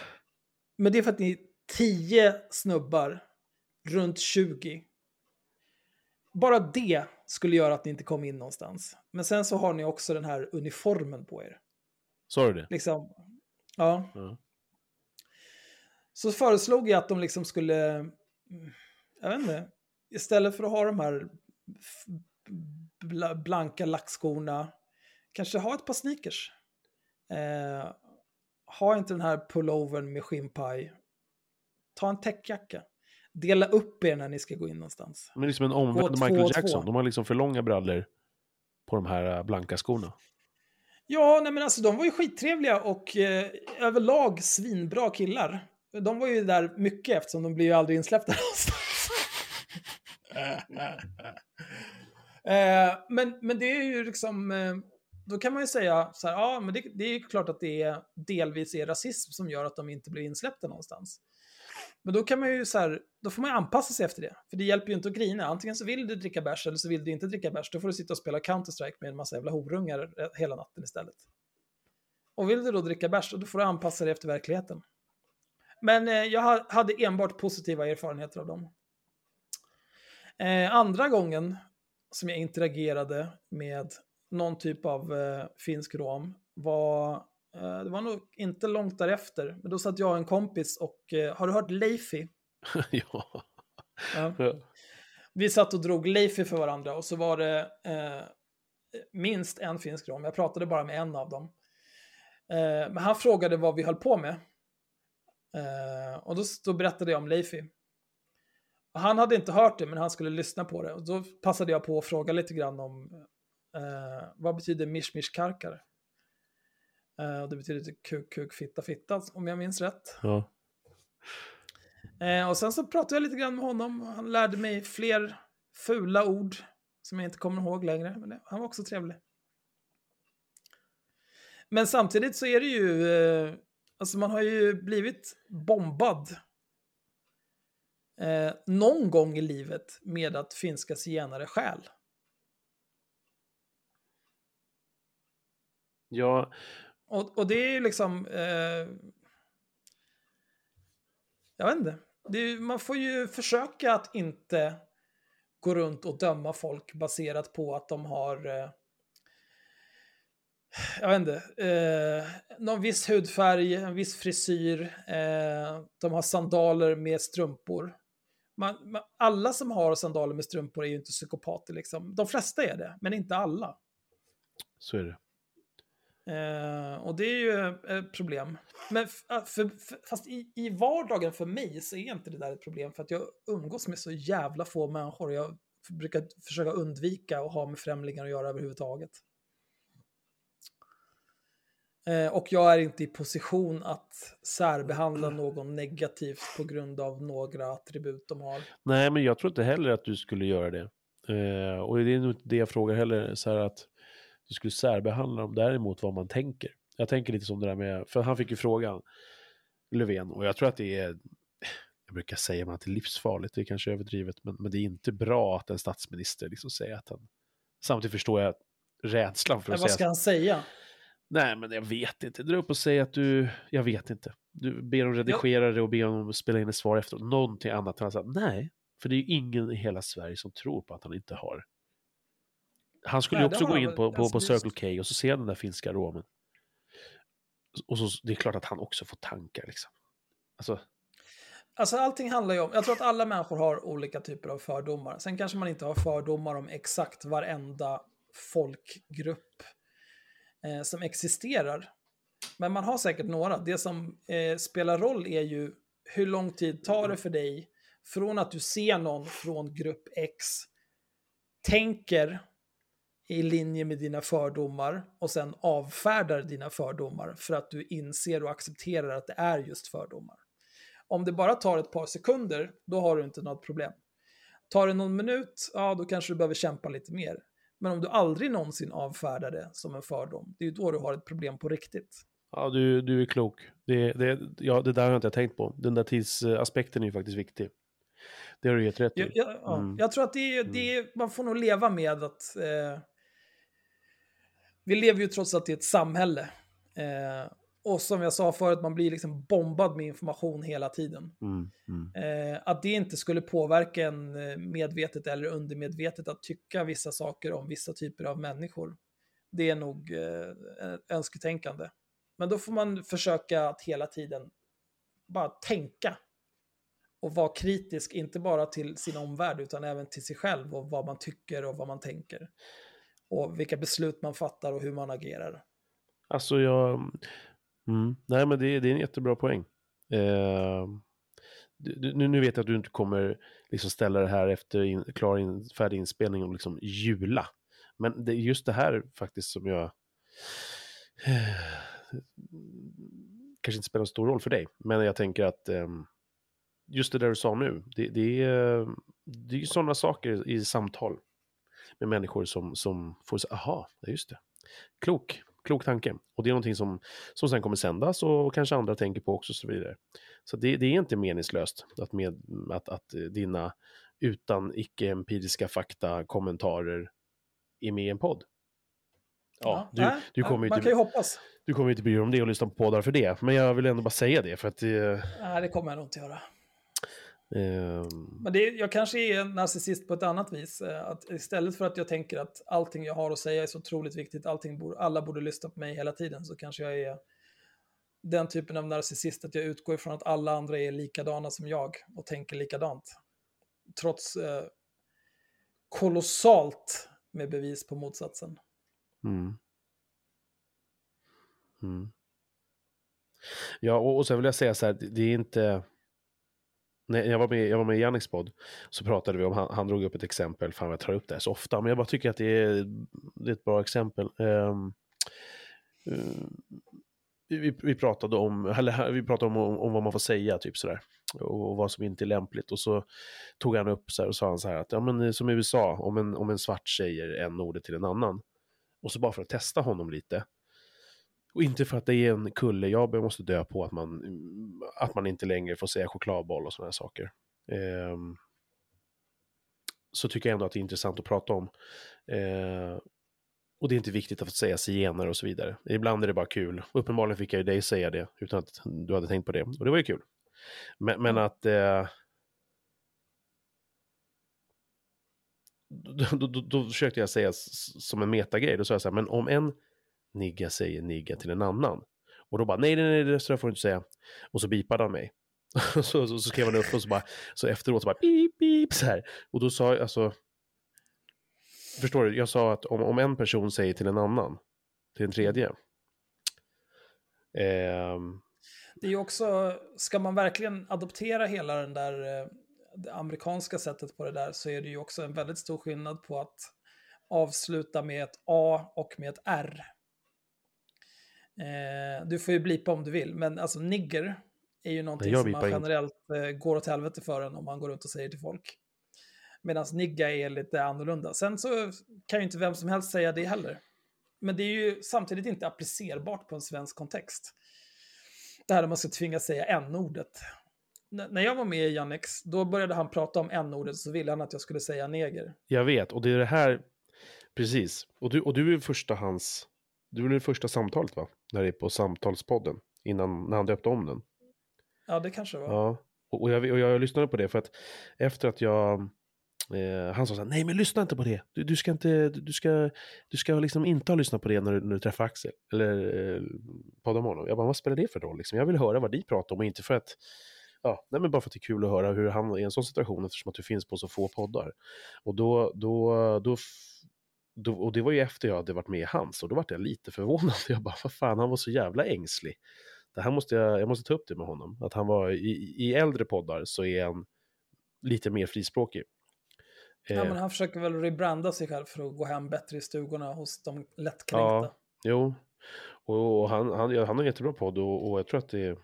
men det är för att ni är tio snubbar runt 20. Bara det skulle göra att ni inte kom in någonstans. Men sen så har ni också den här uniformen på er. Sa du det? Liksom, ja. Ja. Så föreslog jag att de liksom skulle, mm, jag vet inte, istället för att ha de här blanka lackskorna, kanske ha ett par sneakers. Eh, ha inte den här pullovern med skinnpaj. Ta en täckjacka. Dela upp er när ni ska gå in någonstans. Men liksom en Gå omvänd två Michael två. Jackson. De har liksom för långa brallor på de här äh, blanka skorna. Ja, nej men alltså de var ju skittrevliga och eh, överlag svinbra killar. De var ju där mycket eftersom de blir ju aldrig insläppta någonstans. <laughs> eh, men, men det är ju liksom, eh, då kan man ju säga så här, ja men det, det är ju klart att det är delvis är rasism som gör att de inte blir insläppta någonstans. Men då kan man ju så här, då får man anpassa sig efter det. För det hjälper ju inte att grina. Antingen så vill du dricka bärs eller så vill du inte dricka bärs. Då får du sitta och spela Counter-Strike med en massa jävla horungar eh, hela natten istället. Och vill du då dricka bärs, då får du anpassa dig efter verkligheten. Men eh, jag hade enbart positiva erfarenheter av dem. Eh, andra gången som jag interagerade med någon typ av eh, finsk rom var, det var nog inte långt därefter, men då satt jag och en kompis och, eh, har du hört Leifi? <laughs> ja. Vi satt och drog Leifi för varandra och så var det eh, minst en finsk rom. Jag pratade bara med en av dem. Eh, men han frågade vad vi höll på med. Eh, och då, då berättade jag om Leifi. Och han hade inte hört det, men han skulle lyssna på det. Och då passade jag på att fråga lite grann om eh, vad betyder mishmish karkar? Eh, det betyder typ kuk, kuk, fitta, fitta, om jag minns rätt. Ja. Eh, och sen så pratade jag lite grann med honom. Han lärde mig fler fula ord som jag inte kommer ihåg längre. Men det, han var också trevlig. Men samtidigt så är det ju, eh, alltså man har ju blivit bombad eh, någon gång i livet med att finska zigenare stjäl. ja. Och, och det är ju liksom... Eh, jag vet inte. Det är, man får ju försöka att inte gå runt och döma folk baserat på att de har... Eh, jag vet inte. Eh, någon viss hudfärg, en viss frisyr. Eh, de har sandaler med strumpor. Man, man, alla som har sandaler med strumpor är ju inte psykopater liksom. De flesta är det, men inte alla. Så är det. Eh, och det är ju ett problem. Men äh, för, för, fast i, i vardagen för mig så är inte det där ett problem för att jag umgås med så jävla få människor. Jag brukar försöka undvika att ha med främlingar att göra överhuvudtaget. Eh, och jag är inte i position att särbehandla någon negativt på grund av några attribut de har. Nej, men jag tror inte heller att du skulle göra det. Eh, och det är nog inte det jag frågar heller, så här att du skulle särbehandla dem, däremot vad man tänker. Jag tänker lite som det där med, för han fick ju frågan, Löfven, och jag tror att det är, jag brukar säga att det är livsfarligt, det är kanske överdrivet, men, men det är inte bra att en statsminister liksom säger att han, samtidigt förstår jag rädslan för att men vad säga... ska han säga? Nej, men jag vet inte. Dra upp och säg att du, jag vet inte. Du ber om redigerare och ber att spela in ett svar efter någonting annat. Han sa nej, för det är ju ingen i hela Sverige som tror på att han inte har. Han skulle ju också gå in på, på, på Circle K och så ser han den där finska aromen. Och så, det är klart att han också får tankar liksom. Alltså, Alltså allting handlar ju om, jag tror att alla människor har olika typer av fördomar. Sen kanske man inte har fördomar om exakt varenda folkgrupp eh, som existerar. Men man har säkert några. Det som eh, spelar roll är ju hur lång tid tar det för dig från att du ser någon från grupp X, tänker i linje med dina fördomar och sen avfärdar dina fördomar för att du inser och accepterar att det är just fördomar. Om det bara tar ett par sekunder, då har du inte något problem. Tar det någon minut, ja då kanske du behöver kämpa lite mer. Men om du aldrig någonsin avfärdar det som en fördom, det är ju då du har ett problem på riktigt. ja, du, du är klok. Det, det, ja, det där har jag inte tänkt på. Den där tidsaspekten är ju faktiskt viktig. Det har du gett rätt i. Jag, jag, ja, Mm. jag tror att det är, det är, man får nog leva med att... Eh, vi lever ju trots allt i ett samhälle. Eh, och som jag sa förut, man blir liksom bombad med information hela tiden. Mm, mm. Eh, att det inte skulle påverka en eh, medvetet eller undermedvetet att tycka vissa saker om vissa typer av människor. Det är nog eh, önsketänkande. Men då får man försöka att hela tiden bara tänka och vara kritisk, inte bara till sin omvärld utan även till sig själv och vad man tycker och vad man tänker. Och vilka beslut man fattar och hur man agerar. Alltså jag... Mm, nej men det, det är en jättebra poäng. Eh, du, nu, nu vet jag att du inte kommer liksom ställa det här efter in, klar in, färdig inspelning och liksom jula. Men det är just det här faktiskt som jag... Eh, kanske inte spelar en stor roll för dig, men jag tänker att ehm, just det där du sa nu, det, det är det är ju sådana saker i samtal med människor som, som får säga, aha, ja, just det. Klok, klok tanke. Och det är någonting som, som sen kommer sändas och kanske andra tänker på också och så vidare. Så det, det är inte meningslöst att, med, att, att dina utan icke-empiriska fakta kommentarer är med i en podd. Ja, du, nej, du, nej, kommer ju man inte, kan ju hoppas. du kommer ju inte bry dig om det och lyssna på poddar för det. Men jag vill ändå bara säga det för att... Eh, Nej, det kommer jag nog inte göra. Ehm, Men det, jag kanske är en narcissist på ett annat vis. eh, Att istället för att jag tänker att allting jag har att säga är så otroligt viktigt, allting borde, alla borde lyssna på mig hela tiden, så kanske jag är den typen av narcissist att jag utgår ifrån att alla andra är likadana som jag och tänker likadant. Trots eh, kolossalt med bevis på motsatsen. Mm. Mm. Ja, och, och sen vill jag säga så här, det det är inte... När jag var med, jag var med i Janniks podd så pratade vi om, han, han drog upp ett exempel, fan jag tar upp det här så ofta, men jag bara tycker att det är, det är ett bra exempel. Um, eh, vi, vi- pratade om, eller vi pratade om, om, om vad man får säga, typ sådär. Och, vad som inte är lämpligt. Och så tog han upp så här och sa han så här att, ja men som i USA, om en, om en svart säger en ordet till en annan, och så bara för att testa honom lite. Och inte för att det är en kulle jag måste dö på att man, att man inte längre får säga chokladboll och sådana här saker. Ehm, så tycker jag ändå att det är intressant att prata om. Eh, och det är inte viktigt att få säga zigenare och så vidare. Ibland är det bara kul. Uppenbarligen fick jag ju dig säga det utan att du hade tänkt på det. Och det var ju kul. Men, men att... Eh, då, då, då, försökte jag säga som en metagrej. Då sa jag så här, men om en nigga säger nigga till en annan. Och då bara, nej, nej, nej, det så där får du inte säga. Och så bipade han mig. <laughs> så, så, så skrev han upp och så bara, så efteråt så bara, pip, pip, så här. Och då sa jag, alltså, förstår du, jag sa att om, om en person säger till en annan, till en tredje, Eh, Det är ju också, ska man verkligen adoptera hela den där, eh, det amerikanska sättet på det där, så är det ju också en väldigt stor skillnad på att avsluta med ett A och med ett R. Eh, du får ju blipa om du vill, men alltså nigger är ju någonting som man generellt eh, går åt helvete för en om man går runt och säger till folk. Medan nigga är lite annorlunda. Sen så kan ju inte vem som helst säga det heller. Men det är ju samtidigt inte applicerbart på en svensk kontext. Det här att man ska tvingas säga n-ordet. N- när jag var med i Jannex, då började han prata om n-ordet så ville han att jag skulle säga neger. Jag vet, och det är det här, precis. Och du, och du är första hans, du är det första samtalet va? När det är på samtalspodden, innan, när han döpte om den. Ja, det kanske var. Ja, och, och, jag, och jag lyssnade på det för att efter att jag, eh, han sa så här, nej men lyssna inte på det. Du, du ska inte, du ska, du ska liksom inte ha lyssnat på det när du, när du träffar Axel. Eller eh, poddar med honom. Jag bara, vad spelar det för roll? Liksom? Jag vill höra vad de pratar om och inte för att, ja, nej men bara för att det är kul att höra hur han är i en sån situation eftersom att du finns på så få poddar. Och då, då, då, då och det var ju efter jag hade varit med i hans och då var jag lite förvånad. <laughs> Jag bara, vad fan, han var så jävla ängslig det här måste jag, jag måste ta upp det med honom. Att han var i, i äldre poddar så är han lite mer frispråkig. Ja, Eh, men han försöker väl rebranda sig själv för att gå hem bättre i stugorna hos de lättkränkta. Ja. Jo, och, och han, han, han har en jättebra podd och, och jag tror att det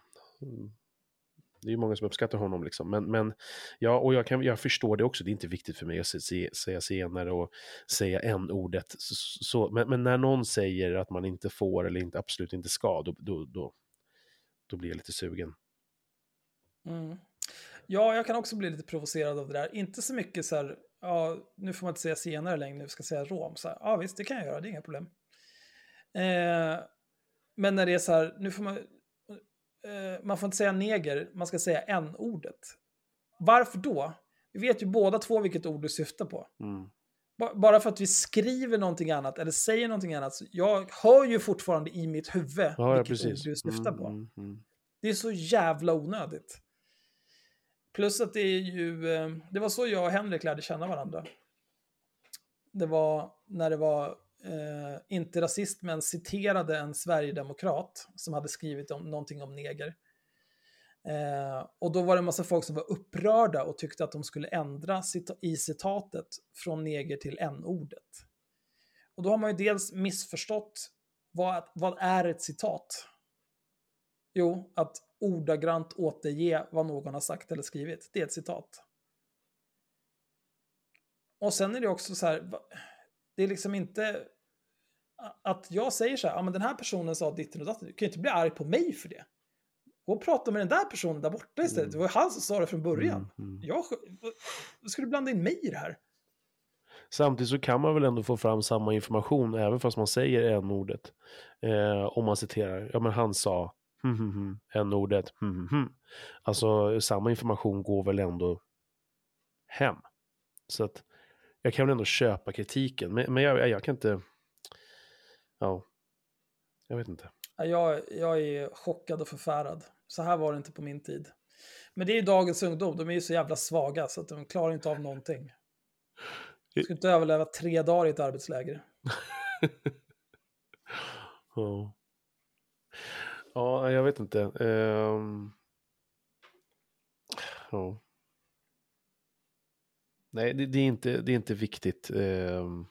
det är många som uppskattar honom. Liksom. Men, men ja, och jag, kan, jag förstår det också, det är inte viktigt för mig att se, se, säga senare och säga en ordet så, så, men, men när någon säger att man inte får eller inte, absolut inte ska, då, då, då, då blir jag lite sugen. Mm. Ja, jag kan också bli lite provocerad av det där. Inte så mycket så här, ja, nu får man inte säga senare längre, nu ska jag säga rom. Så här, ja, visst, det kan jag göra, det är inga problem. Eh, men när det är så här, nu får man, man får inte säga neger, man ska säga n-ordet. Varför då? Vi vet ju båda två vilket ord du syftar på. Mm. Ba- Bara för att vi skriver någonting annat eller säger någonting annat. Jag hör ju fortfarande i mitt huvud Ja, vilket precis. ord du syftar Mm, på. mm, mm. Det är så jävla onödigt. Plus att det är ju, eh, det var så jag och Henrik lärde känna varandra. Det var när det var, eh, inte rasist, men citerade en sverigedemokrat som hade skrivit om, någonting om neger. Eh, och då var det en massa folk som var upprörda och tyckte att de skulle ändra cita- i citatet från neger till n-ordet. Och då har man ju dels missförstått vad, vad är ett citat? Jo, att ordagrant återge vad någon har sagt eller skrivit. Det är ett citat. Och sen är det också så här, det är liksom inte att jag säger så här, ja men den här personen sa ditten och datten, du kan ju inte bli arg på mig för det. Gå och prata med den där personen där borta istället. Det var han som sa det från början. Mm, mm. Jag, vad ska du blanda in mig i det här? Samtidigt så kan man väl ändå få fram samma information även fast man säger n-ordet. Eh, om man citerar, ja men han sa hm, hm, hm, n-ordet. Hm, hm, hm. Alltså samma information går väl ändå hem. Så att jag kan väl ändå köpa kritiken. Men, men jag, jag kan inte... Ja, jag vet inte. Ja, Jag, jag är chockad och förfärad. Så här var det inte på min tid. Men det är ju dagens ungdom, de är ju så jävla svaga så att de klarar inte av någonting. De ska inte överleva tre dagar i ett arbetsläger. <laughs> Ja. Ja, jag vet inte. Ehm. Ja. Nej, det, det, är inte, det är inte viktigt. Ehm.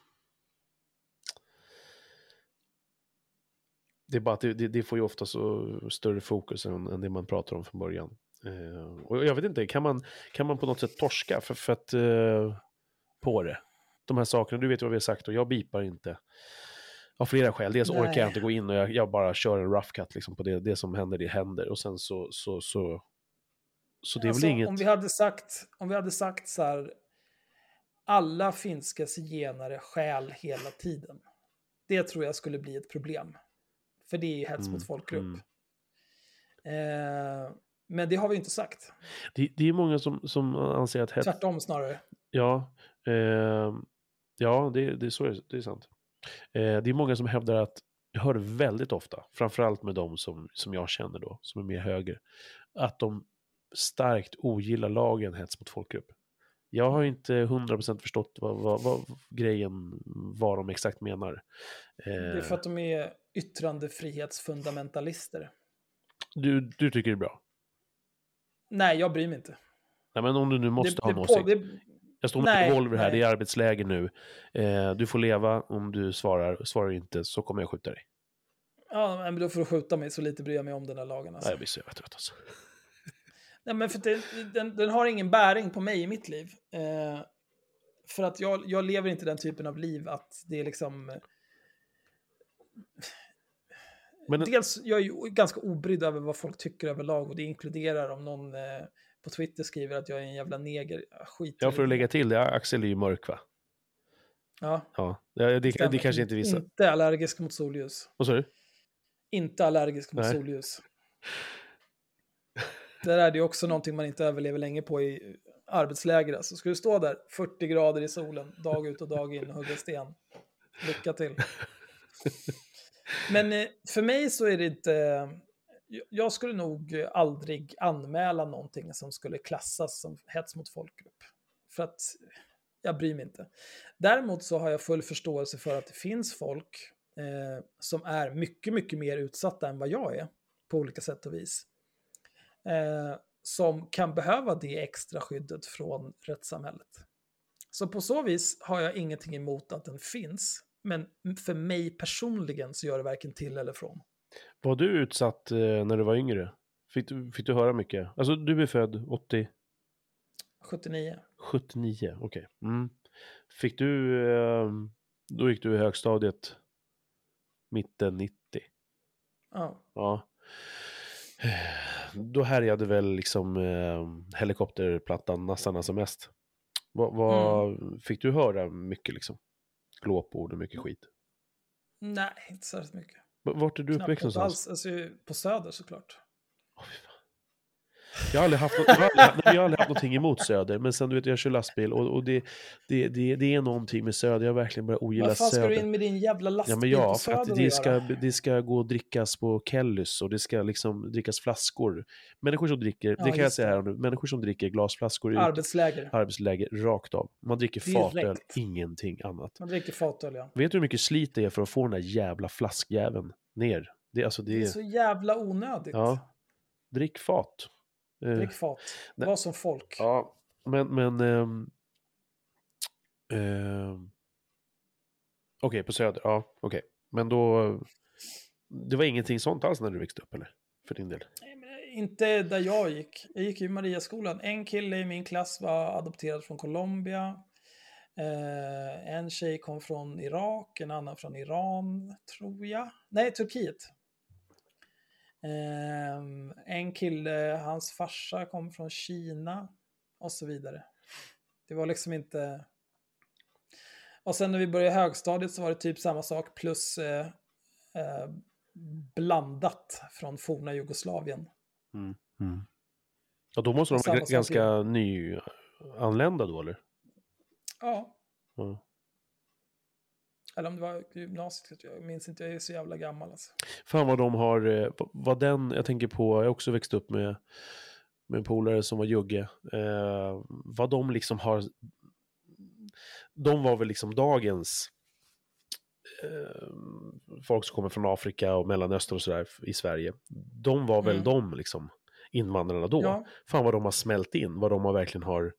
Det är bara att det, det, det får ju ofta så större fokus än, än det man pratar om från början. Ehm, och jag vet inte, kan man, kan man på något sätt torska för, för att, eh, på det? De här sakerna, du vet vad vi har sagt och jag bipar inte. Av flera skäl. Dels orkar Nej. jag inte gå in och jag, jag bara kör en rough cut liksom på det, det som händer, det händer. Och sen så, så, så, så det är Alltså, väl inget... om, vi hade sagt, om vi hade sagt så här, alla finska zigenare stjäl hela tiden. Det tror jag skulle bli ett problem. För det är ju hets Mm, mot folkgrupp. mm. Eh, men det har vi inte sagt. Det, det är många som, som anser att hets... Tvärtom snarare. Ja, eh, ja det, det, så är, det är sant. Eh, det är många som hävdar att, jag hör väldigt ofta, framförallt med de som, som jag känner då, som är mer höger, att de starkt ogillar lagen hets mot folkgrupp. Jag har inte 100% förstått vad, vad, vad grejen, vad de exakt menar. Det är Eh, för att de är yttrandefrihetsfundamentalister. du, du tycker det är bra? Nej, jag bryr mig inte. Nej, men om du nu måste det, ha en åsikt. det, Jag står med revolver här, nej. det är arbetsläge nu. Eh, du får leva om du svarar. Svarar du inte så kommer jag skjuta dig. Ja, men då får du skjuta mig så lite bryr jag mig om den här lagen. Alltså. Nej, jag blir så jävla trött alltså. Nej, men för det, den, den har ingen bäring på mig i mitt liv. Eh, för att jag, jag lever inte den typen av liv att det är liksom... eh, Men- Dels, jag är ju ganska obrydd över vad folk tycker överlag och det inkluderar om någon eh, på Twitter skriver att jag är en jävla neger. Jag skiter Ja, för att lägga till det, Axel är ju mörk va? Ja, Ja, det, det, det kanske inte vissa. Inte allergisk mot solljus. Vad sa du? Inte allergisk mot Nej. solljus. Där är det ju också någonting man inte överlever länge på i arbetsläger. Alltså, ska du stå där 40 grader i solen, dag ut och dag in och hugga sten. Lycka till. Men eh, för mig så är det inte... jag- Jag skulle nog aldrig anmäla någonting som skulle klassas som hets mot folkgrupp. För att jag bryr mig inte. Däremot så har jag full förståelse för att det finns folk eh, som är mycket, mycket mer utsatta än vad jag är på olika sätt och vis. Eh, som kan behöva det extra skyddet från rättssamhället. Så på så vis har jag ingenting emot att den finns. Men för mig personligen så gör det varken till eller från. Var du utsatt eh, när du var yngre? Fick du, fick du höra mycket? Alltså, du är född 80, 79. 79, okej. Mm. Fick du, eh, då gick du i högstadiet mitten 90? Ja. Ja. Då härjade väl liksom eh, helikopterplattan nassarna som mest. Vad, vad fick du höra mycket liksom? Glåpord och mycket skit. Nej, inte särskilt mycket. Vart är du uppväxt någonstans? alls. Alltså, på Söder såklart. Fan. Jag har aldrig haft, något, jag har aldrig, jag har aldrig haft någonting emot Söder, men sen du vet, jag kör lastbil och, och det, det, det, det är någonting med Söder, jag har verkligen börjat ogilla Vad fan ska Söder. du in med din jävla Ja, lastbil men ja, på för att Söder det ska, göra? det ska gå och drickas på Kellys och det ska liksom drickas flaskor. Människor som dricker, Ja, det kan jag säga här nu, människor som dricker glasflaskor i Arbetsläger. arbetsläge rakt av. Man dricker Direkt. fatöl, ingenting annat. Man dricker fatöl, ja. Vet du hur mycket slit det är för att få den där jävla flaskjäveln ner? Det, alltså, det Det är, så jävla onödigt. Ja. drick fat. Eh, Drick fat. Nej. Var som folk. Ja, men... men ehm, ehm, okej, på Söder. Ja, okej. Men då... Det var ingenting sånt alls när du växte upp, eller? För din del? Nej, men Inte där jag gick. Jag gick i Mariaskolan. En kille i min klass var adopterad från Colombia. Eh, en tjej kom från Irak, en annan från Iran, tror jag. Nej, Turkiet. Eh, en kille, hans farsa kom från Kina och så vidare. Det var liksom inte... Och sen när vi började högstadiet så var det typ samma sak plus eh, eh, blandat från forna Jugoslavien. Mm. Ja, då måste de vara ganska nyanlända då, eller? Ja, Ja. Eller om det var gymnasiet, jag minns inte, jag är så jävla gammal alltså. Fan vad de har, eh, vad den, jag tänker på, jag har också växt upp med, med en polare som var jugge. Eh, vad de liksom har, de var väl liksom dagens eh, folk som kommer från Afrika och Mellanöstern och sådär i Sverige. De var väl Mm. de liksom, invandrarna då. Ja, Fan vad de har smält in, vad de har verkligen har.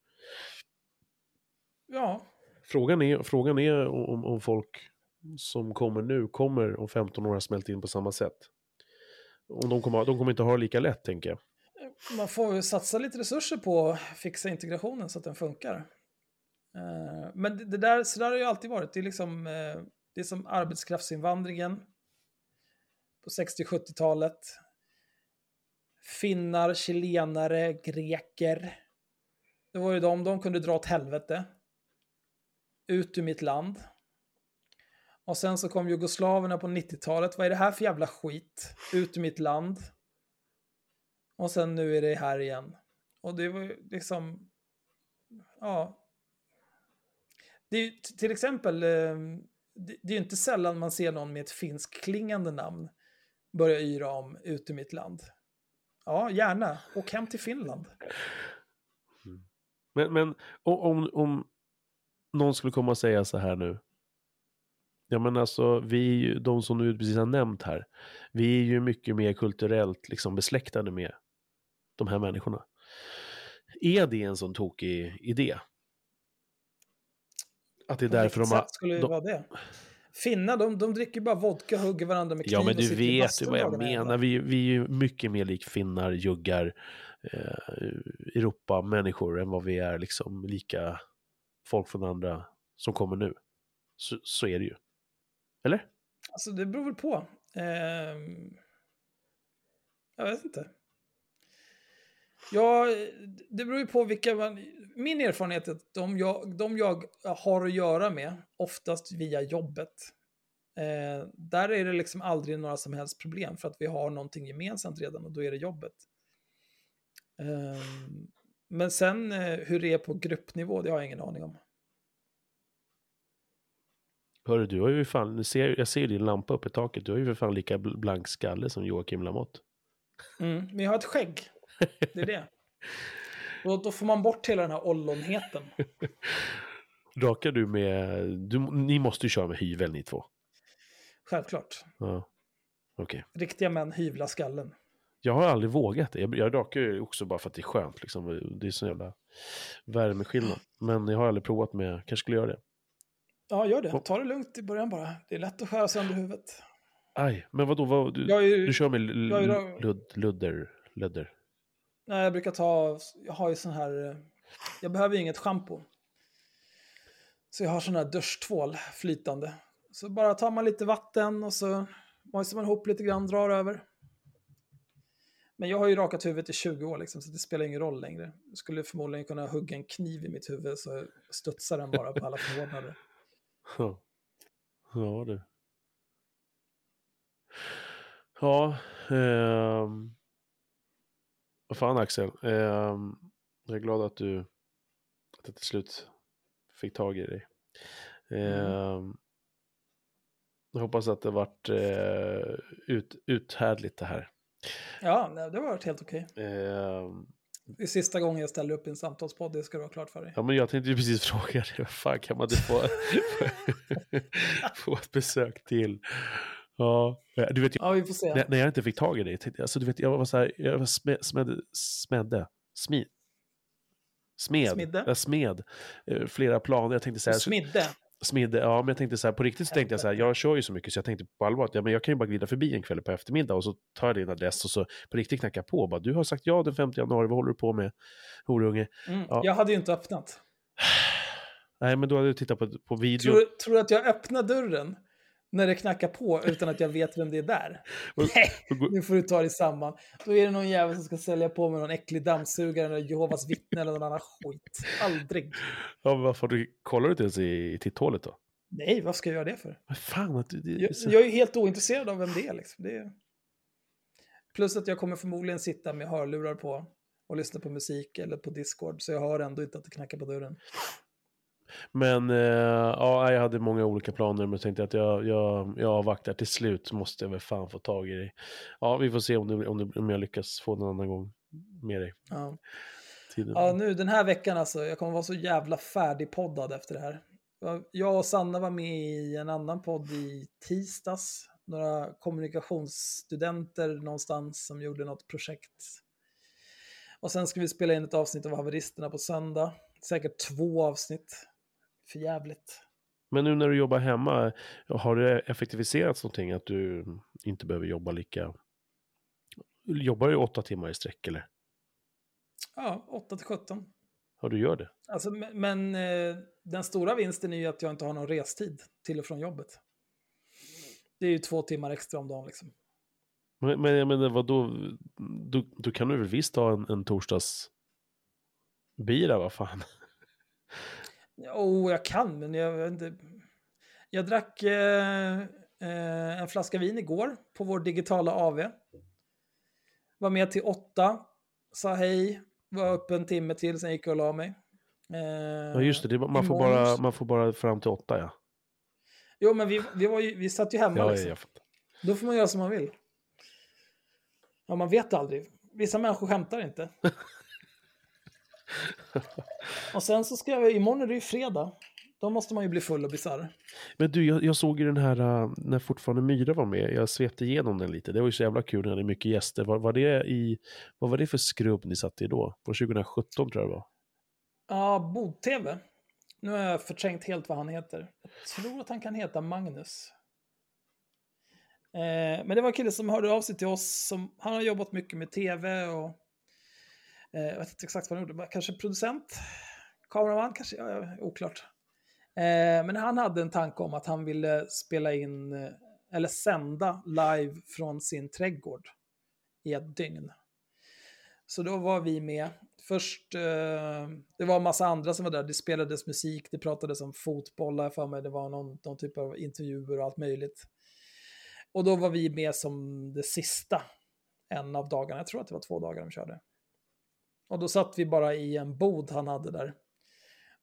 ja, Frågan är, frågan är om, om folk som kommer nu kommer om 15 år ha smält in på samma sätt. Om de kommer, de kommer inte ha det lika lätt, tänker jag. man får ju satsa lite resurser på att fixa integrationen så att den funkar. Eh, men det, där, så där har det ju alltid varit. Det är liksom, eh, det är som arbetskraftsinvandringen på 60-70-talet. Finnar, chilenare, greker. Det var ju de, de kunde dra åt helvete. Ut ur mitt land. Och sen så kom jugoslaverna på 90-talet. Vad är det här för jävla skit? Ut ur mitt land. Och sen nu är det här igen. Och det var ju liksom... Ja. Det är ju till exempel... Ehm, det är ju inte sällan man ser någon med ett finskklingande namn börja yra om ut ur mitt land. Ja, gärna. Åk hem till Finland. Mm. Men, men om, om någon skulle komma och säga så här nu. Ja men alltså, vi, de som du precis har nämnt här, vi är ju mycket mer kulturellt liksom besläktade med de här människorna. Är det en sån tokig idé? Att det är På därför de har... skulle det de- vara det? Finnar, de, de dricker bara vodka och hugger varandra med kniv Ja, men du vet ju vad jag menar. Vi, vi är ju mycket mer lik finnar, juggar, eh, Europa-människor än vad vi är liksom lika folk från andra som kommer nu. Så, så är det ju. Eller? Alltså det beror väl på. Eh, jag vet inte. Ja, det beror ju på vilka man... Min erfarenhet är att de jag, de jag har att göra med, oftast via jobbet, eh, där är det liksom aldrig några som helst problem för att vi har någonting gemensamt redan och då är det jobbet. Ehm, men sen eh, hur det är på gruppnivå, det har jag ingen aning om. Hörru, du har ju fan, ser, jag ser din lampa uppe i taket, du har ju för fan lika bl- blank skalle som Joakim Lamotte. Mm, men jag har ett skägg. Det är det. <laughs> Och då får man bort hela den här ollonheten. <laughs> Rakar du med, du, ni måste ju köra med hyvel ni två. Självklart. Ja. Okej. Riktiga män hyvla skallen. Jag har aldrig vågat det. Jag, jag rakar ju också bara för att det är skönt. Liksom. Det är så jävla värmeskillnad. Men jag har aldrig provat med, kanske skulle göra det. Ja, gör det. Ta det lugnt i början bara. Det är lätt att skära sönder huvudet. Aj, men vadå, vad, du, Jag, ju, du kör med jag ludder, ludder? nej, jag brukar ta, jag har ju sån här, eh, jag behöver ju inget schampo. Så jag har sån här duschtvål flytande. Så bara tar man lite vatten och så mojsar man ihop lite grann, drar över. Men jag har ju rakat huvudet i 20 år liksom, så det spelar ingen roll längre. Jag skulle förmodligen kunna hugga en kniv i mitt huvud så studsar den bara på alla förvånader. <laughs> Ja. Ja, du. Ja, eh, Vad fan Axel. Eh, jag är glad att du att jag till slut fick tag i dig. Ehm, jag hoppas att det varit eh, ut, uthärdligt det här. Ja, det har varit helt okej. Ehm, Det är sista gången jag ställer upp i en samtalspodd, det ska du ha klart för dig. ja, men jag tänkte ju precis fråga dig, vad fan kan man inte få, <laughs> få ett besök till? Ja, du vet, Ja, vi får se. när, när jag inte fick tag i dig, tänkte, alltså, du vet, jag var så här, jag var smed, smed, smedde, smi, smed, Smidde? jag smed eh, flera planer. Jag tänkte så här, Smidde. Smidde, ja men jag tänkte så här, på riktigt så tänkte jag så här, jag kör ju så mycket så jag tänkte på allvar att ja, men jag kan ju bara glida förbi en kväll på eftermiddag och så tar jag din adress och så på riktigt knackar jag på och bara, du har sagt ja den 5 januari, vad håller du på med, horunge? Mm. Ja. Jag hade ju inte öppnat. <sighs> Nej, men då hade du tittat på, på video. Tror, tror du att jag öppnar dörren när det knackar på utan att jag vet vem det är där? Nej, nu får du ta dig samman. Då är det någon jävel som ska sälja på mig någon äcklig dammsugare eller Jehovas vittne eller någon annan skit. Aldrig. Ja, varför du, kollar du inte ens i, titthålet då? Nej, vad ska jag göra det för? Men fan, att du, det, Jag, så- jag är helt ointresserad av vem det är. Liksom. det är... Plus att jag kommer förmodligen sitta med hörlurar på och lyssna på musik eller på Discord, så jag hör ändå inte att det knackar på dörren. Men eh, ja, jag hade många olika planer, men tänkte att jag, jag, jag avvaktar. Till slut måste jag väl fan få tag i dig. Ja, vi får se om, det, om, det, om jag lyckas få någon annan gång med dig. Ja. Tiden. Ja, nu den här veckan alltså, jag kommer vara så jävla färdigpoddad efter det här. Jag och Sanna var med i en annan podd i tisdags. Några kommunikationsstudenter någonstans som gjorde något projekt. Och sen ska vi spela in ett avsnitt av Haveristerna på söndag. Säkert två avsnitt. För jävligt. Men nu när du jobbar hemma, har det effektiviserats någonting? Att du inte behöver jobba lika... Jobbar du åtta timmar i sträck eller? Ja, 8 till 17. Ja, du gör det. Alltså, men eh, den stora vinsten är ju att jag inte har någon restid till och från jobbet. Det är ju två timmar extra om dagen liksom. Men, men jag menar, vadå? Då, då kan du väl visst ha en, en torsdags bira, vad fan? Jo, jag kan, men jag vet inte. Jag drack eh, eh, en flaska vin igår på vår digitala AV. Var med till åtta, sa hej, var uppe en timme till, sen gick jag och la mig. Eh, Ja, just det. det man, får bara, man får bara fram till åtta, ja. Jo, men vi, vi, var ju, vi satt ju hemma Ja, liksom. jag fattar. Då får man göra som man vill. Ja, man vet aldrig. Vissa människor skämtar inte. <laughs> och sen så ska jag, imorgon är det ju fredag. Då måste man ju bli full och bisarr. Men du, jag, jag såg ju den här uh, när fortfarande Myra var med. Jag svepte igenom den lite. Det var ju så jävla kul när det hade mycket gäster. Var, var det i, vad var det för skrubb ni satt i då? På 2017 tror jag det var. Ja, Bod-TV. Nu har jag förträngt helt vad han heter. Jag tror att han kan heta Magnus. Eh, men det var en kille som hörde av sig till oss. Som, han har jobbat mycket med tv och Eh, jag vet inte exakt vad han gjorde. Kanske producent? Kameraman? Kanske? Ja, ja, oklart. Eh, men han hade en tanke om att han ville spela in eh, eller sända live från sin trädgård i ett dygn. Så då var vi med. Först, eh, det var en massa andra som var där. Det spelades musik, det pratades om fotboll för mig. Det var någon, någon typ av intervjuer och allt möjligt. Och då var vi med som det sista en av dagarna. Jag tror att det var två dagar de körde. Och då satt vi bara i en bod han hade där.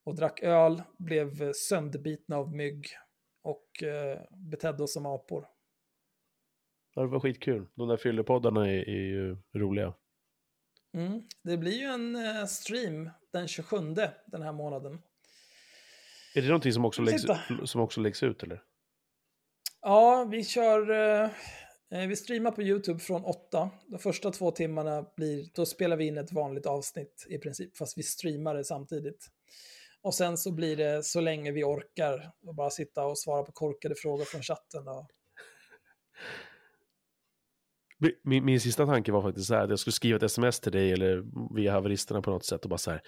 Och drack öl, blev sönderbitna av mygg och eh, betedde oss som apor. Ja, det var skitkul. De där fyllepoddarna är, är ju roliga. Mm. Det blir ju en eh, stream den 27 den här månaden. Är det någonting som också, läggs, som också läggs ut eller? Ja, vi kör... Eh, Eh, vi streamar på YouTube från 8. De första två timmarna blir... Då spelar vi in ett vanligt avsnitt i princip, fast vi streamar det samtidigt. Och sen så blir det så länge vi orkar och bara sitta och svara på korkade frågor från chatten. Och... Min, min sista tanke var faktiskt så här, att jag skulle skriva ett sms till dig eller via haveristerna på något sätt och bara så här,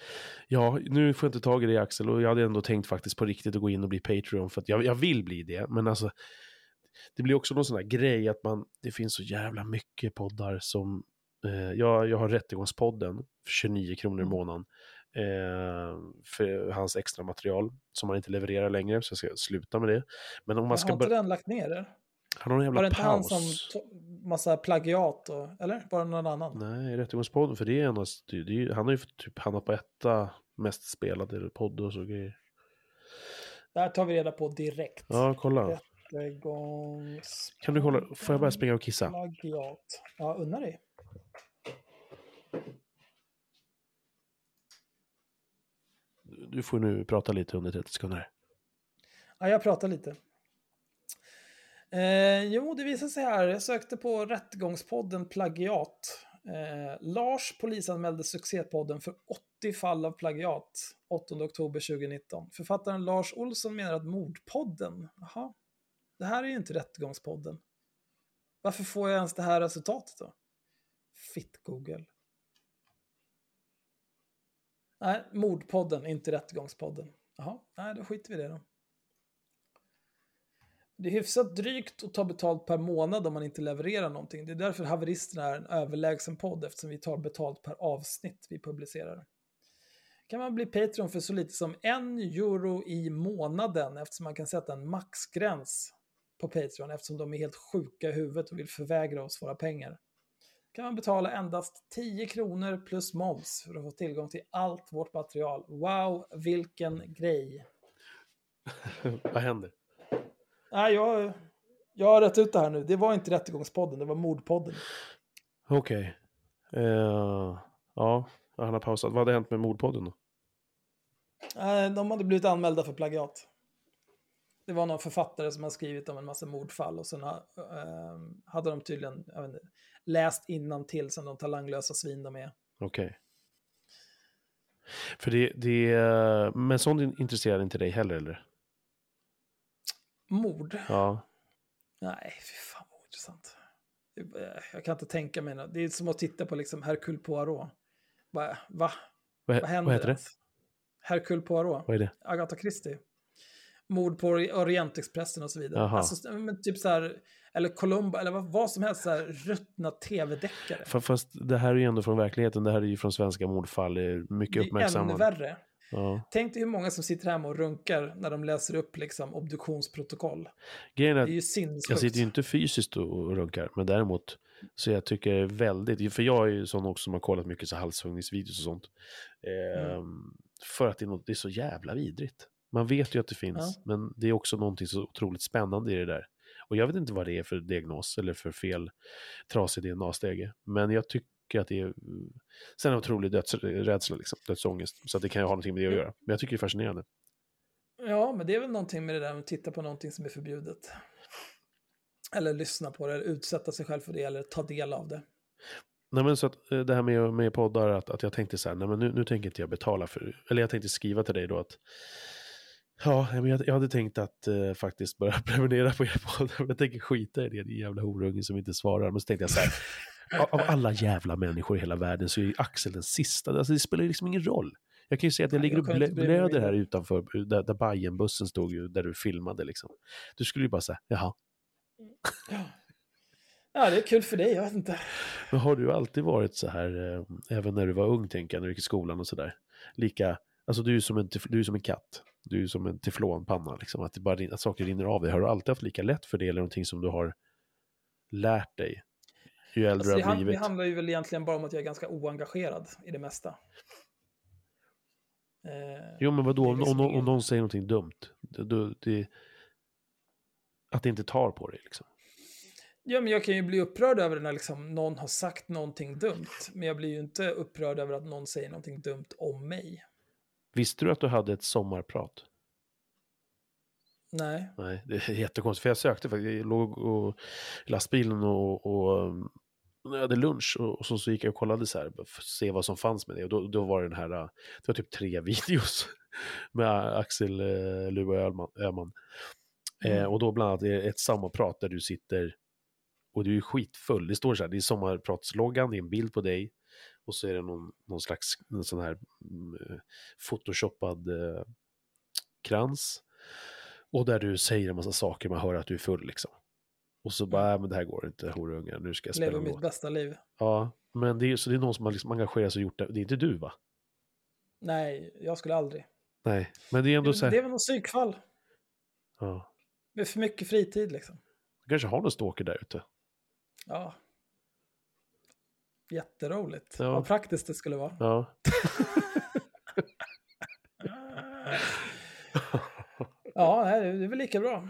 ja, nu får jag inte tag i dig Axel och jag hade ändå tänkt faktiskt på riktigt att gå in och bli Patreon för att jag, jag vill bli det, men alltså det blir också någon sån här grej att man, det finns så jävla mycket poddar som, eh, jag, jag har Rättegångspodden för 29 kronor i mm. månaden eh, för hans extra material som han inte levererar längre, så jag ska sluta med det. Men om man ska har inte den lagt ner det? Han har en jävla var det inte paus. han som massa plagiat och, eller var det någon annan? Nej, Rättegångspodden, för det är en av, det är, han har ju typ hamnat på etta mest spelade podd och så grejer. Det här tar vi reda på direkt. Ja, kolla. Rättegångs... Kan du kolla, får jag bara springa och kissa? Plagiat. Ja, unna dig. Du får nu prata lite under 30 sekunder. Ja, jag pratar lite. Eh, jo, det visar sig här. Jag sökte på Rättegångspodden plagiat. Eh, Lars polisanmälde succépodden för 80 fall av plagiat 8 oktober 2019. Författaren Lars Olsson menar att mordpodden, jaha, det här är ju inte Rättegångspodden. Varför får jag ens det här resultatet då? Fitt Google. Nej, mordpodden, inte Rättegångspodden. Jaha, nej, då skiter vi i det då. Det är hyfsat drygt att ta betalt per månad om man inte levererar någonting. Det är därför Haveristerna är en överlägsen podd eftersom vi tar betalt per avsnitt vi publicerar. Kan man bli Patreon för så lite som en euro i månaden eftersom man kan sätta en maxgräns på Patreon eftersom de är helt sjuka i huvudet och vill förvägra oss våra pengar. Kan man betala endast 10 kronor plus moms för att få tillgång till allt vårt material. Wow, vilken grej! <laughs> Vad händer? Nej, jag, jag har rätt ut det här nu. Det var inte Rättegångspodden, det var Mordpodden. Okej. Okay. Uh, eh, ja, han har pausat. Vad hade hänt med Mordpodden då? Uh, de hade blivit anmälda för plagiat. Det var någon författare som har skrivit om en massa mordfall och sen uh, hade de tydligen inte, läst innan till som de talanglösa svin de är. Okej. Okay. För det, det, men sånt intresserar inte dig heller eller? Mord? Ja. Nej, fy fan vad intressant. Jag kan inte tänka mig något. Det är som att titta på liksom Hercule Poirot. Va? Va? Vad, vad händer? Vad heter det? Hercule Poirot. Vad är det? Agatha Christie. Mord på Orientexpressen och så vidare. Alltså, men typ så här, eller Columbo, eller vad, vad som helst, så här ruttna tv-deckare. Fast det här är ju ändå från verkligheten, det här är ju från svenska mordfall, mycket uppmärksammat. Det är ännu värre. Ja. Tänk dig hur många som sitter hemma och runkar när de läser upp liksom, obduktionsprotokoll. Grejen är, det är ju sinnessjukt. Jag sitter ju inte fysiskt och runkar, men däremot så jag tycker det är väldigt, för jag är ju sån också som har kollat mycket så halshuggningsvideos och sånt. Mm. För att det är, något, det är så jävla vidrigt. Man vet ju att det finns, ja. men det är också någonting så otroligt spännande i det där. Och jag vet inte vad det är för diagnos eller för fel trasig DNA-stege. Men jag tycker att det är... Sen en otrolig dödsrädsla, liksom, dödsångest. Så det kan ju ha någonting med det att göra. Men jag tycker det är fascinerande. Ja, men det är väl någonting med det där att titta på någonting som är förbjudet. Eller lyssna på det, eller utsätta sig själv för det, eller ta del av det. Nej men så att eh, det här med, med poddar, att, att jag tänkte så här, nej men nu, nu tänker inte jag betala för, eller jag tänkte skriva till dig då att Ja, men jag, jag hade tänkt att eh, faktiskt börja <laughs> prenumerera på er podd. Jag tänker skita i det, din jävla horunge som inte svarar. Men så tänkte jag så här, <laughs> av, av alla jävla människor i hela världen så är Axel den sista. Alltså, det spelar liksom ingen roll. Jag kan ju säga att jag ligger och blö, blöder här utanför, där, där Bajenbussen stod ju, där du filmade liksom. Du skulle ju bara säga, jaha. Ja. ja, det är kul för dig, jag vet inte. Men har du alltid varit så här, eh, även när du var ung, tänker jag, när du gick i skolan och sådär? Lika, alltså du är som en, du är som en katt. Du är som en teflonpanna, liksom. Att, det bara, att saker rinner av dig. Har du alltid haft lika lätt för det, eller någonting som du har lärt dig? Ju äldre Alltså, du det, har hand, det blivit. handlar ju väl egentligen bara om att jag är ganska oengagerad i det mesta. Eh, Jo, men vadå, om, liksom om, om ingen- någon säger någonting dumt? Det, det, det, att det inte tar på dig, liksom. Ja, men jag kan ju bli upprörd över när liksom någon har sagt någonting dumt. Men jag blir ju inte upprörd över att någon säger någonting dumt om mig. Visste du att du hade ett sommarprat? Nej. Nej, det är jättekonstigt. För jag sökte faktiskt. Jag låg och, i lastbilen och, och jag hade lunch och, och så, så gick jag och kollade så här för att se vad som fanns med det. Och då, då var det den här, uh, det var typ tre <laughs> videos med Axel uh, Lua Öhman. Öhman. Eh, Mm. och då bland annat ett sommarprat där du sitter och du är skitfull. Det står så här, det är sommarpratsloggan, det är en bild på dig och så är det någon, någon slags en sån här mm, photoshoppad eh, krans. Och där du säger en massa saker, man hör att du är full liksom. Och så bara, äh, men det här går inte, horungar, nu ska jag spela Lever mitt bästa liv. Ja, men det är, så det är någon som har liksom engagerat sig och gjort det. Det är inte du va? Nej, jag skulle aldrig. Nej, men det är ändå Det, så det här, är väl något psykfall. ja. Med för mycket fritid liksom. Du kanske har någon stalker där ute. Ja. Jätteroligt. Ja. Vad praktiskt det skulle vara. Ja. <laughs> Ja, det är väl lika bra.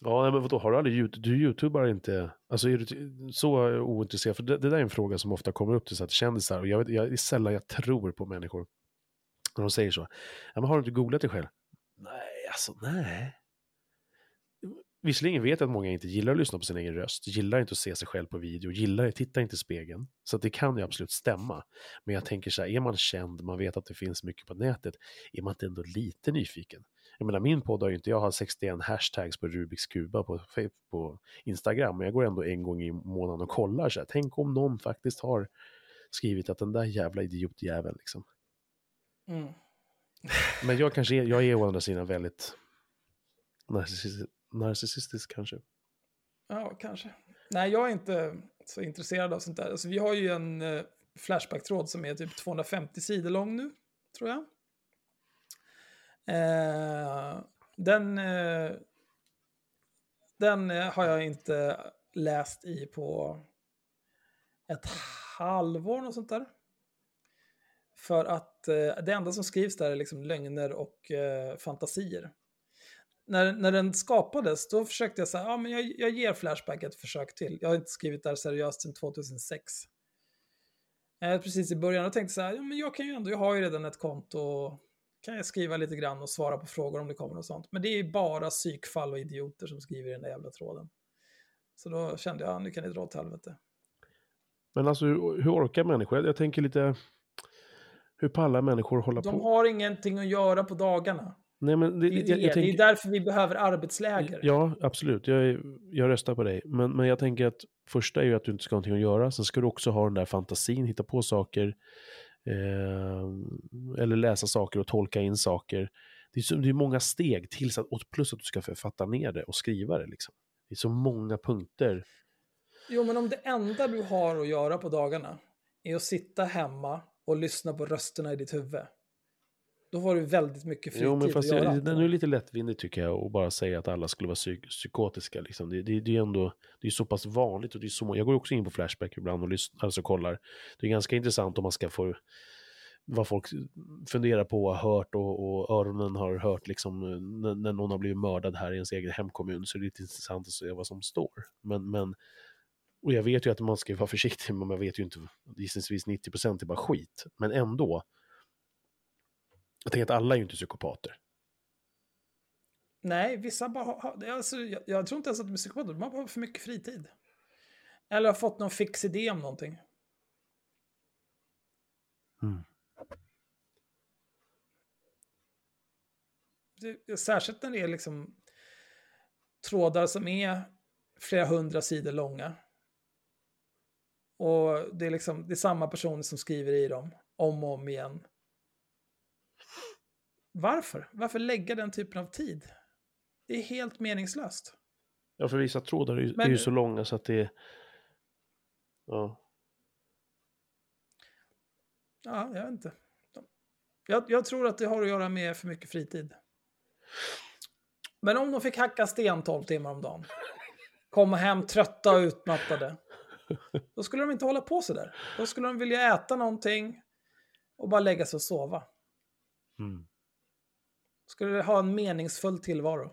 Ja, men vadå, har du aldrig, Yout- du youtubar inte, alltså är du så ointresserad? För det, det där är en fråga som ofta kommer upp till så att kändisar, och jag, vet, jag det är sällan jag tror på människor när de säger så. Ja, men har du inte googlat dig själv? Nej, alltså nej. Visserligen vet jag att många inte gillar att lyssna på sin egen röst, gillar inte att se sig själv på video, gillar tittar inte i spegeln. Så att det kan ju absolut stämma. Men jag tänker så här, är man känd, man vet att det finns mycket på nätet, är man inte ändå lite nyfiken? Jag menar, min podd har ju inte, jag har 61 hashtags på Rubiks kuba på, på Instagram, men jag går ändå en gång i månaden och kollar så här, tänk om någon faktiskt har skrivit att den där jävla idiotjäveln liksom. Mm. Men jag kanske är, jag är å andra sidan väldigt narcissistisk kanske. Ja, kanske. Nej, jag är inte så intresserad av sånt där. Alltså, vi har ju en eh, Flashback-tråd som är typ 250 sidor lång nu, tror jag. Eh, den eh, den eh, har jag inte läst i på ett halvår, och sånt där. För att eh, det enda som skrivs där är liksom lögner och eh, fantasier när, när den skapades, då försökte jag säga, ja men jag, jag ger Flashback ett försök till. Jag har inte skrivit där seriöst sedan 2006. Eh, precis i början, och tänkte så här, ja men jag kan ju ändå, jag har ju redan ett konto, kan jag skriva lite grann och svara på frågor om det kommer och sånt. Men det är bara psykfall och idioter som skriver i den där jävla tråden. Så då kände jag, ja, nu kan det dra åt helvete. Men alltså hur, hur orkar människor? Jag, tänker lite, hur pallar människor hålla De på? har ingenting att göra på dagarna. Nej, men det, Det är, jag, det. jag det är därför vi behöver arbetsläger. Ja, absolut. Jag, jag röstar på dig. Men, men jag tänker att första är ju att du inte ska ha någonting att göra. Sen ska du också ha den där fantasin, hitta på saker. Eh, eller läsa saker och tolka in saker. Det är, så, det är många steg tills att, och plus att du ska författa ner det och skriva det. Liksom. Det är så många punkter. Jo, men om det enda du har att göra på dagarna är att sitta hemma och lyssna på rösterna i ditt huvud. Då har du väldigt mycket fritid Jo, men att fast göra. jag, det det är lite lättvindigt tycker jag att bara säga att alla skulle vara psyk psykotiska. Liksom. Det, det, det är ändå det är så pass vanligt och det är så Jag går också in på Flashback ibland och lyssnar, alltså kollar. Det är ganska intressant om man ska få vad folk funderar på har hört och, och öronen har hört liksom när, när någon har blivit mördad här i ens egen hemkommun så är det lite intressant att se vad som står. Men, men och jag vet ju att man ska vara <laughs> försiktig, men man vet ju inte, gissningsvis 90% är bara skit. Men ändå, jag tänker att alla är ju inte psykopater. Nej, vissa bara har... Alltså, jag, jag tror inte ens att de är psykopater, de har bara för mycket fritid. Eller har fått någon fix idé om någonting. Mm. det, särskilt när det är liksom trådar som är flera hundra sidor långa. Och det är liksom det är samma personer som skriver i dem om och om igen. Varför? Varför lägga den typen av tid? Det är helt meningslöst. Ja, för vissa trådar är ju, Men, är ju så långa så att det är... Ja. Ja, jag vet inte. Jag, jag, tror att det har att göra med för mycket fritid. Men om de fick hacka sten 12 timmar om dagen, komma hem trötta och utmattade, då skulle de inte hålla på så där. Då skulle de vilja äta någonting och bara lägga sig och sova. Mm. Skulle ha en meningsfull tillvaro.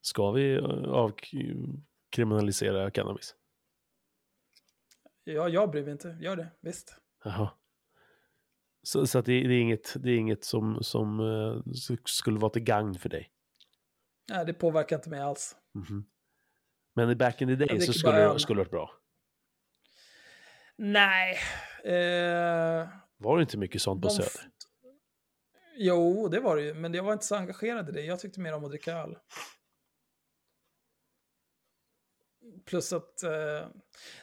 Ska vi eh, avkriminalisera cannabis? Ja, jag bryr mig inte. Gör det, visst. Jaha. Så, så att det, det, är inget, det är inget som, som uh, skulle vara till gagn för dig? Nej, det påverkar inte mig alls. Mm -hmm. Men back in the day så skulle det, skulle det varit bra? Nej. Eh, var det inte mycket sånt på Söder? Jo, det var det ju, men jag var inte så engagerad i det. Jag tyckte mer om att dricka öl. Plus att, eh,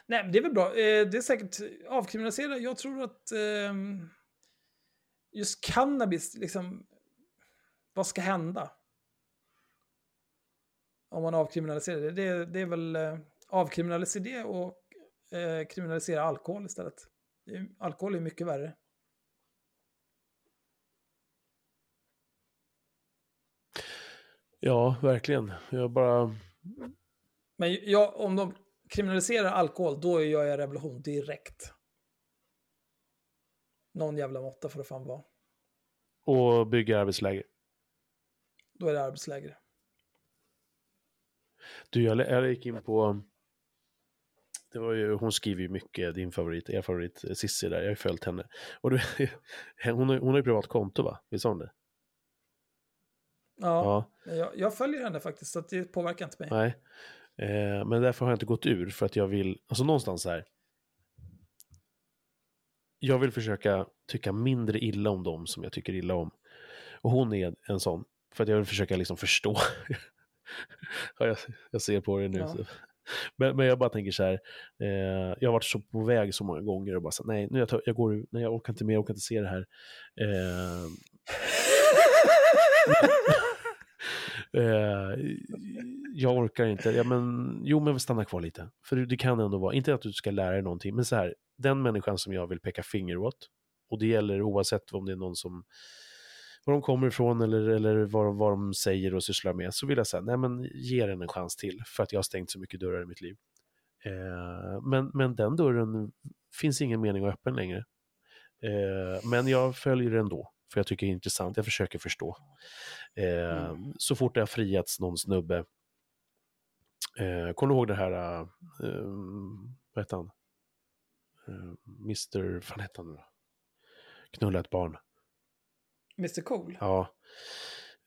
nej det är väl bra. Eh, det är säkert avkriminaliserat. Jag tror att eh, just cannabis, liksom, vad ska hända? Om man avkriminaliserar det. Det, det är väl eh, avkriminalisera det och eh, kriminalisera alkohol istället. alkohol är mycket värre. Ja, verkligen. Jag bara... Men jag, om de kriminaliserar alkohol, då gör jag revolution direkt. Någon jävla måtta får det fan vara. Och bygga arbetsläger. Då är det arbetsläger. Du, jag, jag gick in på... Det var ju, hon skriver ju mycket, din favorit, er favorit Cissi där, jag har ju följt henne. Och du, <laughs> hon, har, hon har ju privat konto va? Visst har hon det? Ja, ja. Jag, jag, följer henne faktiskt, så det påverkar inte mig. Nej, eh, men därför har jag inte gått ur, för att jag vill, alltså någonstans här, jag vill försöka tycka mindre illa om dem som jag tycker illa om. Och hon är en sån, för att jag vill försöka liksom förstå. <laughs> ja, jag, jag, ser på det nu. Ja. Men, men, jag bara tänker så här, eh, jag har varit så på väg så många gånger och bara så nej, nu jag, tar, jag går nej, jag orkar inte mer, jag orkar inte se det här. Eh, <laughs> eh, jag orkar inte. Ja, men, jo, men stanna kvar lite. För det kan ändå vara, inte att du ska lära dig någonting, men så här, den människan som jag vill peka finger åt, och det gäller oavsett om det är någon som var de kommer ifrån eller, eller vad, vad de säger och sysslar med, så vill jag säga, nej men ge den en chans till, för att jag har stängt så mycket dörrar i mitt liv. Eh, men, men den dörren finns ingen mening att öppna längre. Eh, men jag följer den ändå, för jag tycker det är intressant, jag försöker förstå. Eh, mm. Så fort det har friats någon snubbe, eh, kommer du ihåg det här, eh, vad heter han? Uh, Mr, vad hette han nu då? Knulla ett barn. Mr Cool? Ja.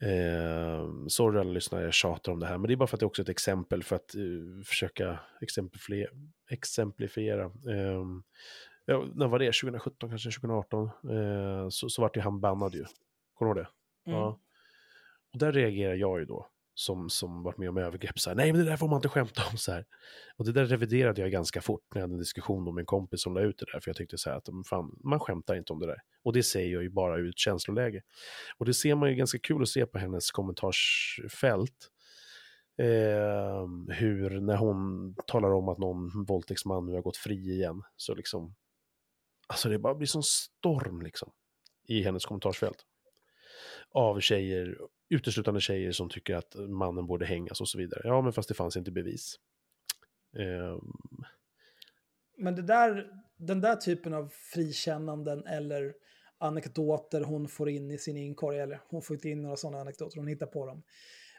Eh, sorry alla lyssnare, jag tjatar om det här, men det är bara för att det är också ett exempel för att uh, försöka exemplifiera. exemplifiera. Eh, ja, när var det? 2017, kanske 2018? Eh, så, så vart ju han bannad ju. Kommer du ihåg det? Mm. Ja. Och där reagerar jag ju då som, som varit med om övergrepp. Så här, Nej, men det där får man inte skämta om. Så här. Och det där reviderade jag ganska fort när jag hade en diskussion med en kompis som la ut det där. För jag tyckte så här att fan, man skämtar inte om det där. Och det säger jag ju bara ur ett känsloläge. Och det ser man ju ganska kul att se på hennes kommentarsfält. Eh, hur när hon talar om att någon våldtäktsman nu har gått fri igen. Så liksom, alltså det bara blir som storm liksom. I hennes kommentarsfält. Av tjejer uteslutande tjejer som tycker att mannen borde hängas och så vidare. Ja, men fast det fanns inte bevis. Um... Men det där, den där typen av frikännanden eller anekdoter hon får in i sin inkorg, eller hon får inte in några sådana anekdoter, hon hittar på dem.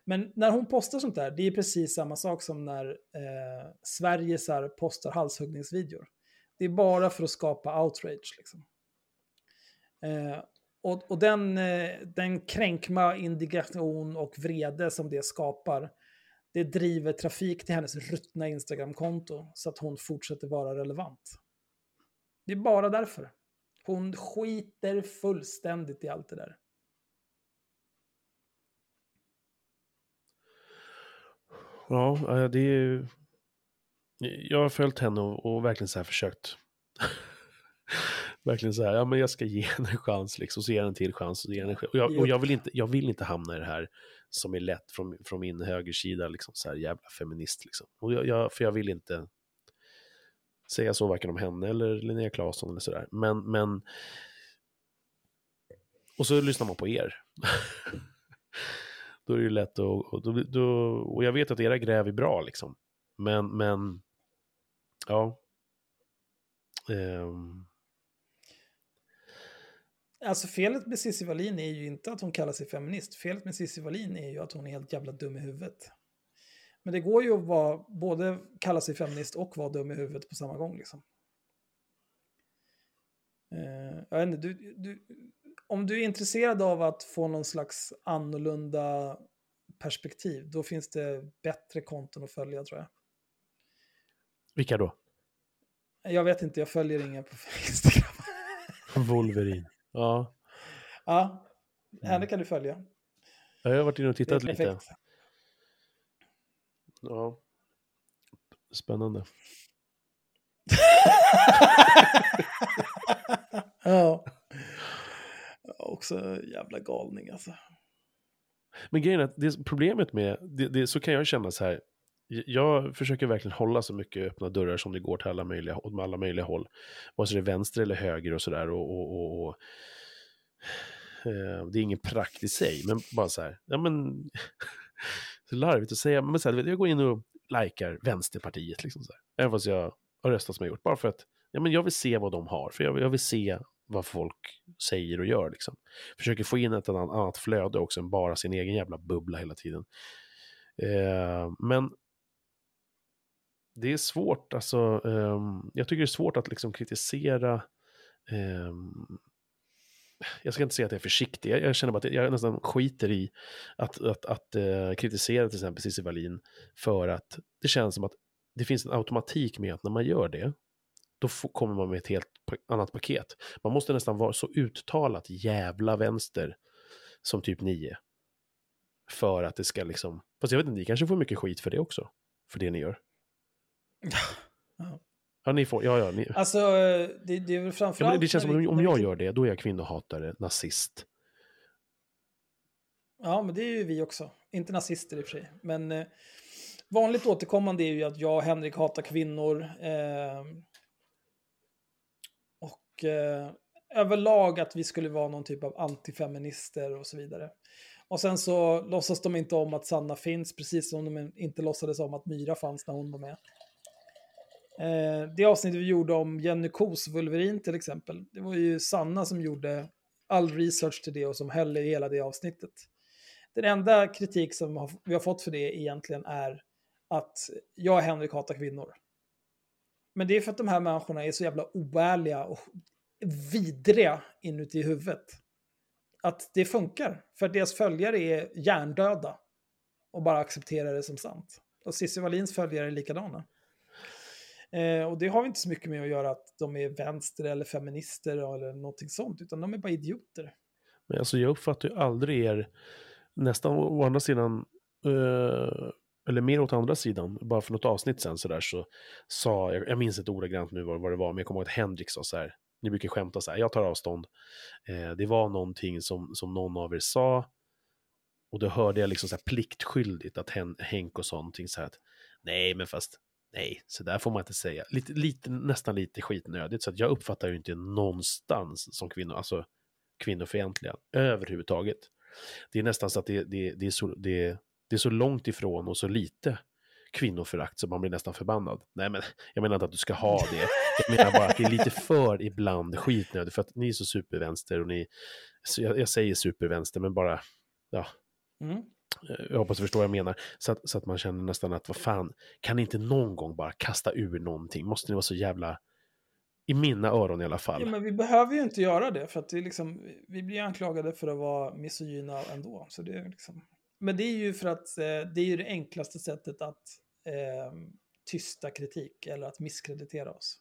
Men när hon postar sånt där, det är precis samma sak som när eh, Sverigesar postar halshuggningsvideor det är bara för att skapa outrage. Liksom. Eh, och, och den, eh, den kränkma indignation och vrede som det skapar, det driver trafik till hennes ruttna Instagramkonto så att hon fortsätter vara relevant. Det är bara därför. Hon skiter fullständigt i allt det där. Ja, eh, det är ju jag har följt henne och, och verkligen så här försökt. <laughs> verkligen så här, ja men jag ska ge <laughs> henne en chans liksom, så ger henne en till chans och, ger henne en chans. och, jag, och jag, vill inte, jag vill inte hamna i det här som är lätt från, från min högersida, liksom så här jävla feminist liksom. Och jag, jag, för jag vill inte säga så varken om henne eller Linnea Claesson eller sådär. Men, men... Och så lyssnar man på er. <laughs> då är det ju lätt att... Och, då, då, och jag vet att era gräv är bra liksom. Men, men... Ja. Um... Alltså felet med Cissi Wallin är ju inte att hon kallar sig feminist. Felet med Cissi Wallin är ju att hon är helt jävla dum i huvudet. Men det går ju att vara, både kalla sig feminist och vara dum i huvudet på samma gång. Liksom. Uh, jag inte, du, du, om du är intresserad av att få någon slags annorlunda perspektiv, då finns det bättre konton att följa tror jag. Vilka då? Jag vet inte, jag följer ingen på <laughs> Instagram. Wolverine. Ja. Ja, henne mm. kan du följa. Jag har varit inne och tittat lite. Ja. Spännande. <laughs> ja. Också jävla galning alltså. Men grejen är att det, problemet med, det, det, så kan jag känna så här, jag försöker verkligen hålla så mycket öppna dörrar som det går till alla möjliga, åt alla möjliga håll. Vare sig det är vänster eller höger och sådär. Och, och, och, och eh, det är ingen prakt i sig, men bara så här, ja men <laughs> så larvigt att säga, men så här, jag går in och likar Vänsterpartiet, liksom så här. även fast jag har röstat som jag gjort, bara för att ja, men jag vill se vad de har, för jag, jag vill se vad folk säger och gör. Liksom. Försöker få in ett annat flöde också än bara sin egen jävla bubbla hela tiden. Eh, men det är svårt, alltså, um, jag tycker det är svårt att liksom kritisera um, jag ska inte säga att jag är försiktig, jag, känner bara att jag nästan skiter i att, att, att uh, kritisera till exempel Cissi Wallin för att det känns som att det finns en automatik med att när man gör det, då kommer man med ett helt annat paket. Man måste nästan vara så uttalat jävla vänster som typ nio. För att det ska liksom, fast jag vet inte, ni kanske får mycket skit för det också, för det ni gör. Ja. Ni får, ja, ja. Ni... Alltså, det, det är väl framförallt... Ja, det känns som att om jag gör det, då är jag kvinnohatare, nazist. Ja, men det är ju vi också. Inte nazister i och för sig. Men eh, vanligt återkommande är ju att jag och Henrik hatar kvinnor. Eh, och eh, överlag att vi skulle vara någon typ av antifeminister och så vidare. Och sen så låtsas de inte om att Sanna finns, precis som de inte låtsades om att Myra fanns när hon var med. Eh, det avsnittet vi gjorde om Jenny Kos Vulverin till exempel, det var ju Sanna som gjorde all research till det och som höll i hela det avsnittet. Den enda kritik som vi har fått för det egentligen är att jag och Henrik hatar kvinnor. Men det är för att de här människorna är så jävla oärliga och vidriga inuti huvudet. Att det funkar, för att deras följare är hjärndöda och bara accepterar det som sant. Och Cissi Wallins följare är likadana. Eh, och det har inte så mycket med att göra att de är vänster eller feminister eller någonting sånt, utan de är bara idioter. Men alltså jag uppfattar ju aldrig er, nästan å andra sidan, eh, eller mer åt andra sidan, bara för något avsnitt sen så där så sa, jag, jag minns inte ordagrant nu vad, vad det var, men jag kommer ihåg att Henrik sa så här, ni brukar skämta så här, jag tar avstånd. Eh, det var någonting som, som någon av er sa, och då hörde jag liksom så här pliktskyldigt att Hen, Henk och sa någonting så här att, nej men fast Nej, så där får man inte säga. Lite, lite, nästan lite skitnödigt, så att jag uppfattar ju inte någonstans som kvinnor, alltså kvinnofientliga överhuvudtaget. Det är nästan så att det, det, det, är så, det, det är så långt ifrån och så lite kvinnoförakt så man blir nästan förbannad. Nej, men jag menar inte att du ska ha det. Jag menar bara att det är lite för ibland skitnödigt för att ni är så supervänster och ni, jag, jag säger supervänster, men bara, ja. Mm. Eh, jag hoppas du förstår vad jag menar. Så att, så att man känner nästan att vad fan, kan ni inte någon gång bara kasta ur någonting? Måste ni vara så jävla... I mina öron i alla fall. Ja, men vi behöver ju inte göra det, för att det liksom, vi blir anklagade för att vara misogyna ändå. Så det är liksom... Men det är ju för att eh, det är ju det enklaste sättet att eh, tysta kritik eller att misskreditera oss.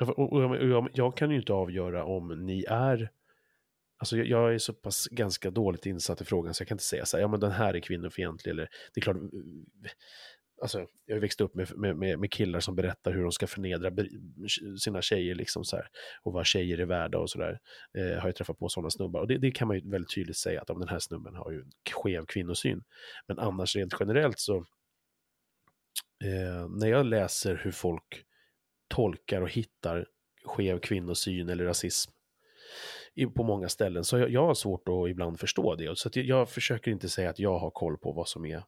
Och, och, jag, jag kan ju inte avgöra om ni är Alltså jag, jag, är så pass ganska dåligt insatt i frågan så jag kan inte säga så här, ja men den här är kvinnofientlig eller det är klart, mm, mm, Alltså, jag har växt upp med, med, med killar som berättar hur de ska förnedra sina tjejer liksom så här, och vad tjejer är värda och sådär. Eh, har jag träffat på sådana snubbar. Och det, det, kan man ju väldigt tydligt säga att om den här snubben har ju en skev kvinnosyn. Men annars rent generellt så, eh, när jag läser hur folk tolkar och hittar skev kvinnosyn eller rasism på många ställen. Så jag, jag har svårt att ibland förstå det. Så jag, jag, försöker inte säga att jag har koll på vad som är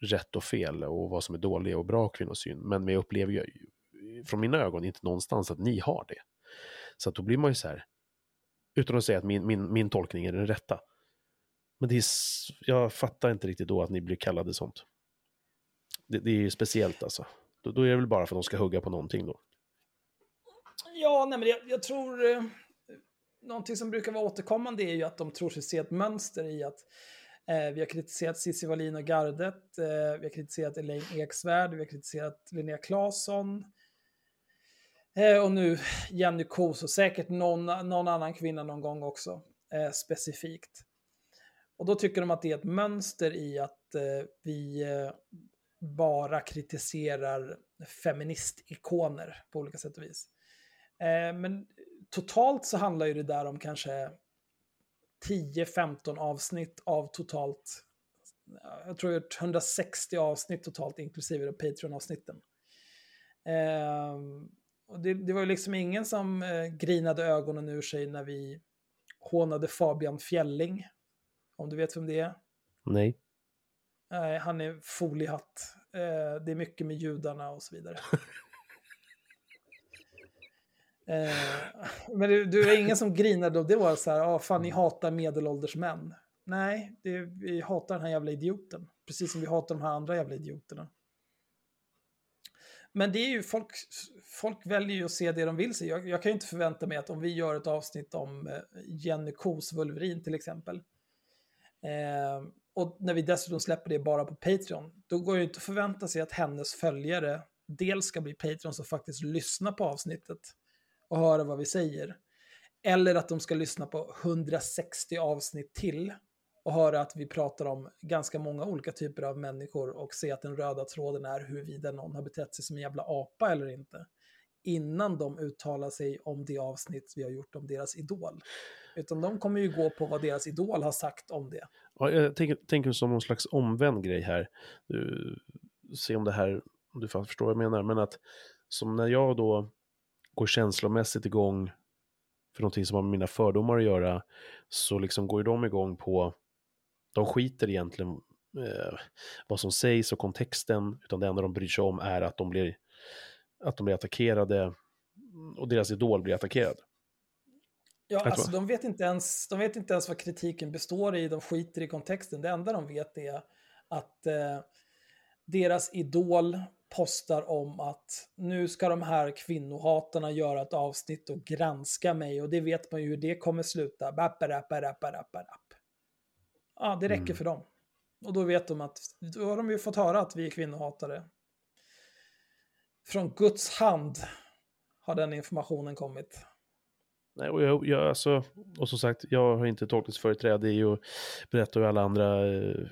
rätt och fel och vad som är dålig och bra kvinnosyn. Men jag upplever ju från mina ögon inte någonstans att ni har det. Så att då blir man ju så här, utan att säga att min, min, min tolkning är den rätta. Men det är, jag fattar inte riktigt då att ni blir kallade sånt. Det, det är ju speciellt alltså. Då, då, är det väl bara för att de ska hugga på någonting då. Ja, nej men jag, jag tror... Eh, någonting som brukar vara återkommande är ju att de tror sig se ett mönster i att eh, vi har kritiserat Cissi Wallin och gardet, eh, vi har kritiserat Elaine Eksvärd, vi har kritiserat Linnea Claesson. Eh, och nu Jenny Kos och säkert någon, någon annan kvinna någon gång också, eh, specifikt. Och då tycker de att det är ett mönster i att eh, vi eh, bara kritiserar feministikoner på olika sätt och vis. Eh, men totalt så handlar ju det där om kanske 10-15 avsnitt av totalt, jag tror jag har 160 avsnitt totalt inklusive Patreon-avsnitten. Eh, och det, det, var ju liksom ingen som eh, grinade ögonen ur sig när vi hånade Fabian Fjälling. Om du vet vem det är? Nej. Nej, han är foliehatt. Eh, det är mycket med judarna och så vidare. <laughs> Eh, <laughs> men du, är ingen som grinade och det var så här, ah, fan ni hatar medelålders män. Nej, det, vi hatar den här jävla idioten. Precis som vi hatar de här andra jävla idioterna. Men det är ju folk, folk väljer ju att se det de vill se. Jag, jag kan ju inte förvänta mig att om vi gör ett avsnitt om eh, Jenny Kos Wolverin till exempel. Eh, och när vi dessutom släpper det bara på Patreon, då går det inte att förvänta sig att hennes följare dels ska bli Patreon som faktiskt lyssnar på avsnittet och höra vad vi säger. Eller att de ska lyssna på 160 avsnitt till och höra att vi pratar om ganska många olika typer av människor och se att den röda tråden är huruvida någon har betett sig som en jävla apa eller inte. Innan de uttalar sig om det avsnitt vi har gjort om deras idol. Utan de kommer ju gå på vad deras idol har sagt om det. Ja, jag tänker, tänker som någon slags omvänd grej här. Du, se om det här, om du förstår vad jag menar, men att som när jag då går känslomässigt igång för någonting som har med mina fördomar att göra, så liksom går ju de igång på, de skiter egentligen eh, vad som sägs och kontexten, utan det enda de bryr sig om är att de blir, att de blir attackerade och deras idol blir attackerad. Ja, alltså de vet, inte ens, de vet inte ens vad kritiken består i, de skiter i kontexten. Det enda de vet är att eh, deras idol postar om att nu ska de här kvinnohatarna göra ett avsnitt och granska mig och det vet man ju hur det kommer sluta. Ja, det räcker mm. för dem. Och då vet de att, då har de ju fått höra att vi är kvinnohatare. Från Guds hand har den informationen kommit. Nej, och, jag, jag, alltså, och som sagt, jag har inte tolkningsföreträde i att berätta hur alla andra eh,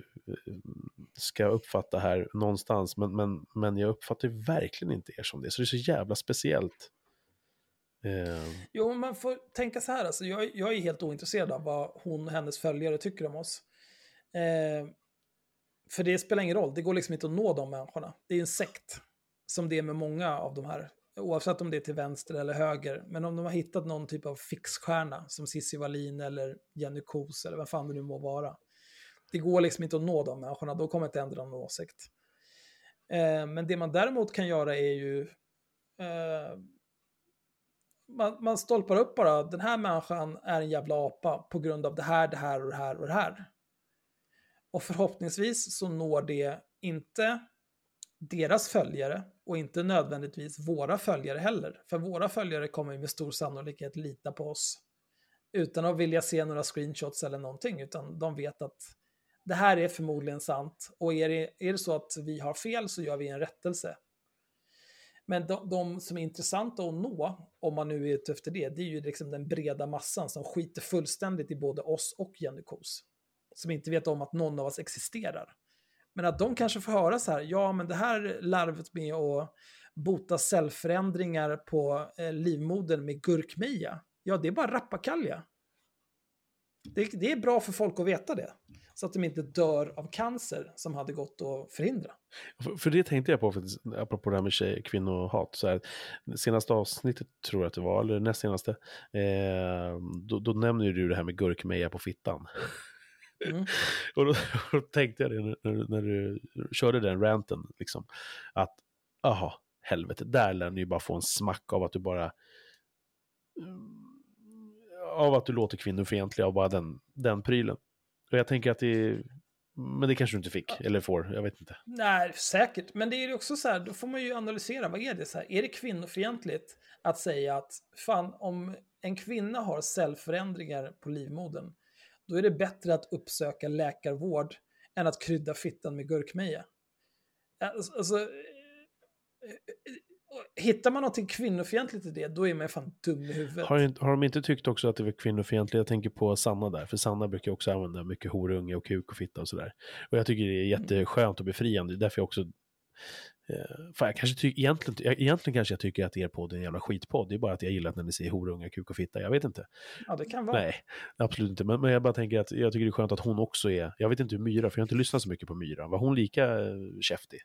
ska uppfatta här någonstans. Men, men, men jag uppfattar verkligen inte er som det, så det är så jävla speciellt. Eh. Jo, man får tänka så här, alltså, jag, jag är helt ointresserad av vad hon och hennes följare tycker om oss. Eh, för det spelar ingen roll, det går liksom inte att nå de människorna. Det är en sekt, som det är med många av de här oavsett om det är till vänster eller höger, men om de har hittat någon typ av fixstjärna som Cissi Wallin eller Jenny Kos eller vem fan det nu må vara. Det går liksom inte att nå de människorna, då kommer inte ändra någon åsikt. Eh, men det man däremot kan göra är ju eh, man, man stolpar upp bara, den här människan är en jävla apa på grund av det här, det här och det här och det här. Och förhoppningsvis så når det inte deras följare och inte nödvändigtvis våra följare heller. För våra följare kommer med stor sannolikhet lita på oss utan att vilja se några screenshots eller någonting, utan de vet att det här är förmodligen sant och är det, är det så att vi har fel så gör vi en rättelse. Men de, de, som är intressanta att nå, om man nu är ute efter det, det är ju liksom den breda massan som skiter fullständigt i både oss och Jenny Kos. Som inte vet om att någon av oss existerar. Men att de kanske får höra så här, ja men det här larvet med att bota cellförändringar på eh, livmodern med gurkmeja, ja det är bara rappakalja. Det, det är bra för folk att veta det. Så att de inte dör av cancer som hade gått att förhindra. För, för det tänkte jag på, faktiskt, apropå det här med tjej, kvinnohat. Så här, senaste avsnittet tror jag att det var, eller näst senaste, eh, då, då nämner du det här med gurkmeja på fittan. Mm. <laughs> och då, <laughs> då, tänkte jag det när, när, du körde den ranten, liksom, att aha, helvete, där lär ni ju bara få en smack av att du bara av att du låter kvinnofientlig av bara den, den prylen. Och jag tänker att det men det kanske du inte fick, eller får, jag vet inte. Nej, säkert. Men det är också så här, då får man ju analysera, vad är det så här? Är det kvinnofientligt att säga att fan, om en kvinna har cellförändringar på livmodern, då är det bättre att uppsöka läkarvård än att krydda fittan med gurkmeja. Alltså, alltså hittar man någonting kvinnofientligt i det, då är man fan dum i huvudet. Har, har de inte tyckt också att det var kvinnofientligt? Jag tänker på Sanna där, för Sanna brukar också använda mycket horunge och kuk och fitta och sådär. Och jag tycker det är jätteskönt och befriande, det är därför jag också Eh, fan, jag kanske tycker, egentligen, egentligen kanske jag tycker att er podd är en jävla skitpodd. Det är bara att jag gillar att när ni säger horunga, kuk och fitta. Jag vet inte. Ja, det kan vara. Nej, absolut inte. Men, men jag bara tänker att jag tycker det är skönt att hon också är, jag vet inte hur Myra, för jag har inte lyssnat så mycket på Myra. Var hon lika eh, käftig?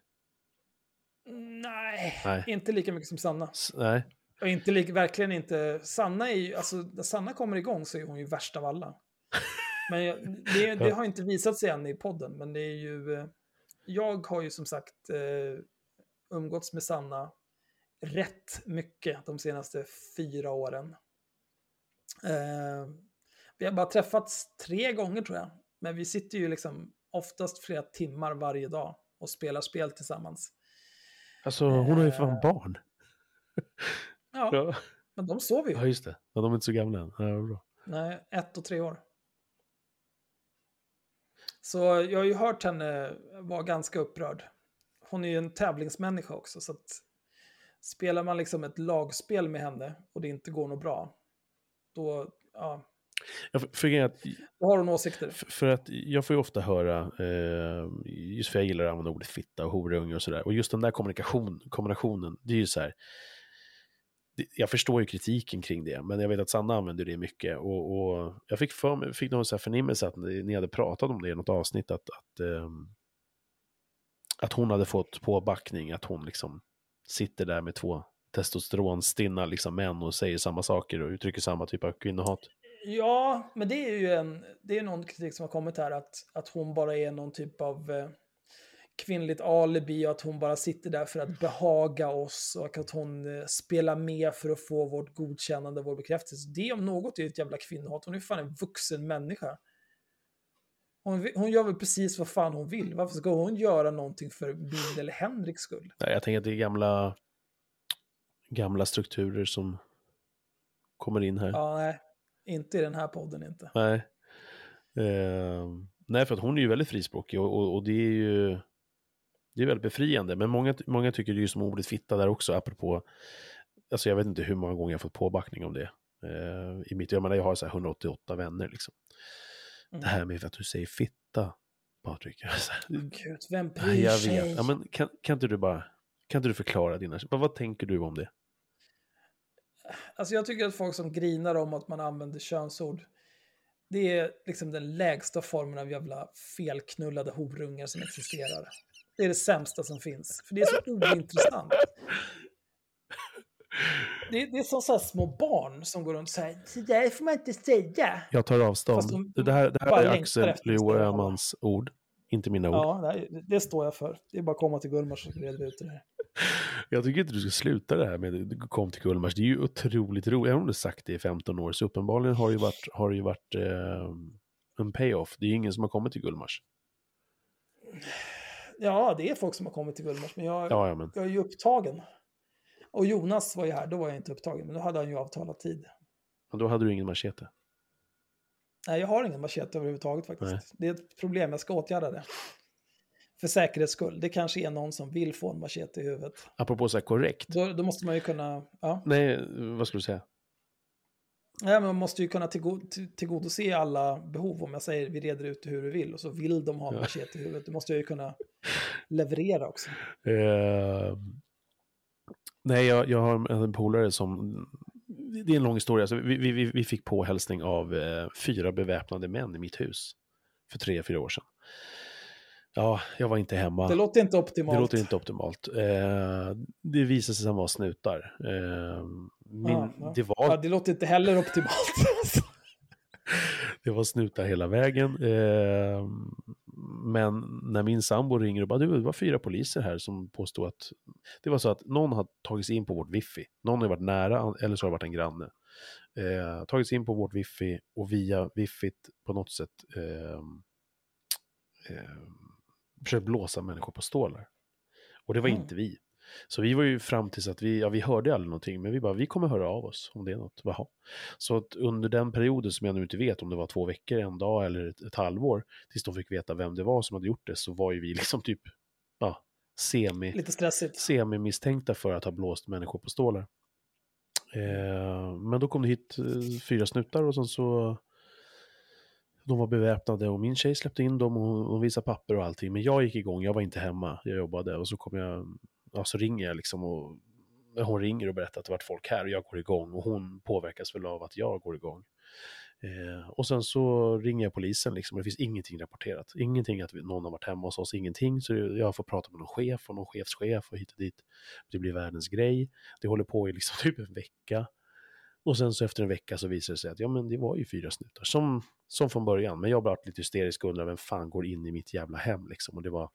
Nej, Nej, inte lika mycket som Sanna. Nej. Och inte lika, verkligen inte. Sanna är ju, alltså när Sanna kommer igång så är hon ju värst av alla. Men det, <laughs> det har inte visat sig än i podden, men det är ju... Eh, jag har ju som sagt eh, umgåtts med Sanna rätt mycket de senaste fyra åren. Eh, vi har bara träffats tre gånger tror jag, men vi sitter ju liksom oftast flera timmar varje dag och spelar spel tillsammans. Alltså hon har ju fan eh. barn. <laughs> Ja, ja, men de sover ju. Ja, just det. Ja, de är inte så gamla än. Ja, bra. Nej, ett och tre år. Så jag har ju hört henne vara ganska upprörd. Hon är ju en tävlingsmänniska också, så att spelar man liksom ett lagspel med henne och det inte går något bra, då, ja, jag för att, har hon åsikter? För, att jag får ju ofta höra, eh, just för jag gillar att använda ordet fitta och horunge och sådär, och just den där kommunikation, kombinationen, det är ju så här, jag förstår ju kritiken kring det, men jag vet att Sanna använder det mycket. Och, och jag fick, för, fick någon så här förnimmelse att ni, ni hade pratat om det i något avsnitt, att, att, um, att hon hade fått påbackning, att hon liksom sitter där med två testosteronstinna liksom män och säger samma saker och uttrycker samma typ av kvinnohat. Ja, men det är ju en, det är någon kritik som har kommit här, att, att hon bara är någon typ av eh, kvinnligt alibi och att hon bara sitter där för att behaga oss och att hon eh, spelar med för att få vårt godkännande, vår bekräftelse. Det om något är ett jävla kvinnohat. Hon är fan en vuxen människa. Hon, hon gör väl precis vad fan hon vill. Varför ska hon göra någonting för min eller Henriks skull? Nej, jag tänker att det är gamla, gamla strukturer som kommer in här. Ja, nej. Inte i den här podden inte. Nej. Eh, nej, för att hon är ju väldigt frispråkig och, och, och det är ju det är väldigt befriande. Men många, många tycker det är ju som ordet fitta där också, apropå, alltså jag vet inte hur många gånger jag fått påbackning om det. Eh, i mitt, jag menar jag har så 188 vänner liksom. Mm. Det här med att du säger fitta, Patrik. Gud, vem bryr jag sig? Vet. Ja, men kan, kan inte du bara, kan inte du förklara dina, vad, vad tänker du om det? Alltså jag tycker att folk som grinar om att man använder könsord, det är liksom den lägsta formen av jävla felknullade horungar som existerar. Det är det sämsta som finns, för det är så ointressant. Det, det är som så små barn som går runt och säger det där får man inte säga. Jag tar avstånd. De det här, det här är Axel Leo Öhmans ord, inte mina ord. Ja, det, det, står jag för. Det är bara att komma till Gullmars och reda ut det här. Jag tycker inte du ska sluta det här med att kom till Gullmars. Det är ju otroligt roligt. Även om du sagt det i 15 år så uppenbarligen har det ju varit, har det ju varit eh, en payoff. Det är ju ingen som har kommit till Gullmars. Ja, det är folk som har kommit till Gullmars, men jag, ja, ja, men. jag är ju upptagen. Och Jonas var ju här, då var jag inte upptagen, men då hade han ju avtalat tid. Och då hade du ingen machete? Nej, jag har ingen machete överhuvudtaget faktiskt. Nej. Det är ett problem, jag ska åtgärda det. För säkerhets skull. Det kanske är någon som vill få en machete i huvudet. Apropå så här korrekt. Då, då måste man ju kunna... Ja. Nej, vad skulle du säga? Nej, men man måste ju kunna tillgodose alla behov. Om jag säger vi reder ut hur du vill och så vill de ha en machete i huvudet. Då måste jag ju kunna leverera också. Eh, nej, jag, jag har en polare som... Det är en lång historia. Alltså, vi, vi, vi fick påhälsning av eh, fyra beväpnade män i mitt hus för tre, fyra år sedan. Ja, jag var inte hemma. Det låter inte optimalt. Det låter inte optimalt. Eh, det visade sig vara snutar. Eh, min, Ja, ja. Det, var, Ja, det låter inte heller optimalt. <laughs> det var snutar hela vägen. Eh, men när min sambo ringer och bara, du, det var fyra poliser här som påstod att... Det var så att någon har tagit sig in på vårt wifi. Någon har varit nära, eller så har det varit en granne. Eh, tagit sig in på vårt wifi och via wiffit på något sätt eh, eh, försökt blåsa människor på stålar. Och det var Mm. inte vi. Så vi var ju fram tills att vi, ja vi hörde aldrig någonting, men vi bara, vi kommer höra av oss om det är något. Jaha. Så att under den perioden som jag nu inte vet om det var två veckor, en dag eller ett, ett halvår, tills de fick veta vem det var som hade gjort det, så var ju vi liksom typ, ja, semi, Lite stressigt. semi-misstänkta för att ha blåst människor på stålar. Eh, men då kom det hit eh, fyra snutar och sen så de var beväpnade och min tjej släppte in dem och hon visade papper och allting. Men jag gick igång, jag var inte hemma, jag jobbade och så kom jag, ja så ringer jag liksom och hon ringer och berättar att det varit folk här och jag går igång och hon påverkas väl av att jag går igång. Eh, och sen så ringer jag polisen liksom och det finns ingenting rapporterat. Ingenting att någon har varit hemma hos oss, ingenting. Så jag får prata med någon chef och någon chefschef och hit och dit. Det blir världens grej. Det håller på i liksom <laughs> typ en vecka. Och sen så efter en vecka så visar det sig att ja men det var ju fyra snutar som, som från början. Men jag blev lite hysterisk och undrade vem fan går in i mitt jävla hem liksom. Och det var,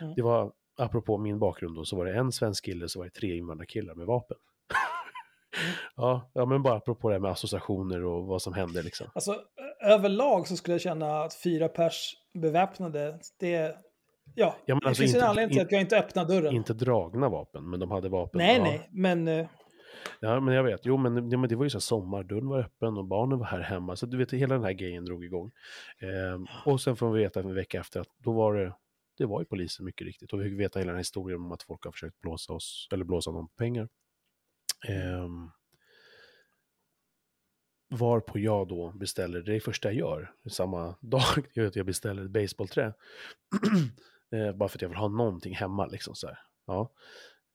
Mm. det var apropå min bakgrund då, så var det en svensk kille så var det tre invandrarkillar med vapen. <laughs> ja, ja, men bara apropå det här med associationer och vad som hände liksom. Alltså, överlag så skulle jag känna att fyra pers beväpnade, det... Ja, Ja, det alltså finns inte- en anledning till att jag inte öppnar dörren. Inte dragna vapen, men de hade vapen. nej, ja. nej, men... Ja, men jag vet. Jo, men, ja, men det var ju så här sommar, dörren var öppen och barnen var här hemma. Så du vet, hela den här grejen drog igång. Ehm, och sen får vi veta en vecka efter att då var det, det var ju polisen mycket riktigt. Och vi fick veta hela den här historien om att folk har försökt blåsa oss, eller blåsa någon på pengar. Ehm, varpå jag då beställer, det är det första jag gör, samma dag, <laughs> jag beställer ett baseballträ. <clears throat> Eh, bara för att jag vill ha någonting hemma liksom så här. Ja.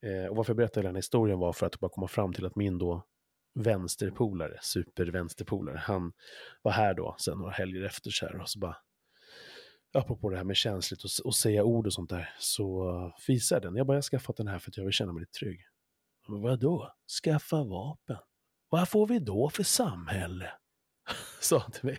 Eh, och varför jag berättade den här historien var för att bara komma fram till att min då vänsterpolare, supervänsterpolare, han var här då sen några helger efter så här och så bara apropå det här med känsligt och, och säga ord och sånt där så visar visade jag den. Jag bara, jag har skaffat den här för att jag vill känna mig lite trygg. Men vadå? Skaffa vapen? Vad får vi då för samhälle? <laughs> Sa han till mig.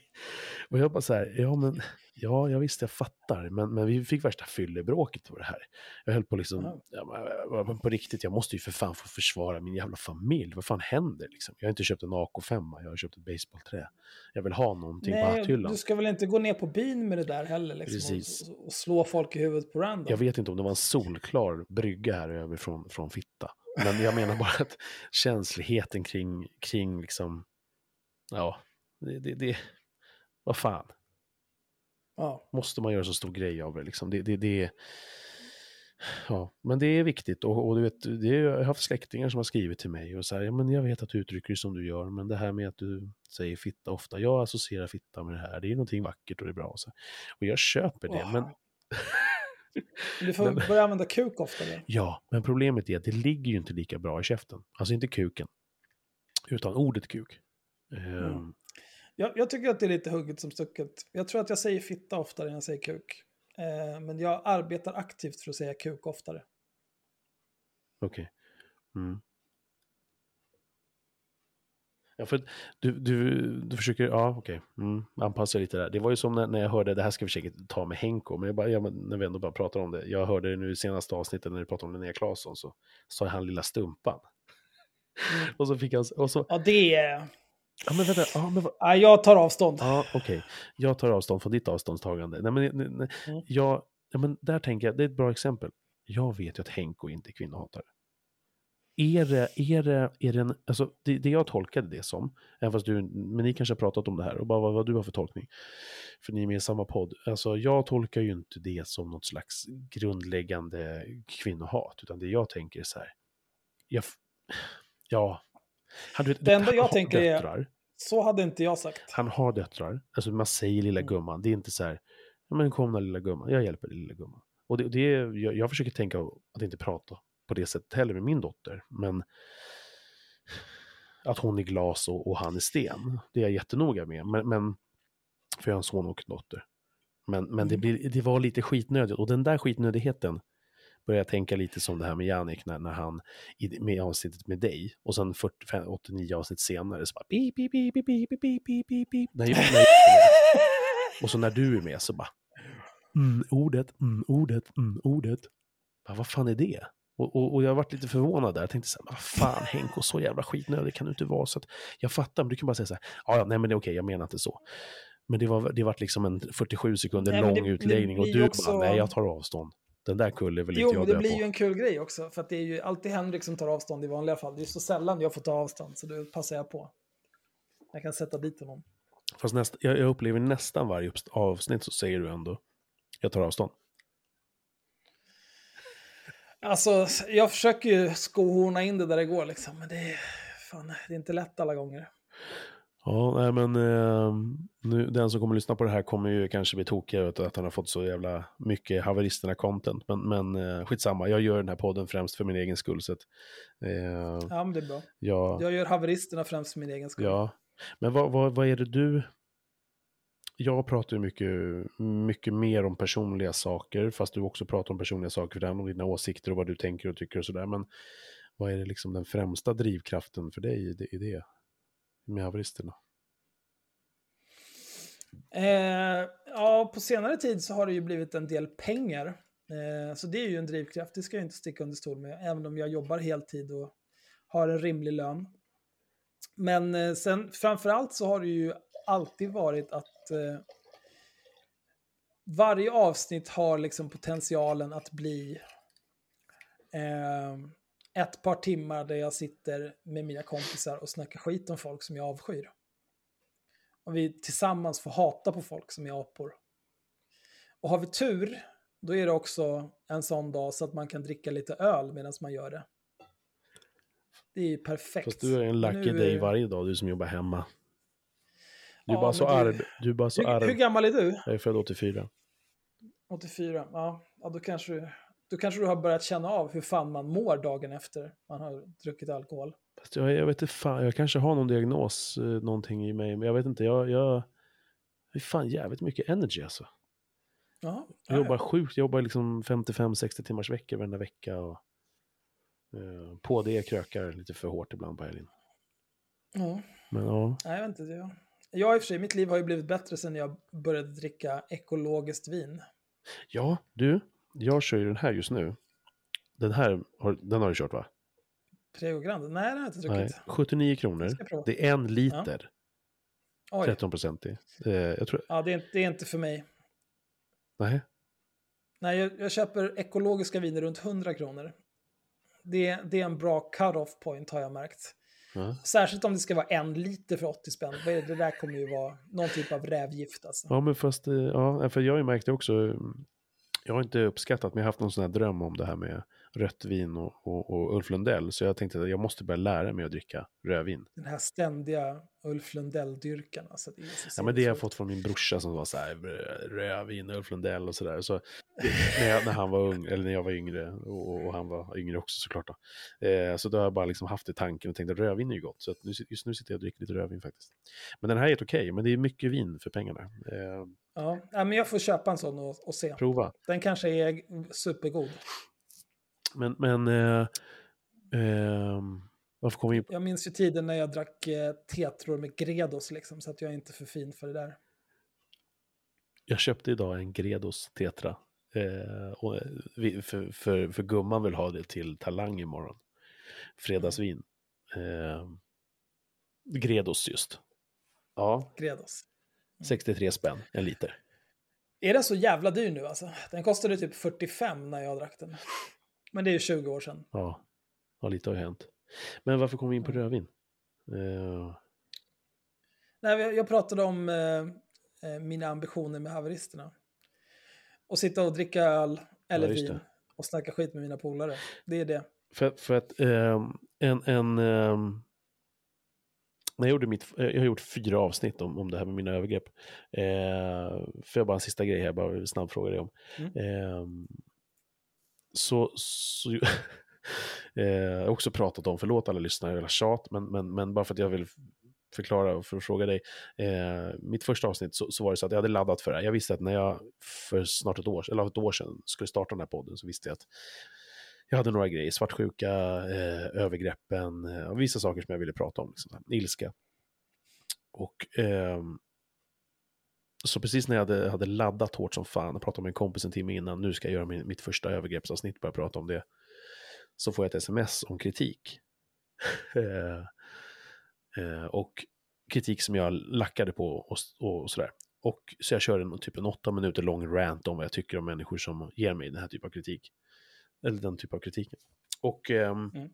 Och jag bara så här, ja men, ja jag visste, jag fattar, men, men vi fick värsta fyllebråket på det här. Jag höll på liksom, Ja. men, på riktigt, jag måste ju för fan få försvara min jävla familj. Vad fan händer liksom? Jag har inte köpt en AK5, jag har köpt ett baseballträ. Jag vill ha någonting på Nej, hatthyllan. du ska väl inte gå ner på bin med det där heller, liksom, och, och slå folk i huvudet på random. Jag vet inte om det var en solklar brygga här över från, från Fitta. Men jag menar bara att <laughs> känsligheten kring, kring liksom, ja, det, det, det vad fan, Ja. måste man göra så stor grej av det liksom? Det, det, det Ja, men det är viktigt och, och du vet, det är, jag har haft släktingar som har skrivit till mig och här, ja men jag vet att du uttrycker dig som du gör, men det här med att du säger fitta ofta, jag associerar fitta med det här, det är någonting vackert och det är bra. Och, så. och jag köper det, Åh. men Du får <laughs> Men- börja använda kuk oftare. Ja, men problemet är att det ligger ju inte lika bra i käften. Alltså inte kuken, utan ordet kuk. Ehm, Mm. Jag, jag tycker att det är lite hugget som stucket. Jag tror att jag säger fitta oftare än jag säger kuk. Eh, men jag arbetar aktivt för att säga kuk oftare. Okej. Mm. Ja, för du, du, du försöker, ja okej, mm, anpassa lite där. Det var ju som när, när jag hörde, det här ska vi säkert ta med Henko, men, jag bara, ja, men när vi ändå bara pratar om det. Jag hörde det nu i senaste avsnittet när vi pratade om Linnea Claesson, så sa han lilla stumpan. Mm. <laughs> Och så fick han, och så, Ja, det är... ja men vänta, ja men Ja, jag tar avstånd. Ja, okej. Jag tar avstånd från ditt avståndstagande. Nej, men, nej, nej. Mm. Jag, ja, men där tänker jag, det är ett bra exempel. Jag vet ju att Henko inte är kvinnohatare. Är det, är det, är det en, alltså det, det jag tolkade det som, även fast du, men ni kanske har pratat om det här, och bara vad, vad du har för tolkning. För ni är med i samma podd. Alltså jag tolkar ju inte det som något slags grundläggande kvinnohat, utan det jag tänker är så här, jag, ja, han, du vet, Det enda jag tänker är- döttrar. Så hade inte jag sagt. Han har döttrar. Alltså man säger lilla Mm. gumman. Det är inte så här, ja men kom då lilla gumman, jag hjälper lilla gumman. Och det, det, jag, jag försöker tänka att inte prata på det sättet heller med min dotter. Men att hon är glas och, och han är sten, det är jag jättenoga med. Men, men för jag har en son och en dotter. Men, men det, Mm. blir, det var lite skitnödigt och den där skitnödigheten började jag tänka lite som det här med Jannik när, när han i med avsnittet med dig och sen 45, 89 avsnitt senare så bara pip, pip, pip, pip, pip, pip, pip, pip, pip. När jag, när jag med. Och så när du är med så bara mm, ordet, mm, ordet, mm, ordet. Bara, vad fan är det? Och, och, och jag har varit lite förvånad där. Jag tänkte så här, vad fan Henko, så jävla skitnödig kan du inte vara. Så att, jag fattar, men du kan bara säga så här, ja, nej men det är okej, jag menar inte så. Men det var, det var liksom en 47 sekunder Nej, lång det- det utläggning och blir du också- bara, nej jag tar avstånd. Den där kulle vill Jo, inte jag det dö blir på. ju en kul grej också. För att det är ju alltid Henrik som tar avstånd i vanliga fall. Det är så sällan jag får ta avstånd, så då passar jag på. Jag kan sätta dit honom. Fast näst, jag, jag upplever nästan varje avsnitt så säger du ändå, jag tar avstånd. Alltså, jag försöker ju skohorna in det där det går liksom. Men det är, fan, det är inte lätt alla gånger. Ja, nej men eh, nu, den som kommer lyssna på det här kommer ju kanske bli tokig över att han har fått så jävla mycket haveristerna-content. Men, men eh, skitsamma, jag gör den här podden främst för min egen skull. Så att, eh, Ja, men det är bra. jag, Jag gör haveristerna främst för min egen skull. ja. Men vad, vad, vad är det du... Jag pratar ju mycket, mycket mer om personliga saker, fast du också pratar om personliga saker för den, om dina åsikter och vad du tänker och tycker och sådär. Men vad är det liksom den främsta drivkraften för dig i det, i med haveristerna? Eh, ja, på senare tid så har det ju blivit en del pengar. Eh, så det är ju en drivkraft, det ska jag inte sticka under stol med. Även om jag jobbar heltid och har en rimlig lön. Men eh, sen framförallt så har det ju alltid varit att eh, varje avsnitt har liksom potentialen att bli eh, ett par timmar där jag sitter med mina kompisar och snackar skit om folk som jag avskyr. Och vi tillsammans får hata på folk som är apor. Och har vi tur, då är det också en sån dag så att man kan dricka lite öl medan man gör det. Det är ju perfekt. Fast du är en lucky Nu day varje dag, du som jobbar hemma. Du är Ja, bara så arg. Du är bara så Hur, arg. hur gammal är du? Jag är född 84. 84? Ja, ja då, kanske, du- då kanske du har börjat känna av hur fan man mår dagen efter man har druckit alkohol. Jag, jag vet inte fan, jag kanske har någon diagnos, eh, någonting i mig, men jag vet inte, jag, jag, är fan jävligt mycket energy alltså. Ja, Jag jobbar sjukt, jag jobbar liksom 55-60 timmars veckor varenda vecka och eh, på det krökar lite för hårt ibland på helgen. Ja, Men ja, nej, jag vet inte. Jag, jag i och för sig, mitt liv har ju blivit bättre sen jag började dricka ekologiskt vin. ja, du, jag kör ju den här just nu. Den här, har, den har du kört va? Prego Grande? Nej, det har jag inte Nej, druckit. 79 kronor. Det är en liter, Oj. 13 procentig. Eh, jag tror, Ja, det är, det är inte för mig. nej, Nej, jag, jag köper ekologiska viner runt 100 kronor. Det, det är en bra cut-off point har jag märkt. ja. Särskilt om det ska vara en liter för 80 spänn. Det där kommer ju vara någon typ av rävgift alltså. Ja, men fast, eh, ja, för jag har ju märkt det också, mm, jag har inte uppskattat, men jag har haft någon sån här dröm om det här med rött vin och, och, och Ulf Lundell, så jag tänkte att jag måste börja lära mig att dricka rödvin. Den här ständiga Ulf Lundell-dyrkan. Alltså, det så Ja, men det har jag fått från min brorsa som var så här, "Rö- rödvin, Ulf Lundell och sådär. Så, när, jag, när han var ung, eller när jag var yngre, och, och han var yngre också såklart. Då. Eh, så då har jag bara liksom haft det i tanken och tänkt att rödvin är ju gott. Så nu, just nu sitter jag och dricker lite rödvin faktiskt. Men den här är helt okej, men det är mycket vin för pengarna. Eh, ja, men jag får köpa en sån och, och se. prova. Den kanske är supergod. Men, men eh, ehm, varför kom vi in på Jag minns ju tiden när jag drack eh, tetror med Gredos, liksom, så att jag är inte för fin för det där. Jag köpte idag en Gredos Tetra. Eh, och eh, vi, för, för, för gumman vill ha det till Talang imorgon. Fredagsvin. Eh, Gredos just. Ja, Gredos. 63 spänn en liter. Är den så jävla dyr nu alltså? Den kostade typ 45 när jag drack den. Men det är ju 20 år sedan. Ja, ja lite har ju hänt. Men varför kom vi in på rödvin? Eh, Nej, jag- pratade om eh, eh, mina ambitioner med haveristerna. Och sitta och dricka öl eller just vin och snacka skit med mina polare. Det är det. För, för att ehm, en, en ehm, när jag, gjorde mitt, eh, jag har gjort fyra avsnitt om, om det här med mina övergrepp. Eh, för jag bara en sista grej här, bara en snabb fråga dig om. Mm. Så, så <laughs> eh, jag har också pratat om, förlåt alla lyssnare, jag tjat, men, men, men bara för att jag vill förklara för att fråga dig. Eh, mitt första avsnitt så, så, var det så att jag hade laddat för det här. Jag visste att när jag för snart ett år, eller ett år sedan skulle starta den här podden så visste jag att jag hade några grejer, svartsjuka, eh, övergreppen, eh, vissa saker som jag ville prata om, liksom, ilska. Och eh, så precis när jag hade, hade laddat hårt som fan, och pratat med en kompis en timme innan, nu ska jag göra min, mitt första övergreppsavsnitt, börja prata om det, så får jag ett sms om kritik. <laughs> Eh, eh, och kritik som jag lackade på och, och sådär. Och så jag kör en typ en åtta minuter lång rant om vad jag tycker om människor som ger mig den här typen av kritik. Eller den typen av kritiken. Och eh, mm.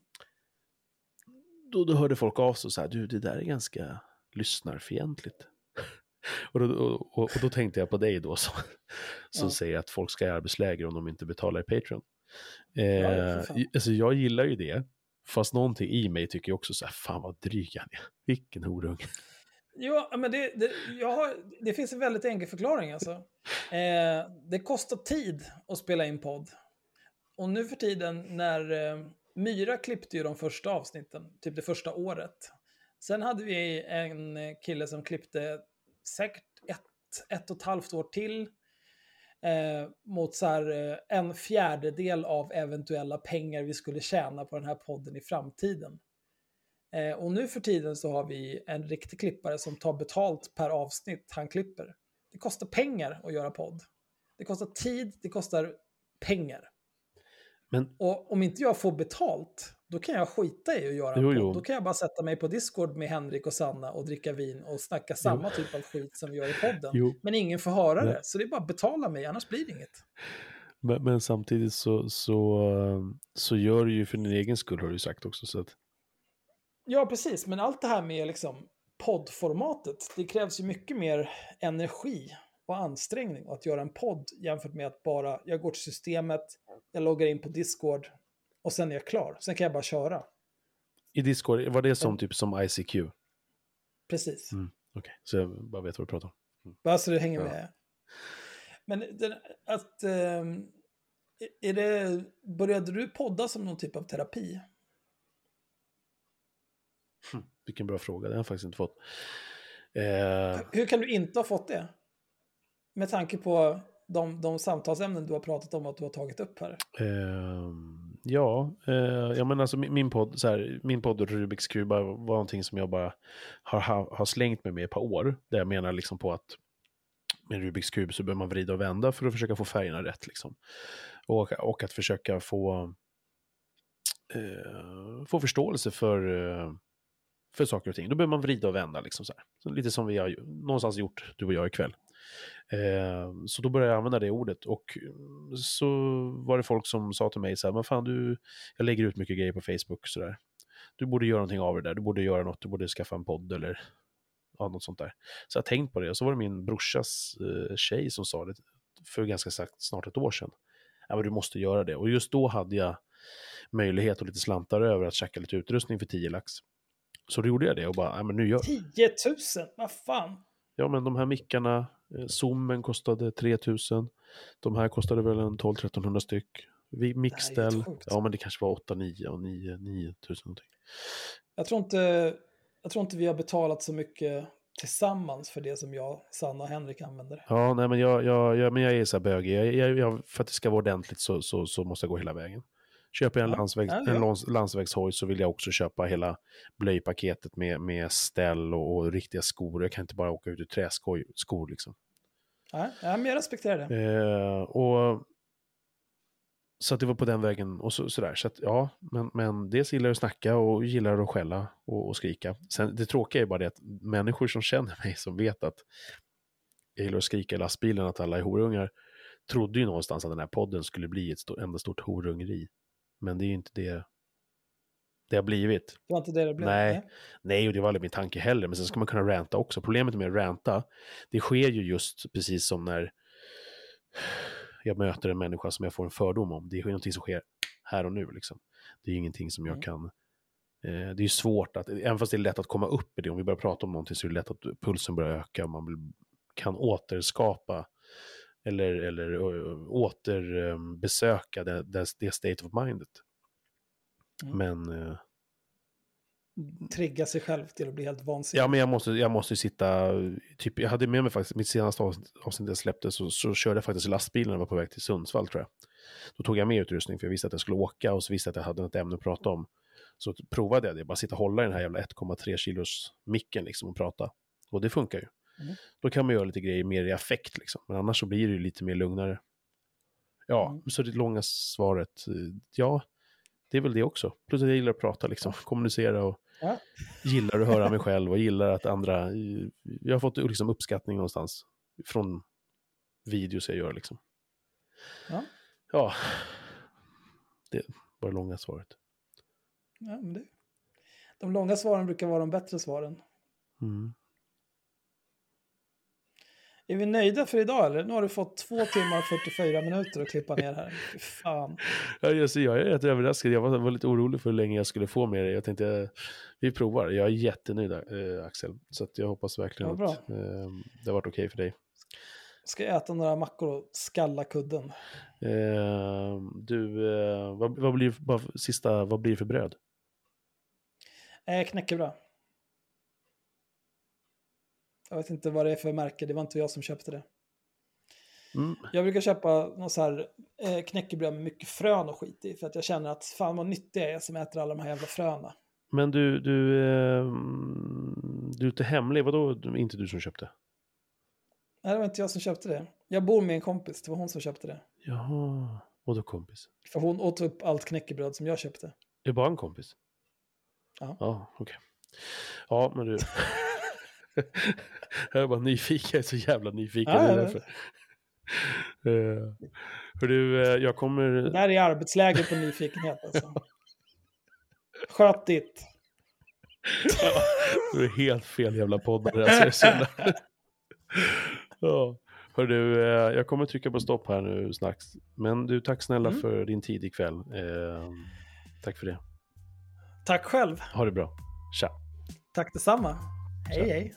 då, då hörde folk av sig så här, du det där är ganska lyssnarfientligt. Och, då, och, och, då tänkte jag på dig då som, som ja. säger att folk ska i arbetsläger om de inte betalar i Patreon. Eh, ja, alltså jag gillar ju det, fast någonting i mig tycker också så här, fan vad dryg han är. Vilken horunge. Ja, men det, det, jag har, det finns en väldigt enkel förklaring alltså. Eh, det kostar tid att spela in podd. Och nu för tiden när eh, Myra klippte ju de första avsnitten, typ det första året. Sen hade vi en kille som klippte säkert ett, ett och ett halvt år till. Eh, mot så här, eh, en fjärdedel av eventuella pengar vi skulle tjäna på den här podden i framtiden. Eh, och nu för tiden så har vi en riktig klippare som tar betalt per avsnitt han klipper. Det kostar pengar att göra podd. Det kostar tid, det kostar pengar. Men... Och om inte jag får betalt, då kan jag skita i att göra jo, podd. Då kan jag bara sätta mig på Discord med Henrik och Sanna och dricka vin och snacka samma jo. typ av skit som vi gör i podden. Jo. Men ingen får höra Nej. det, så det är bara att betala mig, annars blir det inget. Men, men, samtidigt så, så, så gör du ju för din egen skull, har du sagt också. Så att... Ja, precis. Men allt det här med liksom poddformatet, det krävs ju mycket mer energi och ansträngning att göra en podd jämfört med att bara, jag går till systemet, jag loggar in på Discord och sen är jag klar. Sen kan jag bara köra. I Discord, var det som typ som ICQ? Precis. Mm, Okej, okay. så jag bara vet vad du pratar om. Mm. Bara så du hänger ja. med. Men den, att... Eh, är det, började du podda som någon typ av terapi? Hm, vilken bra fråga, det har jag faktiskt inte fått. Eh... Hur kan du inte ha fått det? Med tanke på de, de samtalsämnen du har pratat om att du har tagit upp här. Uh, ja, eh, jag menar alltså min, min podd, så här, min podd Rubiks kuba var någonting som jag bara har, ha, har slängt mig med ett par år. Där jag menar liksom på att med Rubiks kub så behöver man vrida och vända för att försöka få färgerna rätt. Liksom. Och, och att försöka få, eh, få förståelse för, eh, för saker och ting. Då behöver man vrida och vända. Liksom så, så lite som vi har någonstans gjort, du och jag ikväll. Eh, så då började jag använda det ordet och mm, så var det folk som sa till mig så här, men fan du, jag lägger ut mycket grejer på Facebook så där. Du borde göra någonting av det där, du borde göra något, du borde skaffa en podd eller ja, något sånt där. Så jag tänkt på det och så var det min brorsas eh, tjej som sa det för ganska sagt, snart ett år sedan. Ja, men du måste göra det. Och just då hade jag möjlighet och lite slantar över att checka lite utrustning för 10 lax. Så då gjorde jag det och bara, ja men nu gör 10 000? Vad fan? Ja men de här mickarna, Zoomen kostade 3000. De här kostade väl en 12-1300 styck. Mixställ, ja men det kanske var 8-9 och 9 9000 någonting. Jag tror, inte, jag tror inte vi har betalat så mycket tillsammans för det som jag, Sanna och Henrik använder. Ja, nej men jag, jag, jag, men jag är så här bögig. Jag, jag, för att det ska vara ordentligt så, så, så måste jag gå hela vägen. Köper jag en, ja. landsväg, ja, ja. landsvägshoj så vill jag också köpa hela blöjpaketet med, med ställ och, och riktiga skor. Jag kan inte bara åka ut i träskor liksom. Ja, men jag respekterar det. Eh, och, så det var på den vägen och så, sådär. Så att, ja, men, men dels gillar jag att snacka och gillar att skälla och, och skrika. Sen, det tråkiga är bara det att människor som känner mig, som vet att jag gillar att skrika i lastbilen, att alla är horungar, trodde ju någonstans att den här podden skulle bli ett stort, enda stort horungeri. Men det är ju inte det det har blivit. Det var inte det det blev? Nej, nej och det var aldrig min tanke heller. Men sen ska man kunna ranta också. Problemet med att ranta, det sker ju just precis som när jag möter en människa som jag får en fördom om. Det är ju någonting som sker här och nu. Liksom. Det är ingenting som jag mm. kan... Eh, det är svårt att, även fast det är lätt att komma upp i det, om vi börjar prata om någonting så är det lätt att pulsen börjar öka och man kan återskapa eller, eller återbesöka det, det, det state of mindet. Mm. Men, eh, Trigga sig själv till att bli helt vansinnig. ja, men jag måste, jag måste sitta, typ, jag hade med mig faktiskt, mitt senaste avsnitt, jag släppte, så, så körde jag faktiskt lastbilen när jag var på väg till Sundsvall tror jag. Då tog jag med utrustning för jag visste att jag skulle åka och så visste jag att jag hade något ämne att prata om. Så provade jag det, bara sitta och hålla i den här jävla 1,3 kilos micken liksom och prata. Och det funkar ju. Mm. Då kan man göra lite grejer mer i affekt liksom. Men annars så blir det ju lite mer lugnare. Ja, Mm. så det långa svaret, eh, ja, det är väl det också. Plus att jag gillar att prata liksom, kommunicera och Ja. gillar att höra mig <laughs> själv och gillar att andra, jag har fått liksom uppskattning någonstans från videos jag gör liksom. Ja. Ja, det var det långa svaret. Ja, men det. De långa svaren brukar vara de bättre svaren. Mm. Är vi nöjda för idag eller? Nu har du fått två timmar och 44 minuter att klippa ner här. Fan. Ja, det, jag är rätt överraskad. Jag var, var lite orolig för hur länge jag skulle få med det. Jag tänkte, vi provar. Jag är jättenöjd, eh, Axel. Så jag hoppas verkligen Ja, att eh, det har varit okej för dig. Ska jag äta några mackor och skalla kudden. Eh, du, eh, vad, vad, blir, bara sista, vad blir det för bröd? Eh, knäckebröd. Jag vet inte vad det är för märke, det var inte jag som köpte det. Mm. Jag brukar köpa någon så här eh, knäckebröd med mycket frön och skit i. För att jag känner att fan vad nyttig jag är som äter alla de här jävla fröna. Men du, du, eh, du är inte hemlig. Vadå, inte du som köpte? Nej, det var inte jag som köpte det. Jag bor med en kompis, det var hon som köpte det. Jaha, vadå kompis? För hon åt upp allt knäckebröd som jag köpte. Är det bara en kompis? Ja. Ja, okej. Ja, men du. <laughs> jag är bara nyfiken, jag är så jävla nyfiken. Är ja, därför. Eh, Hör du, eh, jag kommer... Det där är arbetsläger på nyfikenhet alltså. Sköt ditt. Du är helt fel jävla poddare. Alltså, jag ja. Hör du, eh, jag kommer trycka på stopp här nu snart. Men du, tack snälla Mm. för din tid ikväll. Tack för det. Tack själv. Ha det bra. Tja. Tack detsamma. Hej Tja. hej.